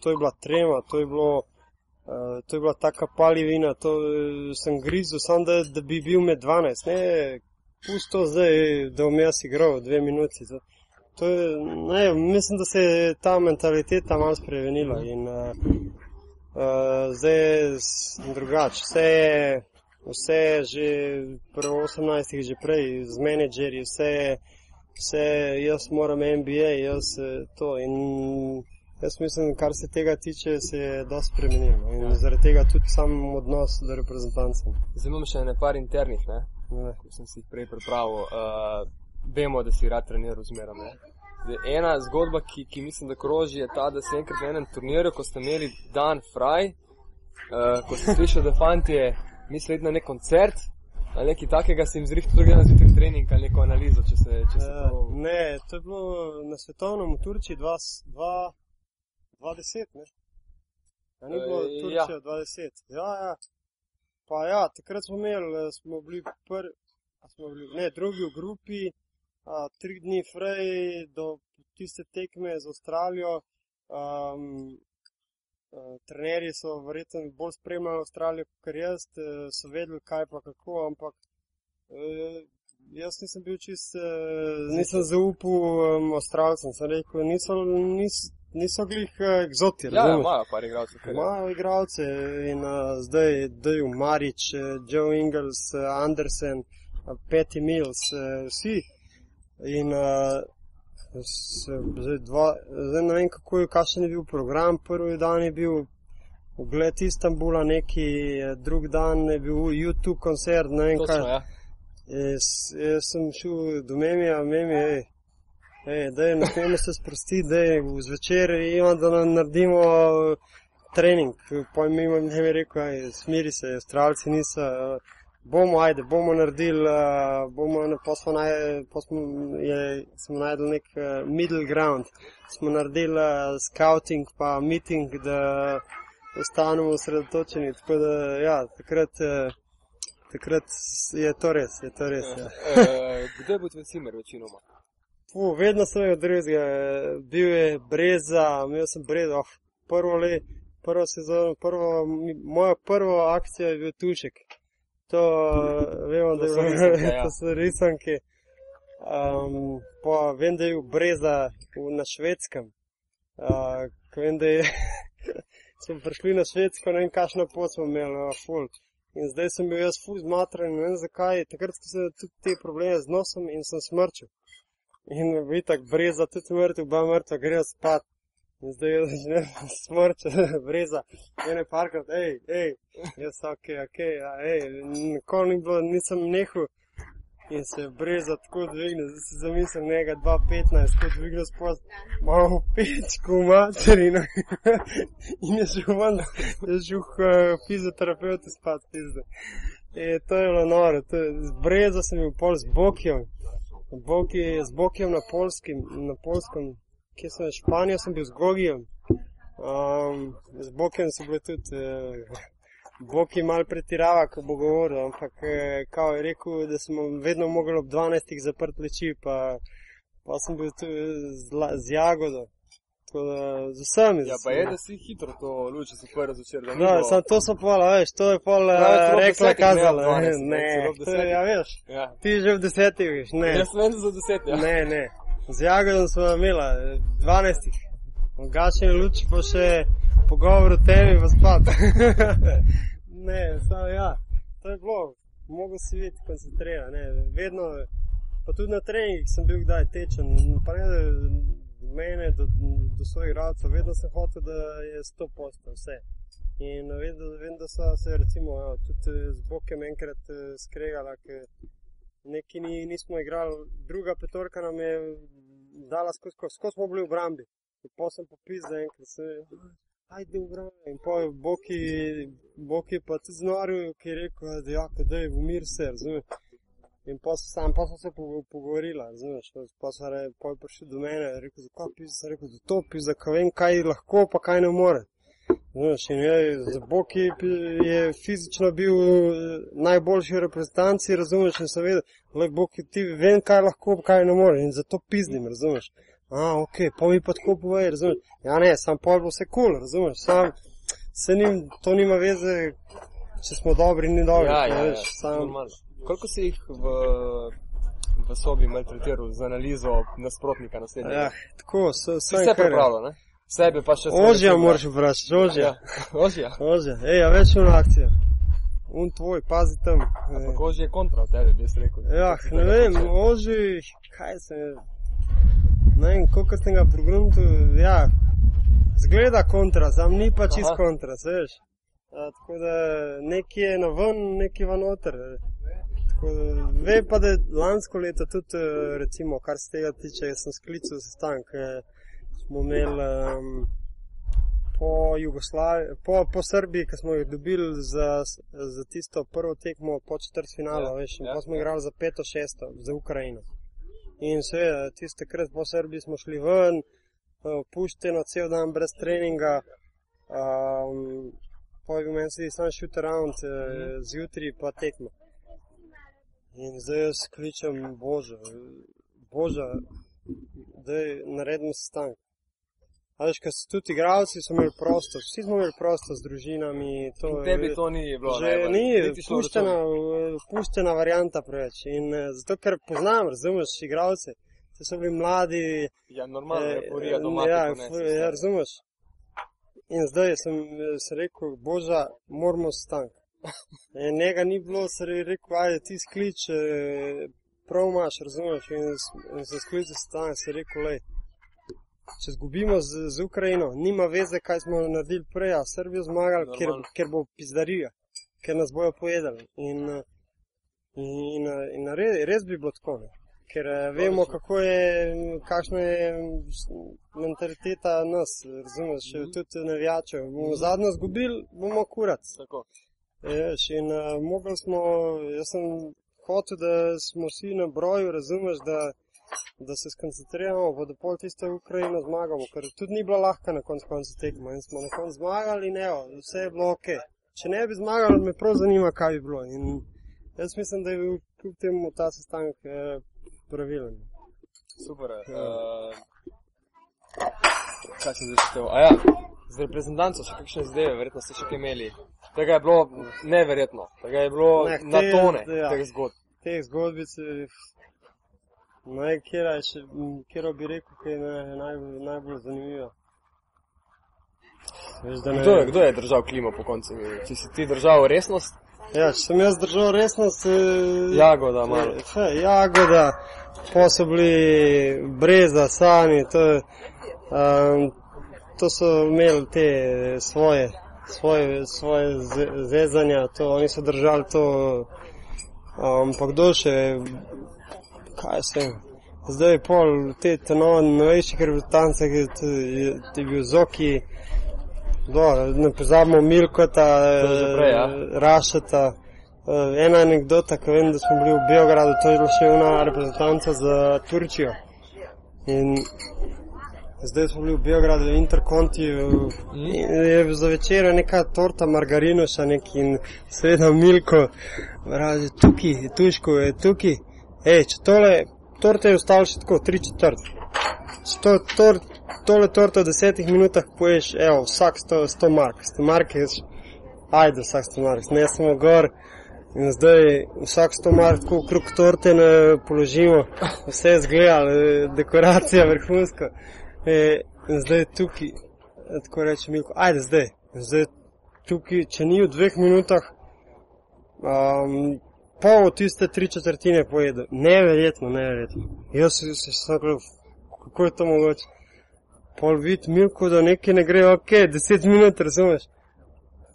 to je bila trema, to je bilo Uh, to je bila taka palivina, to uh, sem grizel, samo da, da bi bil med 12. Ne, pusto zdaj, da bom jaz igral dve minuti. To, to je, ne, mislim, da se je ta mentaliteta malo spremenila in uh, uh, zdaj je drugače. Vse je, vse je že pri 18. že prej, z menedžerji, vse je, vse jaz moram MBA, jaz to. In, Jaz mislim, kar se tega tiče, se je dosti spremenil in ja. zaradi tega tudi sam odnos do reprezentancov. Zdaj imamo še nekaj internih, ne? ja. ki sem si jih prej pripravil. Uh, vemo, da si rad treniral zmerom. Ena zgodba, ki, ki mislim, da kroži, je ta, da si enkrat na enem turnirju, ko ste imeli dan fraj, uh, ko si slišal, da fanti je mislili na nek koncert. Ali nekaj takega si jim zrihtel, na zjutraj trening ali neko analizo, če se. Če se uh, ne, to je bilo na svetovnem v Turčiji 2. 20, ne? Ja, ni bilo Eh, Turčija ja. 20. Ja, ja. Pa ja, takrat smo imeli, eh, smo bili prvi, smo bili, ne, drugi v grupi, a, tri dni frej do tiste tekme z Avstralijo. Um, trenerji so verjetno bolj spremljali Avstralijo kot jaz, eh, so vedeli kaj pa kako, ampak eh, jaz nisem bil čist, eh, nisem zaupal um, Avstralcem, sem rekel, niso, niso, niso glih uh, egzoti. Ja, razumeš? imajo par igralcev, kar je. Imajo igralce in uh, zdaj Daju Marič, uh, Joe Ingles, uh, Andersen, uh, Petty Mills, uh, vsi. In uh, s, zdaj, dva, zdaj ne vem, kako je, kakšen je bil program. Prvi dan je bil ogled Istanbula, neki eh, drug dan je bil YouTube koncert, ne vem kaj. Točno, ja. Jaz, jaz sem šel do Memija, Memi, ej, ej, da je na tem se sprosti, da je zvečer imamo, da nam naredimo eh, trening. Pojem mimo ne bi rekel, aj, smiri se, avstralci niso. eh, Bomo, ajde, bomo naredili, uh, bomo, pa smo, naj, pa smo, je, smo najdel nek uh, middle ground. Smo naredili uh, scouting pa meeting, da ostanemo osredotočeni. Tako da, ja, takrat, uh, takrat je to res, je to res. Ja. Eh, Kdo bo tvoj cimer večinoma? Fu, vedno sem imel drugega, bil je breza, imel sem breza, oh, prvo le, prvo sezono, prvo, moja prva akcija je bil tušek. To vemo, da je bilo- to so risanke. Um, pa vem, da je bil breza v, na švedskem. Uh, vem, da je, smo prišli na švedsko, ne vem, kakšno pot smo imeli, uh, full. In zdaj sem bil jaz fuz matren, ne vem zakaj, takrat sem imel tudi te probleme z nosom in sem smrčil. In vitak breza, tudi mrtev, ba mrtev, gre spat. In zdaj jaz začnem smrčati, breza. Ene parkrat, hej, hej, jaz ok, ok, ja, hej, nikoli ni bilo, nisem nehal. In se breza tako dvigne, zdaj si zamislim njega 2.15, kot dvigne spod, malo v materinu. In je šel ven, je šel uh, fizioterapeutu spat, pizde. E, to je bilo noro, to je, z breza sem bil pol z Bokjem, Boki, z Bokjem na polskim, na polskem, kje sem, Španijo sem bil z Gogijem, um, z Bokjem so bili tudi, uh, Boki mal pretirava, ko bo govoril, ampak eh, kao je rekel, da smo vedno mogli ob 12. zaprt leči, pa, pa sem bil tu z, la- z jagodo. Tako da z vsemi. Ja, pa je, da si hitro to luči si prvi začer. da No, bilo- samo to so pola, veš, to je pol Ja, uh, celo ob rekla desetih, ne kazala. ne, Ne, to je, desetih. ja veš, Ja. ti že v desetih veš, ne. Jaz sem vedno za deset, ja. Ne, ne. Z jagodom smo imela 12. Gačene luči pa še pogovor o temi v spad. ne, samo ja, to je bilo, mogo si videti, koncentriran, ne, vedno, pa tudi na treningih sem bil kdaj tečen, pa ne da mene do, do svojih igralcev, vedno sem hotel, da je 100 posto vse. In da, vem, da so se recimo jo, tudi eh, z Bokem enkrat eh, skregala, ker neki ni, nismo igrali, druga petorka nam je dala skozi, skozi, smo bili v brambi. In pa sem popisal enkrat, se, ajde v brambi. In pa je Boki, Boki pa tudi znoril, ki je rekel, da ja, da je v mir se, razumeš. In pa so sam, pa so se po- pogovorila, razumeš, pa so re, pa je prišel do mene, rekel, zakaj pisa, rekel, da to pisa, ka vem, kaj lahko, pa kaj ne more. Znaš, in je, za Boki je fizično bil eh, najboljši reprezentanci, razumeš, in seveda, le Boki ti vem, kaj lahko, kaj ne more, in zato pizdim, razumeš. A, ok, pa mi pa tako povej, razumeš. Ja, ne, sam pol bo vse kul, cool, razumeš, sam, se nim, to nima veze, če smo dobri, ni dobro. Ja, ja, ja. veš, sam, Normalno. Koliko si jih v, v sobi maltretiral z analizo nasprotnika naslednjega? ja, tako, se, vse vse pripravljal, ne? Sebe pa še Ožja moraš vprašati, ožja. Ja, ožja. Ožja, ej, a več una akcija. Un tvoj, pazi tam. Ampak ožje je kontra od tebe, bi jaz rekel. Ja, ne vem, oži, kaj se je. Ne vem, koliko sem ga pogruntu, ja, zgleda kontra, sam ni pa čist Aha. kontra, veš. A, tako da nekje je na ven, nekje v noter. Tako da, ve pa, da je lansko leto tudi, eh, recimo, kar se tega tiče, sem sklical sestanek, eh, smo imeli um, po Jugoslaviji, po, po Srbiji, ki smo jih dobili za, za tisto prvo tekmo po četrtfinalu, Ja, ja, veš, in ja, pa smo ja. igrali za peto, šesto, za Ukrajino. In seveda, tiste krat po Srbiji smo šli ven, eh, pušteno cel dan brez treninga, um, pa je bil meni se sam shoot around, eh, zjutraj pa tekmo. In zdaj jaz kličem Boža, Boža, da naredim sestanek. Veš, ker so tudi igravci, so imeli prosto, vsi smo imeli prosto z družinami. To, In tebi to ni bilo. Že najbolj- ni, račun. puštena varianta preveč. In eh, zato, ker poznam, razumeš, igravce, te so bili mladi. Ja, normalno eh, porija doma. Ja, vse. ja, razumeš. In zdaj sem eh, se rekel, boža, moramo stank. In njega ni bilo, se je rekel, ajde ti sklič, eh, prav imaš, razumeš. In, in sem sklical stank, se je rekel, lej. Če zgubimo z, z Ukrajino, nima veze, kaj smo naredili prej, a Srbijo zmagali, ker, ker bo pizdarija, ker nas bojo pojedali. In, in, in res, res bi bilo tako. Ne? Ker eh, vemo, kako je, kakšna je mm, mentaliteta nas, razumeš, Mhm. mm. tudi navijačev. Bomo zadnjo zgubili, bomo kurat. Tako. Veš, in uh, mogli smo, jaz sem hotel, da smo vsi na broju, razumeš, da, da se skoncentriramo, pa da pol tisto Ukrajino zmagamo, ker tudi ni bila lahka na koncu konca tekma in smo na koncu zmagali in evo, vse je bilo ok. Če ne bi zmagali, me prav zanima, kaj bi bilo. In jaz mislim, da je bil kljub temu ta sestanek eh, pravilen. Super. Ja. Uh, kaj sem zdaj štel? A ja, z reprezentanco še kakšne zdaj, verjetno ste še kaj imeli. Tega je bilo neverjetno. Tega je bilo Ne, na tone ja. teh zgodb. Te zgodbice, ne, kjera, je še, kjero bi rekel, ki je naj, najbolj, najbolj zanimiva. Veš, ne, Kdo je, kdo je držal klimo po koncu? Če si ti držal resnost, Ja, če sem jaz držal resnost, eh, jagoda malo. Fe, jagoda, pa so bili breza, sani, to, je, um, to so imeli te svoje, svoje, svoje ze- zezanja, to, oni so držali to, um, pa kdo še, kaj se, zdaj je pol te teno, novejši krvitance, ki je, je, bil Zoki, Do, ne pozabimo Milkota, prej, ja. eh, Rašeta. Eh, Ena anekdota, ki vem, da smo bili v Beogradu, to je bila še ena reprezentanca za Turčijo. In zdaj smo bili v Beogradu, v Interkontiju, in je za večer neka torta margarinoša nek in seveda Milko, pravi, tukaj, tuško je tukaj. Ej, če tole, torte je ostalo še tako, tri četrt. Če to, tor, tole torto v desetih minutah poješ, evo, vsak sto, sto mark, sto mark je, ajde, vsak sto mark, ne smo gor. In zdaj vsak sto mark tako okrog torte ne položimo, vse je zgledalo, dekoracija vrhunska. E, in zdaj tukaj, eh, tako reče Milko, ajde zdaj. In zdaj tukaj, če ni v dveh minutah, um, pol tiste tri četrtine pojedo. Neverjetno, neverjetno. Jaz se se sem rekel, kako je to mogoče. Pol vid Milko, da nekaj ne gre, ok, deset minut, razumeš.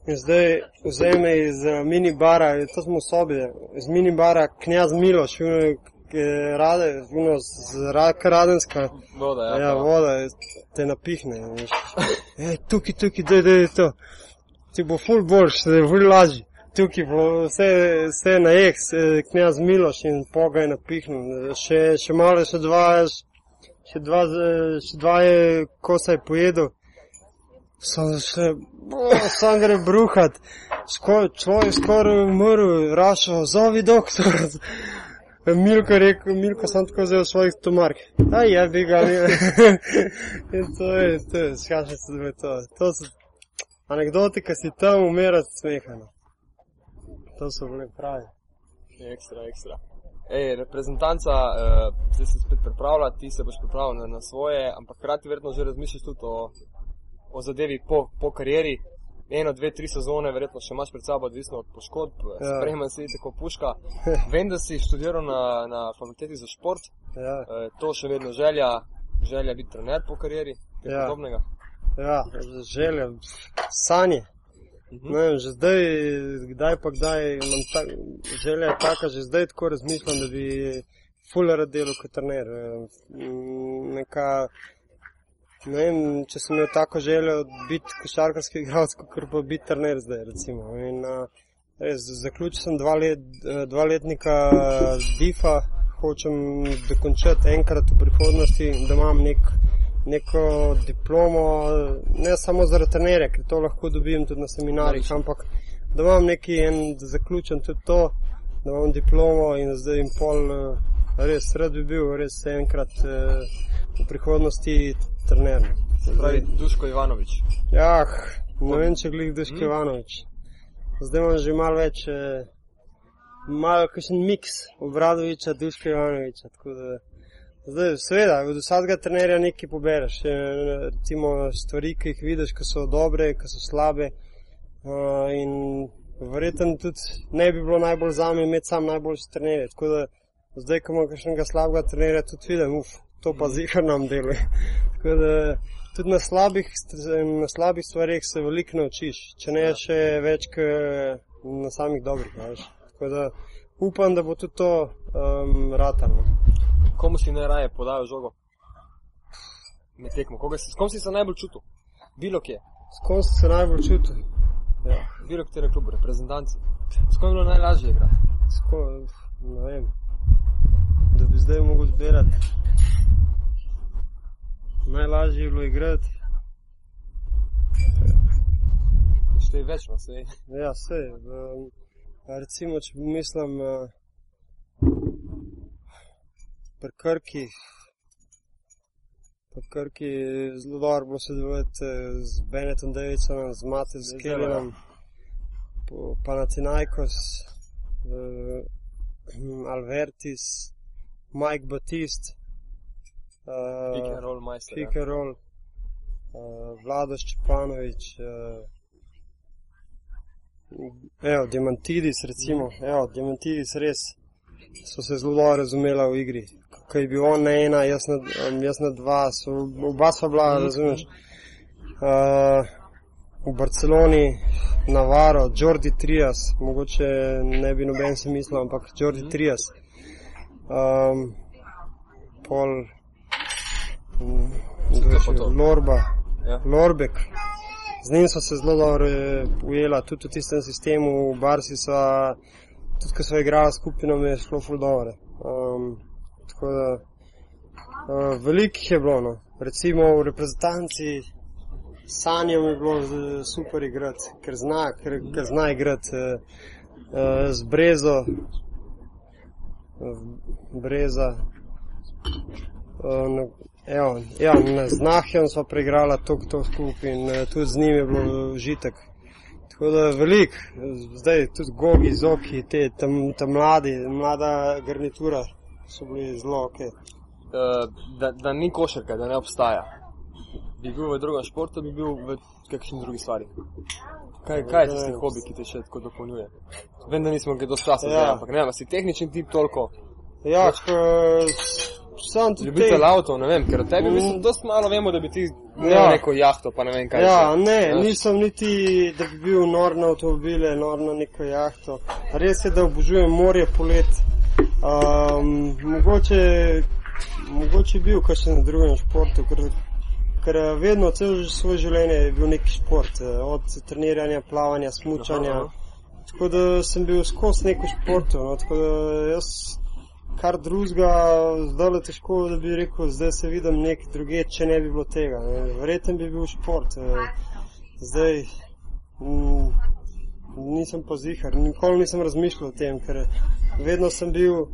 In zdaj vzame iz uh, minibara, to smo v sobi, iz minibara knjaz Miloš, je rade, uno, z raka radenska, Voda, ja. ja, to. voda te napihne. veš. Ej, tukaj, tukaj, daj, daj, to. Ti bo ful boljš, se je ful lažji. Tukaj bo vse, vse na eks, eh, knjaz Miloš in poga je napihnil. Še, še malo, še dva, še dva, še dva je kosa je pojedel. Sam še, sam gre bruhat. Človek skoraj umrl, rašel, zovi doktor. Milko je rekel, Milko sem tako vzel svojih stomark. Aj, ja bi ga imel. In to je, to je, skašem se, da je to. To so, anekdote, ki si tam umirati smehano. To so bile pravi. Ekstra, ekstra. Ej, reprezentanca, uh, zdaj se spet pripravlja, ti se boš pripravil na, na svoje, ampak hkrati verjetno že razmišljaš tudi o, o zadevi po, po karieri. Eno, dve, tri sezone, verjetno še imaš pred sabo, odvisno od poškodb, ja. sprejema se tako puška. Vem, da si študiral na, na fakulteti za šport, Ja, uh, to še vedno želja, želja biti trener po karieri, kaj Ja. podobnega. ja želje, sanje. Mhm. Ne že zdaj, kdaj pa kdaj, imam ta, želja je taka, že zdaj tako razmišljam, da bi fuller delal kot trener. Mm, Neka, ne vem, če sem imel tako željo biti košarkarski igralec, kot pa biti trener zdaj. Recimo. In, a, res, zaključil sem dva, let, eh, dva letnika DIFA, hočem dokončati enkrat v prihodnosti, da imam nek, neko diplomo, ne samo za trenerje, ker to lahko dobim tudi na seminarjih, ampak da imam neki en, da zaključim tudi to, da imam diplomo in zdaj in pol, eh, res rad bi bil, res enkrat eh, v prihodnosti trener. Se pravi, Duško Ivanovič. Ja, ne vem, če glih Duško Mm. Ivanovič. Zdaj imam že malo več, eh, malo kakšen miks Obradoviča, Duška Ivanoviča. tako da Zdaj, seveda, od vsakega trenerja nekaj pobereš. Recimo stvari, ki jih vidiš, ki so dobre, ki so slabe. Uh, in verjetno tudi ne bi bilo najbolj za me imeti sam najboljši trener. Tako da zdaj, ko imam kakšnega slabega trenerja, tudi vidim, uf, to pa zihar nam deluje. Tako da tudi na slabih, na slabih stvarih se veliko naučiš, če ne Ja. še več kot na samih dobrih. Tako da upam, da bo tudi to um, ratano. Komu si najraje podajal žogo? Med tekmo. Koga si, s kom si se najbolj čutil? Bilo kje, S kom sem se najbolj čutil? Ja, bilo katerem klubu, reprezentanci. S kom je bilo najlažje igrati? s kom, ne vem. Da bi zdaj mogel zbirati. Najlažje je bilo igrati. Šte je več, no se. Ja, vse. Recimo, če mislim uh, pri Krki, pri Krki je zelo dobro bilo sodelovati eh, z Benetom Davidsonom, z Matejem Zelo, Skelinom, Panathinaikos, uh, Alvertis, Mike Batist, Pick and roll majster. ja. Pick and roll, uh, Vlado Ščepanovič, uh, evo, Diamantidis, recimo, evo, Diamantidis res so se zelo dobro razumela v igri. Ko je bil on na ena, jaz na, um, jaz na dva, so, oba sva bila, Mhm. razumeš. Uh, v Barceloni, Navarro, Jordi Trias, mogoče ne bi noben si mislil, ampak Jordi Mhm. Trias. Um, pol, mm, to? Lorba, Ja. Lorbek. Z njim so se zelo dobro eh, ujela, tudi v tistem sistemu, v Barsi so, tudi ko so igrali skupaj, nam je šlo ful dobro. Um, tako da, uh, veliko jih je bilo, no. recimo v reprezentanci, sanjam je bilo super igrati, ker zna, ker, ker zna igrati uh, uh, z Brezo, uh, Breza. Uh, Evo, ja, z Nahjem smo preigrali to, to skupaj in eh, tudi z njim je bilo užitek. Tako da velik, zdaj tudi Gogi, Zoki, te tam, tam mladi, mlada garnitura so bili zelo ok. Uh, da, da ni košarka, da ne obstaja. Bi bil v drugem športu, bi bil v kakšni drugi stvari. Kaj, kaj je tisti hobi, ki te še tako dopolnjuje? Vem, da nismo dosti časa Ja. zdaj, ampak ne vem, si tehničen tip toliko. Ja, ko, sam tudi Ljubitelj te- avtov, ne vem, ker o tebi Mm. mislim, dosti malo vemo, da bi ti imel Ja. neko jahto, pa ne vem kaj. Ja, vse. ne, Veš? nisem niti, da bi bil nor na avtomobile, nor na neko jahto. Res je, da obožujem morje polet. Um, mogoče, mogoče bil kakšen drugem športu, ker, ker vedno, cel svoje življenje je bil neki šport. Od treniranja, plavanja, smučanja. Aha. Tako da sem bil skozi neko športu. No, tako da jaz kar drugega, zdaj je težko, da bi rekel, zdaj se vidim nek druge, če ne bi bilo tega. Verjetno bi bil šport. Zdaj mm, nisem pa zihar, nikoli nisem razmišljal o tem, ker vedno sem bil.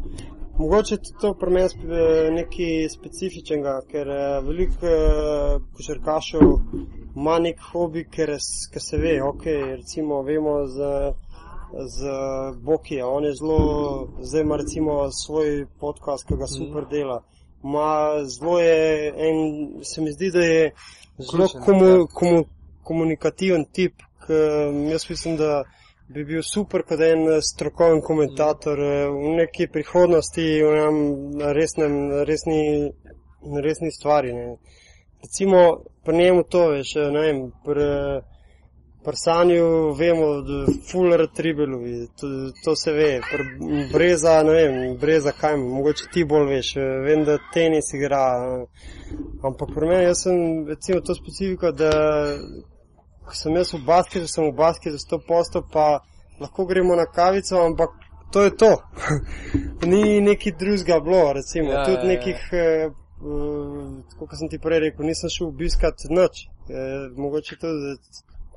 Mogoče je to pri meni spe- nekaj specifičnega, ker eh, veliko eh, košarkašev ima nek hobi, ker, ker se ve, ok, recimo vemo za, z Bokija, on je zelo, zdaj ima recimo svoj podcast, ki ga super dela. Ma zelo je, en, se mi zdi, da je zelo Vključen, komu, ja. komu, komunikativen tip, jaz mislim, da bi bil super kot en eh, strokoven komentator eh, v neki prihodnosti, v enem resnem, resni, resni stvari. Ne. Recimo, pri njemu to veš, eh, ne vem, pri, Sanju vemo, da full retribelovi, to, to se ve, pri Breza, ne vem, Breza kaj, mogoče ti bolj veš, vem, da tenis igra, ampak pri meni, jaz sem recimo to specifika, da ko sem jaz v basketu, sem v basketu 100%, pa lahko gremo na kavico, ampak to je to. Ni neki drugega bilo, recimo, Ja, ja, tudi ja, ja. nekih, eh, uh, kot sem ti prej rekel, nisem šel obiskat noč. Eh, mogoče tudi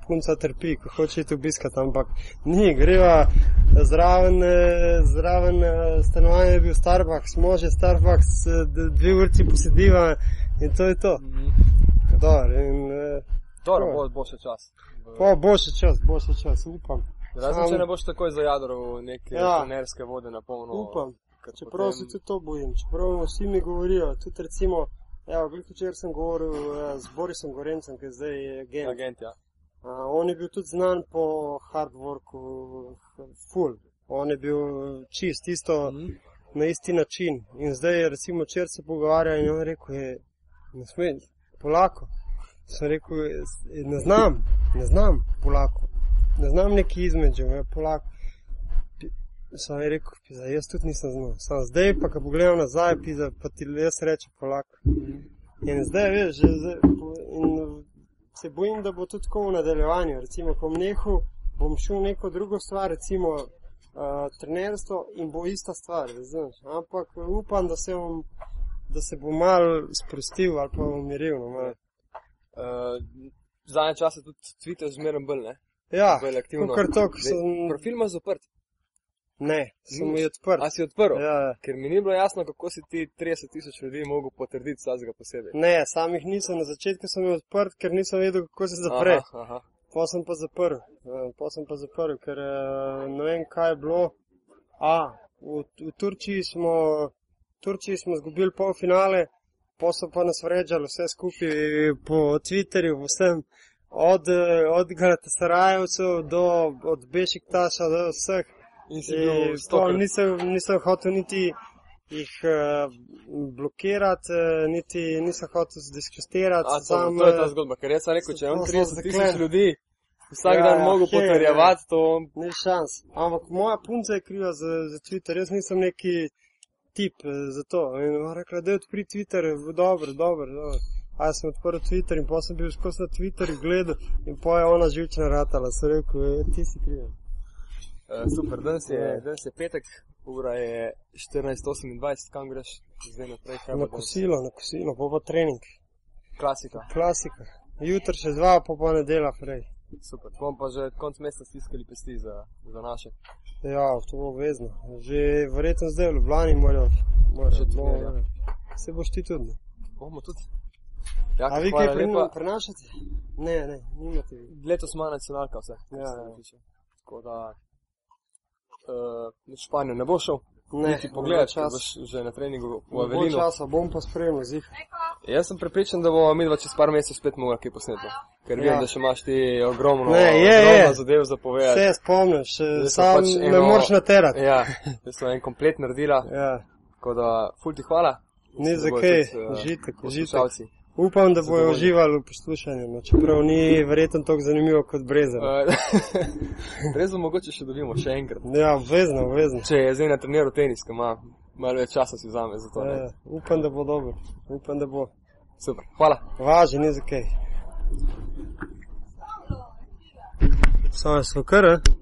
punca trpi, ko hoče iti obiskat, ampak ni, greva zraven, eh, zraven stanovanja je bil Starbucks, može Starbucks, dve urci posediva in to je to. Dobar, in, Dobro, bo, bo še čas. Pa bo še čas, bo še čas, upam. Razen, če ne boš takoj zajadral neke ja. Ja. trenerske vode na polno. Upam. Čeprav se tudi to bojim, čeprav vsi mi govorijo, tudi recimo, evo, glih včeraj sem govoril eh, z Borisom Gorencem, ki je zdaj agent. Agent, ja. Uh, on je bil tudi znan po hard worku, full. On je bil čist, isto Mhm. na isti način. In zdaj, recimo, včeraj se pogovarja in on rekel, je, ne sme, polako. Sem rekel, "Jaz ne znam, ne znam polako. Ne znam neki između, je polako. Sam je rekel, pizda, jaz tudi nisem znal. Sam zdaj pa, ko pogledam nazaj, pizda, pa ti jaz rečem polako. In zdaj, veš, že zdaj, in se bojim, da bo tudi tako v nadaljevanju. Recimo, ko bom nehal, bom šel neko drugo stvar, recimo uh, trenerstvo in bo ista stvar, razumeš. Ampak upam, da se bom, da se bom mal sprostil ali pa umiril. No, malo. Uh, zadnje čase tudi Twitter zmeraj bolj, ne? ja, bolj aktivno. kar to, ko Zdaj, sem. Profil ima zaprt. Ne, sem je odprt. A si odprl? Ja, ja. Ker mi ni bilo jasno, kako si ti 30 tisoč ljudi mogel potrditi vsakega posebej. Ne, samih nisem. Na začetku sem jih odprt, ker nisem vedel, kako se zapre. Aha, aha. Pa sem pa zaprl, eh, pa sem pa zaprl, ker eh, ne vem, kaj je bilo. A, v, v Turčiji smo, v Turčiji smo zgubili pol finale, pa so pa nas vređali vse skupaj po Twitterju, vsem, od, eh, od Galatasarajevcev do od Bešiktaša do vseh. In si bil stokrat. nisem, nisem hotel niti jih uh, blokirati, uh, niti nisem hotel zdiskusirati. A, to, sam, to je ta eh, zgodba, ker jaz sem rekel, če smo 30 tisoč ljudi vsak Ja, dan hej, potrjevati, to Ni šans. Ampak moja punca je kriva za, za Twitter, jaz nisem neki tip eh, za to. In ona rekla, da je odpri Twitter, dobro, dobro, dobro. A jaz sem odprl Twitter in potem sem bil skozi na Twitterju gledal in pa je ona živčna ratala. Sem rekel, "E, ti si kriv. Uh, super, danes je, danes je petek, ura je 14.28, kam greš, zdaj naprej, bo Na danes? kosilo, na kosilo, pa pa trening. Klasika, Klasika. Jutri še dva, pa pa nedela prej. Super. Bomo pa že konc meseca stiskali pesti za, za naše. Ja, to bo obvezno. Že verjetno zdaj v Ljubljani morajo. bo- turnir, ja. Se boš ti tudi. Bomo tudi. Ja, A vi kaj lepa. prenašate? Ne, ne, nimate. Letos ima nacionalka vse. Ja, ja. Tako da uh, v Španijo ne bo šel. Ne, Niti pogledati, ker čas. boš že na treningu v Avelinu. časa, bom pa spremljal zih. Jaz sem prepričan, da bomo mi dva čez par mesecev spet mogli kaj posneti. Ker Ja. vem, da še imaš ti ogromno, Ne, je, ogromno je. zadev za povedati. Vse spomniš, sam pač ne eno- moreš naterati. Ja, jaz sem en komplet naredila, Ja, tako da ful ti hvala. ni za kaj, eh, užitek, užitek. Upam, da bojo uživali v poslušanju, no, čeprav ni verjetno tako zanimivo kot Brezen. Res bo mogoče še dobimo še enkrat. Ja, obvezno, obvezno. Če je zdaj na treniru tenis, ima malo več časa si vzame za to. Ja, upam, da bo dobro. Upam, da bo. Super, hvala. Važi, ni za kaj. Samo smo kar, eh?